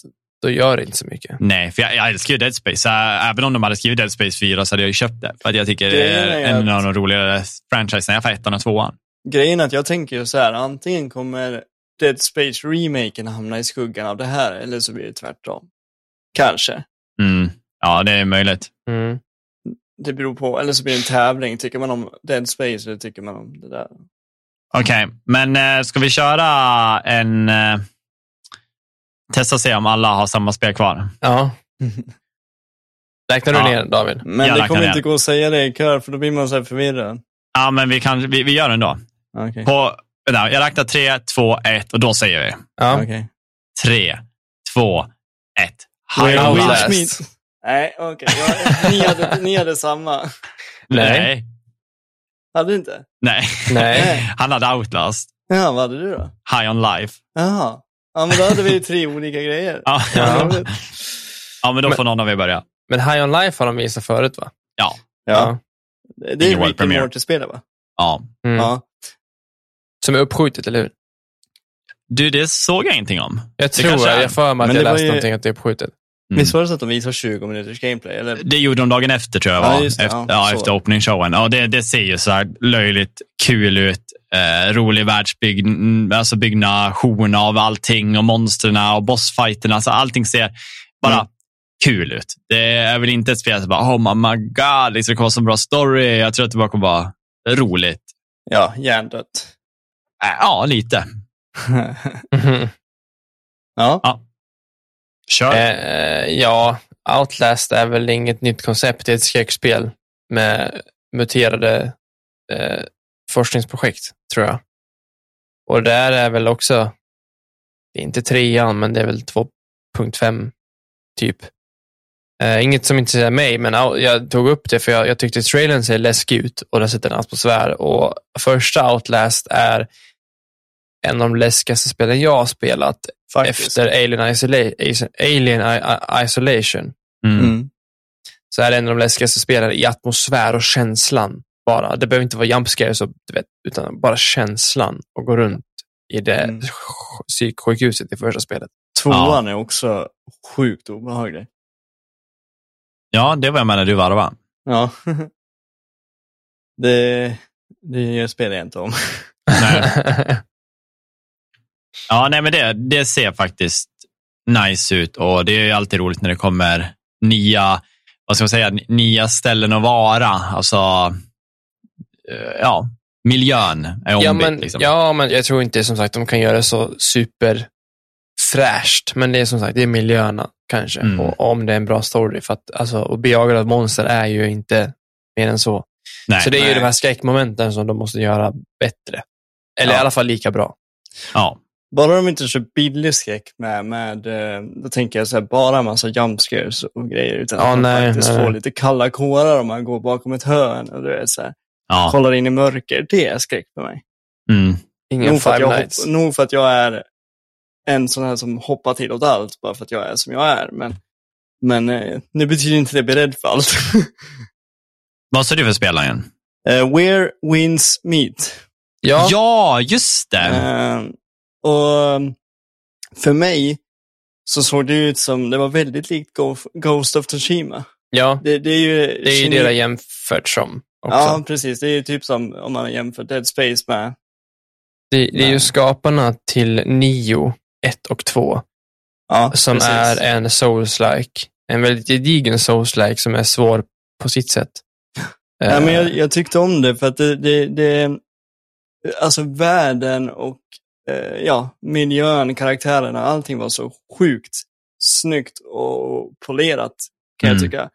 då gör det inte så mycket. Nej, för jag, jag älskar ju Dead Space. Äh, även om de hade skrivit Dead Space 4 så hade jag ju köpt det. För att jag tycker det är är en att- av de roligare franchisen. Jag får ettan och tvåan. Grejen är att jag tänker ju så här, antingen kommer Dead Space remaken hamna i skuggan av det här, eller så blir det tvärtom. Kanske. Mm. Ja, det är möjligt. Mm. Det beror på, eller så blir det en tävling. Tycker man om Dead Space eller tycker man om det där? Okej, men äh, ska vi köra en... Äh, testa och se om alla har samma spel kvar. Ja. Räknar du Ja. ner David? Men Jag det kommer ner. inte gå att säga det i kör, för då blir man så här förvirrad. Ja, men vi, kan, vi, vi gör det ändå. Okej. På, jag räknar tre, två, ett och då säger vi. Ja. Tre, två, ett. High Smith. Nej, okej. Ja, ni, hade, ni hade samma. Nej. Hade du inte? Nej. Nej. Han hade Outlast. Ja, vad hade du då? High on Life. Jaha. Ja, men då hade vi ju tre olika grejer. Ja, Ja. ja men då Men- får någon av er börja. Men High On Life har de visat förut va? Ja. Ja. Det det är world Rick and. Morty-spelet va? ja. Mm. Ja. Som är uppskjutet, eller hur? Du, det såg jag ingenting om. Jag Det tror det. är. Jag får mig att Men jag läste ju- någonting att det är uppskjutet. Mm. Visst var det så att de visade 20 minuters gameplay? Eller? Det gjorde de dagen efter tror jag Ja, var. det. efter, Ja, ja, efter opening showen. Ja, det, det ser ju så här löjligt kul ut. Eh, rolig världsbygg, mm, alltså byggnation av allting och monstren och bossfighterna. Alltså allting ser bara Mm. kul ut. Det är väl inte ett spel som bara, oh my god, liksom, det kommer vara så bra story. Jag tror att det bara kommer vara roligt. Ja, hjärndött. Äh, ja, lite. Mhm. ja. Kör. Eh, ja, Outlast är väl inget nytt koncept. Det är ett skräckspel med muterade eh, forskningsprojekt, tror jag. Och där är väl också, det är inte trean, men det är väl 2.5 typ. Eh, inget som inte säger mig, men jag tog upp det för jag, jag tyckte trailern ser läskig ut och den sätter en atmosfär. Och första Outlast är en av de läskigaste spelen jag har spelat Faktiskt. efter Alien, Isola- Alien I- Isolation Mm. Mm. så är det en av de läskigaste spelen i atmosfär och känslan bara. Det behöver inte vara jump scares, och, du vet, utan bara känslan och gå runt i det Mm. sj- psyksjukhuset i första spelet. Tvåan är också sjukt obehaglig. Ja, det var jag med när du varvade. Ja. det, det spelar jag inte om. Nej. Ja, nej, men det, det ser faktiskt nice ut och det är ju alltid roligt när det kommer nya, vad ska man säga, nya ställen att vara. Alltså, ja, miljön är ombytt. ja, men, liksom. ja, men jag tror inte som sagt de kan göra så super fräscht, men det är som sagt, det är miljöerna kanske. Mm. Och om det är en bra story. För att alltså, att bli jagad av monster är ju inte mer än så. Nej. så det är ju nej. de här skräckmomenten som de måste göra bättre. Eller Ja. i alla fall lika bra. Ja. Bara de inte kör billig skräck med, med eh, då tänker jag så här, bara massa jump scares och grejer. Utan Ja, att man nej, faktiskt nej. får lite kalla kårar om man går bakom ett hörn och du vet, så här, ja. kollar in i mörker. Det är skräck för mig. Mm. Ingen Nog för, att Five jag, Nights. hopp, nog för att jag är en sån här som hoppar till åt allt, bara för att jag är som jag är. Men, men eh, det betyder inte är beredd för allt. Vad sa du för spelaren? uh, where winds meet. Ja, Ja, just det. Eh, och för mig så såg det ut som, det var väldigt likt Ghost of Tsushima. ja, Det, det är ju... det är ju det det jämfört som. Också. Ja, precis. Det är ju typ som om man jämför Dead Space med... det, det är ju skaparna till Nio 1 och 2 Ja, som precis. är en souls-like. En väldigt gedigen souls-like som är svår på sitt sätt. Ja, men Eh, jag, jag tyckte om det för att det, det, det alltså världen och eh, ja, miljön, karaktärerna, allting var så sjukt snyggt och polerat kan Mm. jag tycka.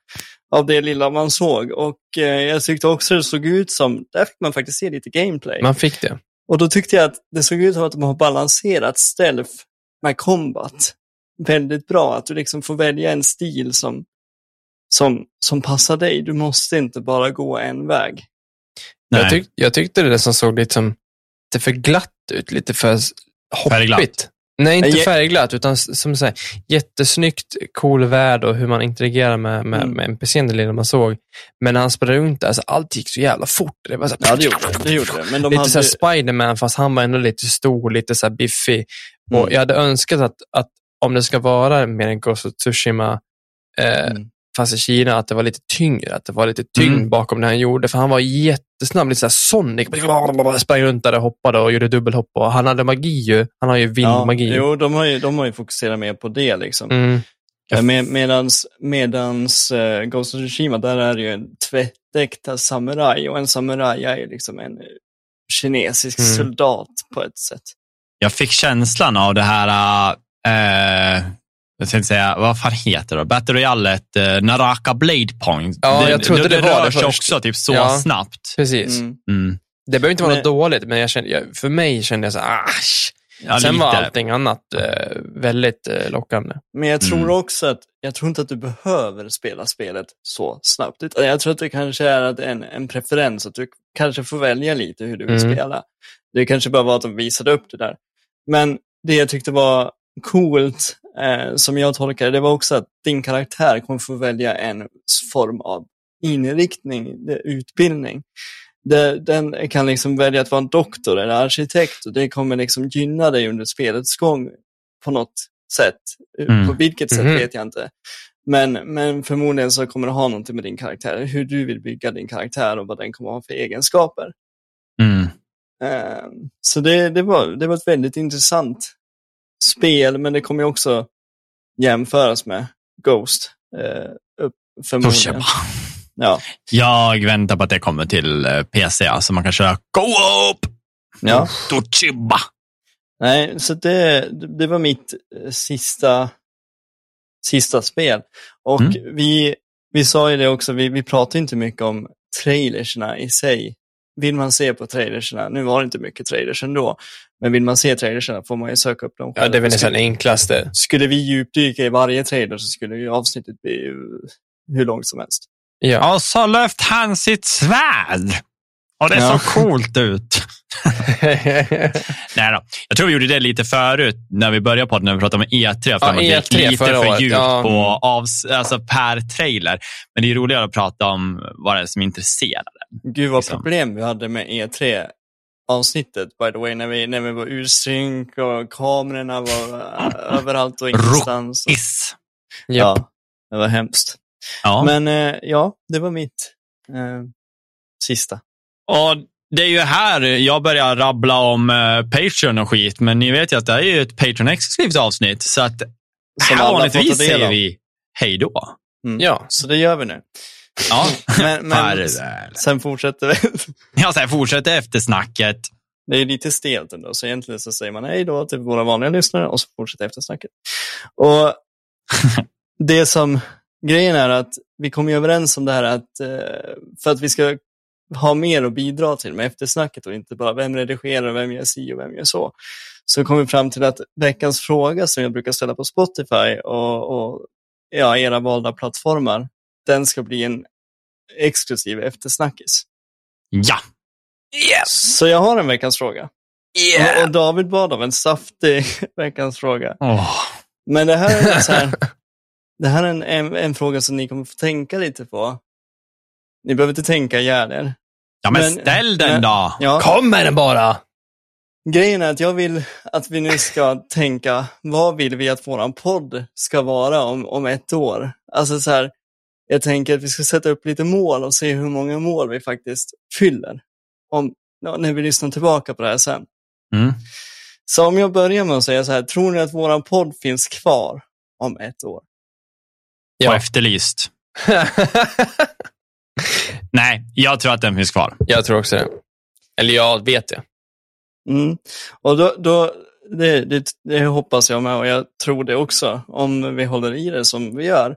Av det lilla man såg. Och eh, jag tyckte också det såg ut som, där fick man faktiskt se lite gameplay. Man fick det. Och då tyckte jag att det såg ut som att de har balanserat stealth med combat väldigt bra. Att du liksom får välja en stil som, som, som passar dig. Du måste inte bara gå en väg. Nej. Jag, tyck, jag tyckte det som såg lite, som, lite för glatt ut, lite för s- Färgglatt? Nej, inte färgglatt, utan som så här, jättesnyggt, cool värld och hur man interagerar med, med, Mm. med NPCn, det lilla man såg. Men när han sprang runt där, alltså, allt gick så jävla fort. Det var så här, Ja, det gjorde det. det, gjorde det. Men de lite hade... så Spiderman, fast han var ändå lite stor, lite så biffig. Och Mm. jag hade önskat att, att om det ska vara mer en Ghost of Tsushima, eh, Mm. Fast i Kina, att det var lite tyngre, att det var lite tyngd Mm. bakom det han gjorde. För han var jättesnabb, lite såhär Sonic. Sprang runt där och hoppade och gjorde dubbelhopp. Och han hade magi ju. Han har ju ja, vindmagi. jo, de har, ju, de har ju fokuserat mer på det liksom. Mm. Eh, Med, medans medans uh, Ghost of Tsushima, där är det ju en tvättäkta samuraj. Och en samuraj är ju liksom en kinesisk Mm. soldat på ett sätt. Jag fick känslan av det här, eh, jag tänkte säga, vad fan heter det? Battle Royale, eh, Naraka Blade Point. Ja, jag trodde det var rör det sig först. också typ så Ja. snabbt. Precis. Mm. Mm. Det behöver inte vara Men- något dåligt, men jag kände, jag, för mig kände jag så här, asch. Ja, Sen lite. var allting annat eh, väldigt eh, lockande. Men jag tror Mm. också att, jag tror inte att du behöver spela spelet så snabbt. Utan jag tror att det kanske är att en, en preferens, att du kanske får välja lite hur du vill Mm. spela. Det kanske bara var att de visade upp det där. Men det jag tyckte var coolt, eh, som jag tolkar det, var också att din karaktär kommer få välja en form av inriktning, utbildning. Det, den kan liksom välja att vara en doktor eller arkitekt och det kommer liksom gynna dig under spelets gång på något sätt. Mm. På vilket sätt Mhm. vet jag inte. Men, men förmodligen så kommer det ha någonting med din karaktär, hur du vill bygga din karaktär och vad den kommer ha för egenskaper. Mm. Eh, så det, det, var, det var ett väldigt intressant spel, men det kommer ju också jämföras med Ghost. Eh, förmodligen. Ja. Jag väntar på att det kommer till eh, PC, så man kan köra Co-op. Ja. Toshiba. Nej, så det, det var mitt eh, sista, sista spel. Och Mm. vi, vi sa ju det också, vi, vi pratade inte mycket om trailersna i sig. Vill man se på trailersna, nu var det inte mycket trailers ändå, men vill man se trailersna får man ju söka upp dem Ja, det är väl nästan enklaste. skulle vi djupdyka i varje trailer så skulle ju avsnittet bli hur långt som helst. Ja. Och så lyft han sitt svärd. Och det Ja. såg coolt ut. Nej då. Jag tror vi gjorde det lite förut när vi började på när vi pratade om E3. För Ja, att vi gick E3 lite för året, djupt ja. på avs- alltså per trailer. Men det är roligare att prata om vad det är som intresserar. Gud vad Liksom. problem vi hade med E3 avsnittet by the way, när vi, när vi var ur synk och kamerorna var äh, överallt och ingenstans. Och, Is. Japp. ja, det var hemskt. Ja. Men eh, ja, det var mitt eh, sista. Och det är ju här jag börjar rabbla om eh, Patreon och skit, men ni vet ju att det är ju ett Patreon-exklusivt avsnitt, så att Som här vanligtvis säger vi hej då. Mm. ja. Så det gör vi nu. Ja, Men, men sen fortsätter vi. Ja, sen fortsätter eftersnacket. Det är lite stelt ändå, så egentligen så säger man hej då till våra vanliga lyssnare och så fortsätter eftersnacket. Och det som, grejen är att vi kom ju överens om det här att eh, för att vi ska ha mer att bidra till med eftersnacket och inte bara vem redigerar, vem gör si och vem gör så. Så kom vi fram till att veckans fråga som jag brukar ställa på Spotify och, och ja, era valda plattformar, den ska bli en exklusiv eftersnackis. Ja. Yes! Så jag har en veckans fråga. Yeah! Och, och David bad om en saftig veckans fråga. Åh. Men det här är, så här, det här är en, en, en fråga som ni kommer få tänka lite på. Ni behöver inte tänka ihjäl er. Ja, men, Men- ställ den men- då. Ja, Kom med den bara! grejen är att jag vill att vi nu ska tänka, vad vill vi att våran podd ska vara om, om ett år? Alltså så här, jag tänker att vi ska sätta upp lite mål och se hur många mål vi faktiskt fyller. Om, ja, när vi lyssnar tillbaka på det här sen. Mm. Så om jag börjar med att säga så här, tror ni att våran podd finns kvar om ett år? Och Ja. efterlyst. Nej, jag tror att den finns kvar. jag tror också det. Eller jag vet det. Mm. Och då, då det, det, det hoppas jag med och jag tror det också, om vi håller i det som vi gör.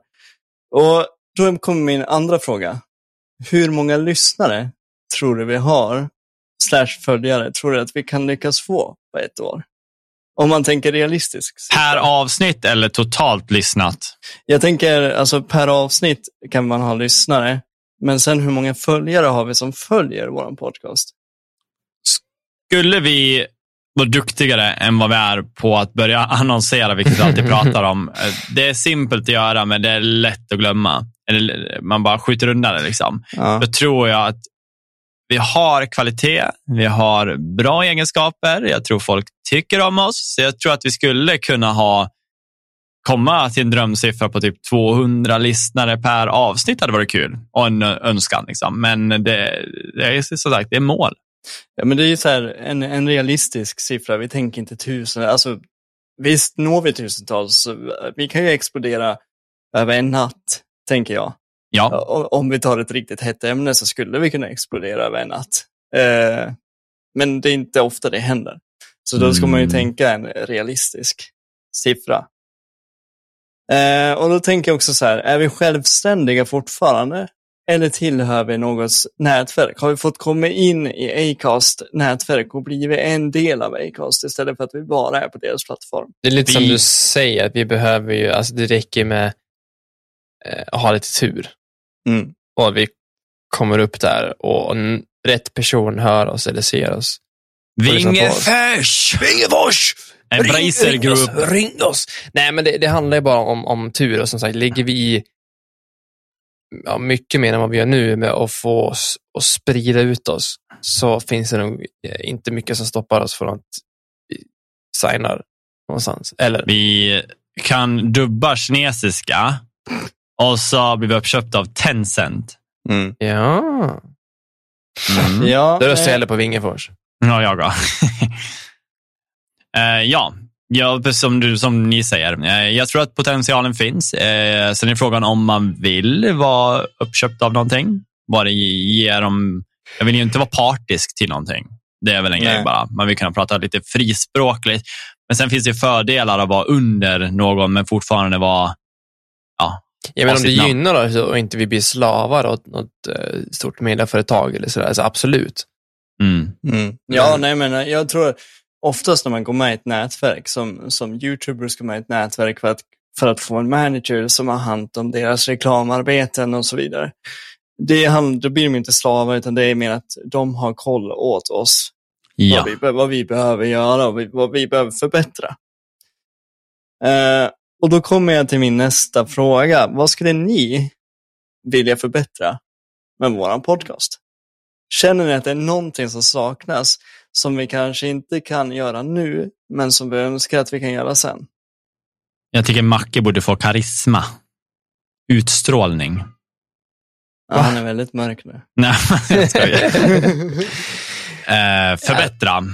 Och då kommer min andra fråga. Hur många lyssnare tror du vi har, slash följare, tror du att vi kan lyckas få på ett år? Om man tänker realistiskt. Per avsnitt eller totalt lyssnat? Jag tänker, alltså per avsnitt kan man ha lyssnare, men sen hur många följare har vi som följer vår podcast? Skulle vi vara duktigare än vad vi är på att börja annonsera, vilket vi alltid pratar om. Det är simpelt att göra, men det är lätt att glömma. Eller man bara skjuter undan det. Liksom. Ja. Då tror jag att vi har kvalitet, vi har bra egenskaper, jag tror folk tycker om oss. Så jag tror att vi skulle kunna ha komma till en drömsiffra på typ 200 lyssnare per avsnitt hade varit kul och en önskan. Liksom. Men det, det är som sagt, det är mål. Ja, men det är ju så här, en, en realistisk siffra. Vi tänker inte tusen. Alltså, visst når vi tusentals. Vi kan ju explodera över en natt, tänker jag. Ja, Om vi tar ett riktigt hett ämne så skulle vi kunna explodera över en natt. Eh, men det är inte ofta det händer. Så då ska man ju Mm. tänka en realistisk siffra. Eh, och då tänker jag också så här, är vi självständiga fortfarande? Eller tillhör vi något nätverk? Har vi fått komma in i Acast nätverk och blivit en del av Acast istället för att vi bara är på deras plattform? Det är lite som Vi- du säger, att vi behöver ju, alltså det räcker med ha lite tur. Mm. Och vi kommer upp där och rätt person hör oss eller ser oss. Oss. Vingefors! Vingefors! Embracer ring ring oss! Nej, men det, det handlar ju bara om, om tur och som sagt, ligger vi i ja, mycket mer än vad vi gör nu med att få oss att sprida ut oss, så finns det nog eh, inte mycket som stoppar oss från att vi signar någonstans. Eller, Vi kan dubba kinesiska och så blir vi uppköpta av Tencent. ja, Mm. Ja, då röstar jag eh, hellre på Vingefors. Ja, jag då. Eh, ja, ja som, du, som ni säger. Eh, jag tror att potentialen finns. Eh, sen är frågan om man vill vara uppköpt av någonting. Bara ge, ge dem... Jag vill ju inte vara partisk till någonting. Det är väl en Nej. grej bara. Man vill kunna prata lite frispråkligt. Men sen finns det fördelar att vara under någon, men fortfarande vara... Ja, Ja, men om det namn. gynnar oss och inte vi blir slavar åt något eh, stort medieföretag eller sådär, så absolut. mm. Mm. Ja, nej men jag tror oftast när man går med i ett nätverk, som, som YouTubers går med i ett nätverk för att, för att få en manager som har hand om deras reklamarbeten och så vidare. Det hand, då blir de inte slavar, utan det är mer att de har koll åt oss. ja. Vad, vi, vad vi behöver göra och vad vi behöver förbättra. Eh, och då kommer jag till min nästa fråga. Vad skulle ni vilja förbättra med vår podcast? Känner ni att det är någonting som saknas som vi kanske inte kan göra nu, men som vi önskar att vi kan göra sen? Jag tycker Macke borde få karisma. Utstrålning. Ja, han är väldigt mörk nu. Nej, jag skojar. Eh, förbättra.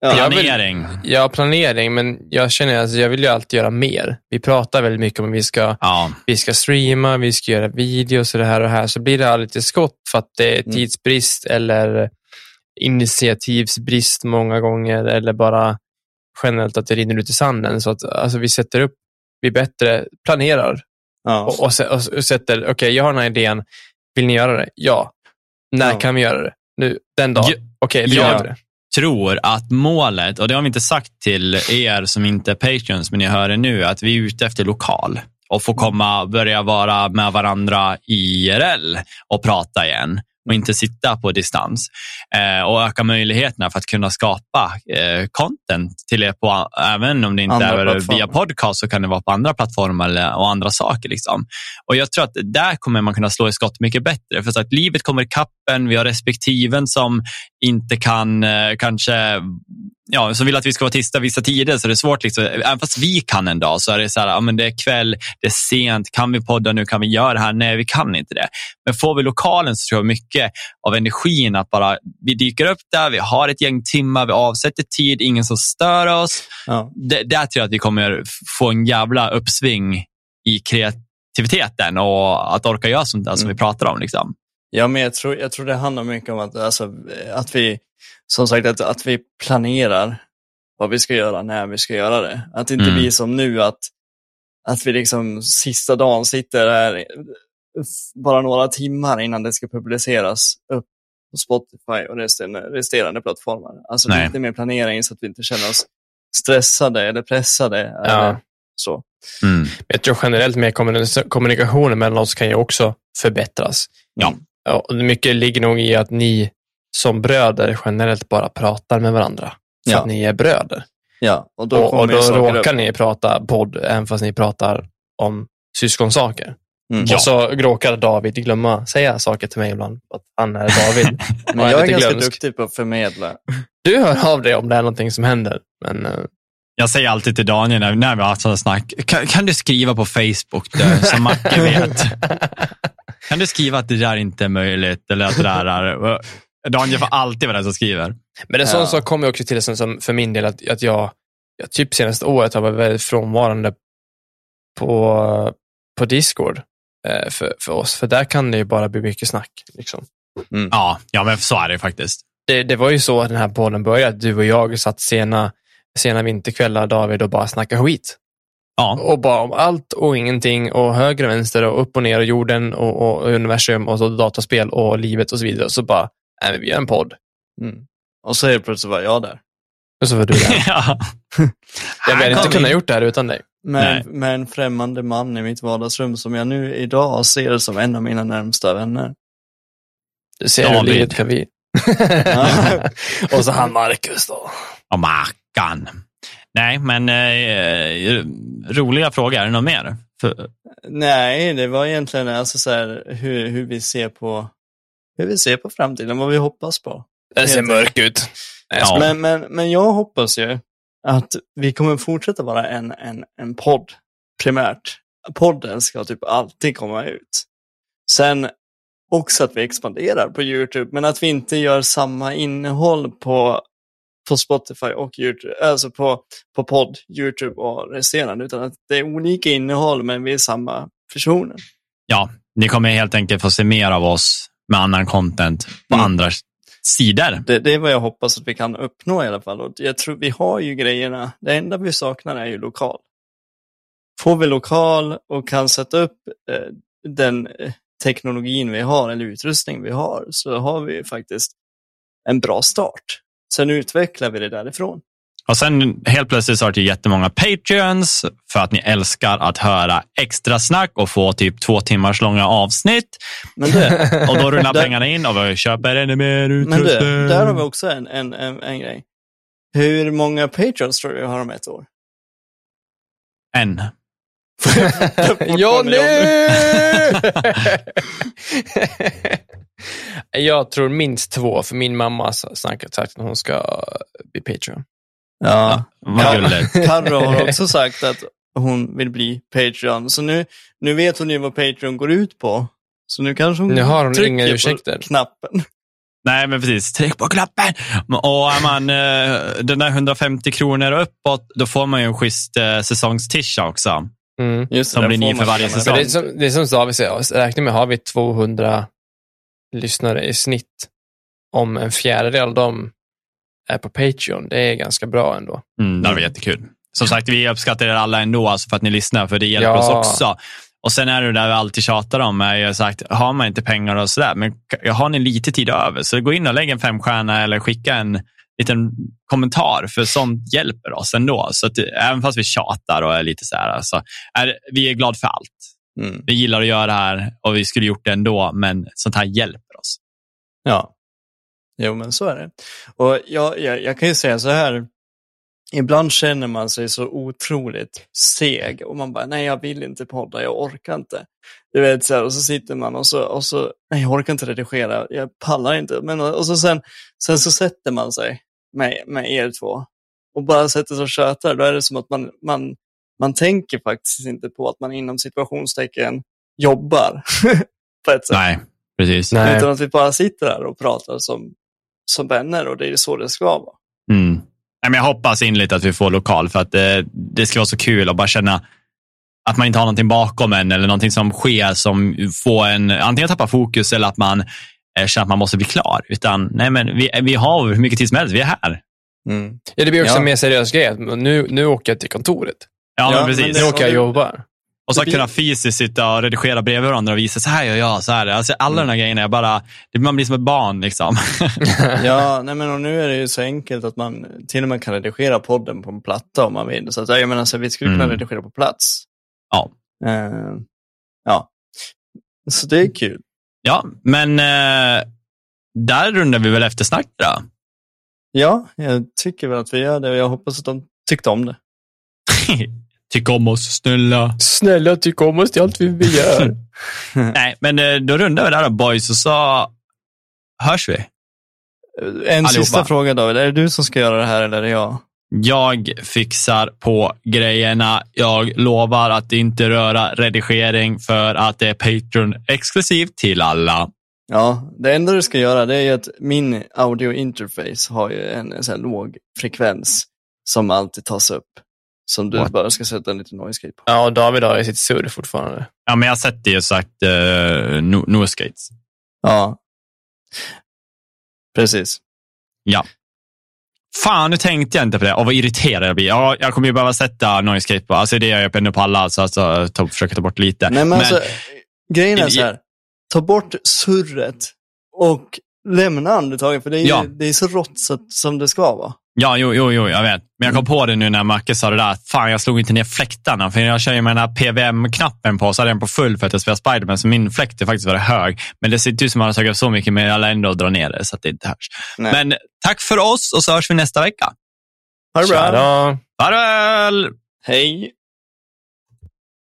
Ja, jag vill- Planering. Ja, planering, men jag känner att jag vill ju alltid göra mer. Vi pratar väldigt mycket om att vi ska, Ja, vi ska streama, vi ska göra videos och det här och det här, så blir det aldrig lite skott för att det är Mm. tidsbrist eller initiativsbrist många gånger eller bara generellt att det rinner ut i sanden. Så att alltså, vi sätter upp, vi bättre planerar Ja. och, och, och, och sätter, okej, jag har den här idén, vill ni göra det? Ja. När Ja. kan vi göra det? Nu, den dagen? Okej, då Ja. gör vi det tror att målet, och det har vi inte sagt till er som inte är patreons, men ni hör det nu, att vi är ute efter lokal och få komma börja vara med varandra IRL och prata igen och inte sitta på distans. Eh, och öka möjligheterna för att kunna skapa eh, content till er, på, även om det inte Andra är plattformar. via podcast så kan det vara på andra plattformar eller, och andra saker. Liksom. Och Jag tror att där kommer man kunna slå i skott mycket bättre. För att livet kommer i kappen, vi har respektiven som inte kan eh, kanske Ja, som vill att vi ska vara tysta vissa tider, så det är svårt. Liksom. Även fast vi kan en dag så är det så här, ja, men det är kväll, det är sent, kan vi podda nu, kan vi göra det här? Nej, vi kan inte det. Men får vi lokalen så tror jag mycket av energin att bara, vi dyker upp där, vi har ett gäng timmar, vi avsätter tid, ingen som stör oss. Ja. Det, där tror jag att vi kommer få en jävla uppsving i kreativiteten och att orka göra sånt där som Mm. vi pratar om. Liksom. Ja, men jag tror, jag tror det handlar mycket om att, alltså, att vi, som sagt, att, att vi planerar vad vi ska göra när vi ska göra det. Att det inte Mm. blir som nu att, att vi liksom sista dagen sitter här bara några timmar innan det ska publiceras upp på Spotify och resten, resterande plattformar. Alltså Nej. lite mer planering så att vi inte känner oss stressade eller pressade. Ja. Eller så. Mm. Jag tror generellt med kommunis- kommunikationen mellan oss kan ju också förbättras. Ja. Ja, mycket ligger nog i att ni som bröder generellt bara pratar med varandra. För Ja. att ni är bröder. Ja, och då, och, och då råkar upp. ni prata podd, även fast ni pratar om syskonsaker. Mm. Ja. Och så råkar David glömma säga saker till mig ibland. Att han är David. Men jag är lite ganska glömsk. duktig på att förmedla. Du hör av dig om det är någonting som händer. Men eh, Jag säger alltid till Daniel när, när vi har sådana snack, kan, kan du skriva på Facebook då, så Macke vet? Kan du skriva att det där inte är möjligt? Eller att det där är... Daniel får alltid vara den som skriver. Men en sån Ja. sak kommer ju också till som, som för min del att, att jag, jag typ senaste året har varit väldigt frånvarande på, på Discord eh, för, för oss. För där kan det ju bara bli mycket snack. Liksom. Ja, ja, men så är det faktiskt. Det, det var ju så att den här podden började. att Du och jag satt sena, sena vinterkvällar, David, och bara snackade skit. Ja, Och bara om allt och ingenting och höger och vänster och upp och ner och jorden och, och universum och så dataspel och livet och så vidare. Så bara, nej, men vi gör en podd. Mm. Och så helt plötsligt var jag där. Och så var du där. ja. Jag hade inte kunnat in. gjort det här utan dig. Med, med en främmande man i mitt vardagsrum som jag nu idag ser som en av mina närmsta vänner. Du ser hur livet kan bli. och så han Marcus då. Och Mackan. Nej, men eh, roliga frågor. Är det något mer? För, Nej, det var egentligen alltså så här, hur, hur vi ser på hur vi ser på framtiden, vad vi hoppas på. Den ser Helt mörk ut. Ja. Men, men, men jag hoppas ju att vi kommer fortsätta vara en, en, en podd, primärt. Podden ska typ alltid komma ut. Sen också att vi expanderar på YouTube, men att vi inte gör samma innehåll på, på Spotify och YouTube, alltså på, på podd, YouTube och resterande, utan att det är olika innehåll, men vi är samma personer. ja, ni kommer helt enkelt få se mer av oss med annan content på Mm. andra sidor. Det, det är vad jag hoppas att vi kan uppnå i alla fall. Och jag tror vi har ju grejerna. Det enda vi saknar är ju lokal. Får vi lokal och kan sätta upp eh, den eh, teknologin vi har eller utrustning vi har så har vi faktiskt en bra start. Sen utvecklar vi det därifrån. Och sen helt plötsligt så har det jättemånga Patreons för att ni älskar att höra extra snack och få typ två timmars långa avsnitt. Men det, Och då rullar pengarna in och vi köper ännu mer men utrustning. det, där har vi också en, en, en, en grej. Hur många Patreons tror du har om ett år? En. Johnny! Fortfarande jag tror minst två, för min mamma har snackat sagt att hon ska bli Patreon. Ja. Vad Ja. Carro har också sagt att hon vill bli Patreon. Så nu, nu vet hon ju vad Patreon går ut på. Så nu kanske hon Nu har hon trycker inga på ursäkter. knappen. Nej, men precis. Tryck på knappen. Och är man eh, den där 150 kronor uppåt, då får man ju en schysst eh, säsongstisha också. Mm. Just Som blir ny för varje säsong. Det, är som, det är som David säger, räkna med har vi 200 lyssnare i snitt om en fjärdedel av dem är på Patreon, det är ganska bra ändå. Mm, det varit jättekul. Som sagt, vi uppskattar er alla ändå alltså för att ni lyssnar, för det hjälper Ja. oss också. Och sen är det där vi alltid tjatar om, är ju sagt, har man inte pengar och sådär, men har ni lite tid över, så gå in och lägg en femstjärna eller skicka en liten kommentar, för sånt hjälper oss ändå. Så att, även fast vi tjatar och är lite så här, alltså, är, vi är glada för allt. Mm. Vi gillar att göra det här och vi skulle gjort det ändå, men sånt här hjälper oss. Ja. Jo, men så är det. Och jag, jag, jag kan ju säga så här. Ibland känner man sig så otroligt seg och man bara, nej jag vill inte podda, jag orkar inte. Du vet, så här, och så sitter man och så, och så, nej jag orkar inte redigera, jag pallar inte. Men, och så sen, sen så sätter man sig med, med er två och bara sätter sig och tjötar. Då är det som att man, man, man tänker faktiskt inte på att man inom situationstecken jobbar på ett sätt. Nej, precis. Nej. Utan att vi bara sitter här och pratar som, som vänner och det är så det ska vara. Mm. Nej, men jag hoppas inligt att vi får lokal för att det, det ska vara så kul att bara känna att man inte har någonting bakom en eller någonting som sker som får en antingen tappa fokus eller att man eh, känner att man måste bli klar. Utan nej, men vi, vi har hur mycket tid som helst. Vi är här. Ja, det blir också Ja. en mer seriös grej. Nu, nu åker jag till kontoret. Ja, Ja, precis. Nu åker jag och jobbar. Och så blir- kunna fysiskt sitta och redigera bredvid varandra och visa så här gör jag, så här. Alltså, alla de här grejerna, bara, det, man blir som ett barn. Liksom. Ja, nej men och nu är det ju så enkelt att man till och med kan redigera podden på en platta om man vill. Så att, jag menar, så vi skulle kunna Mm. redigera på plats. Ja. Eh, ja. Så det är kul. ja, men eh, där rundar vi väl eftersnack då. Ja, jag tycker väl att vi gör det och jag hoppas att de tyckte om det. Tyck om oss, snälla. Snälla, tyck om oss till allt vi gör. Nej, men eh, då rundar vi där då boys och så hörs vi. En Allihopa. sista fråga David, är det du som ska göra det här eller är det jag? Jag fixar på grejerna. Jag lovar att inte röra redigering för att det är Patreon exklusivt till alla. Ja, det enda du ska göra det är ju att min audio interface har ju en, en sån här låg frekvens som alltid tas upp. Som du What? bara ska sätta en liten noise gate på. Ja, och David har ju sitt surr fortfarande. Ja, men jag det ju sagt uh, no, no skates. Ja. Precis. Fan, nu tänkte jag inte på det. Och vad irriterad jag blir. Ja, jag kommer ju behöva sätta noise gate på. Alltså det gör jag ändå på alla, så alltså, ta, försöka ta bort lite. Nej, men, alltså, grejen är så här. Ta bort surret och lämna andetaget, för det är, ju, Ja. det är så rått som det ska vara. Ja, jo, jo, jo, jag vet. Men jag kom på det nu när Macke sa det där. Fan, jag slog inte ner fläktarna. För jag kör ju med den här PVM-knappen på, så hade jag den på full för att jag spelar Spiderman. Så min fläkt är faktiskt väldigt hög. Men det ser inte ut som att man har upp så mycket, men jag lär ändå dra ner det så att det inte hörs. Nej. Men tack för oss och så hörs vi nästa vecka. Ha det bra. Farväl! Hej.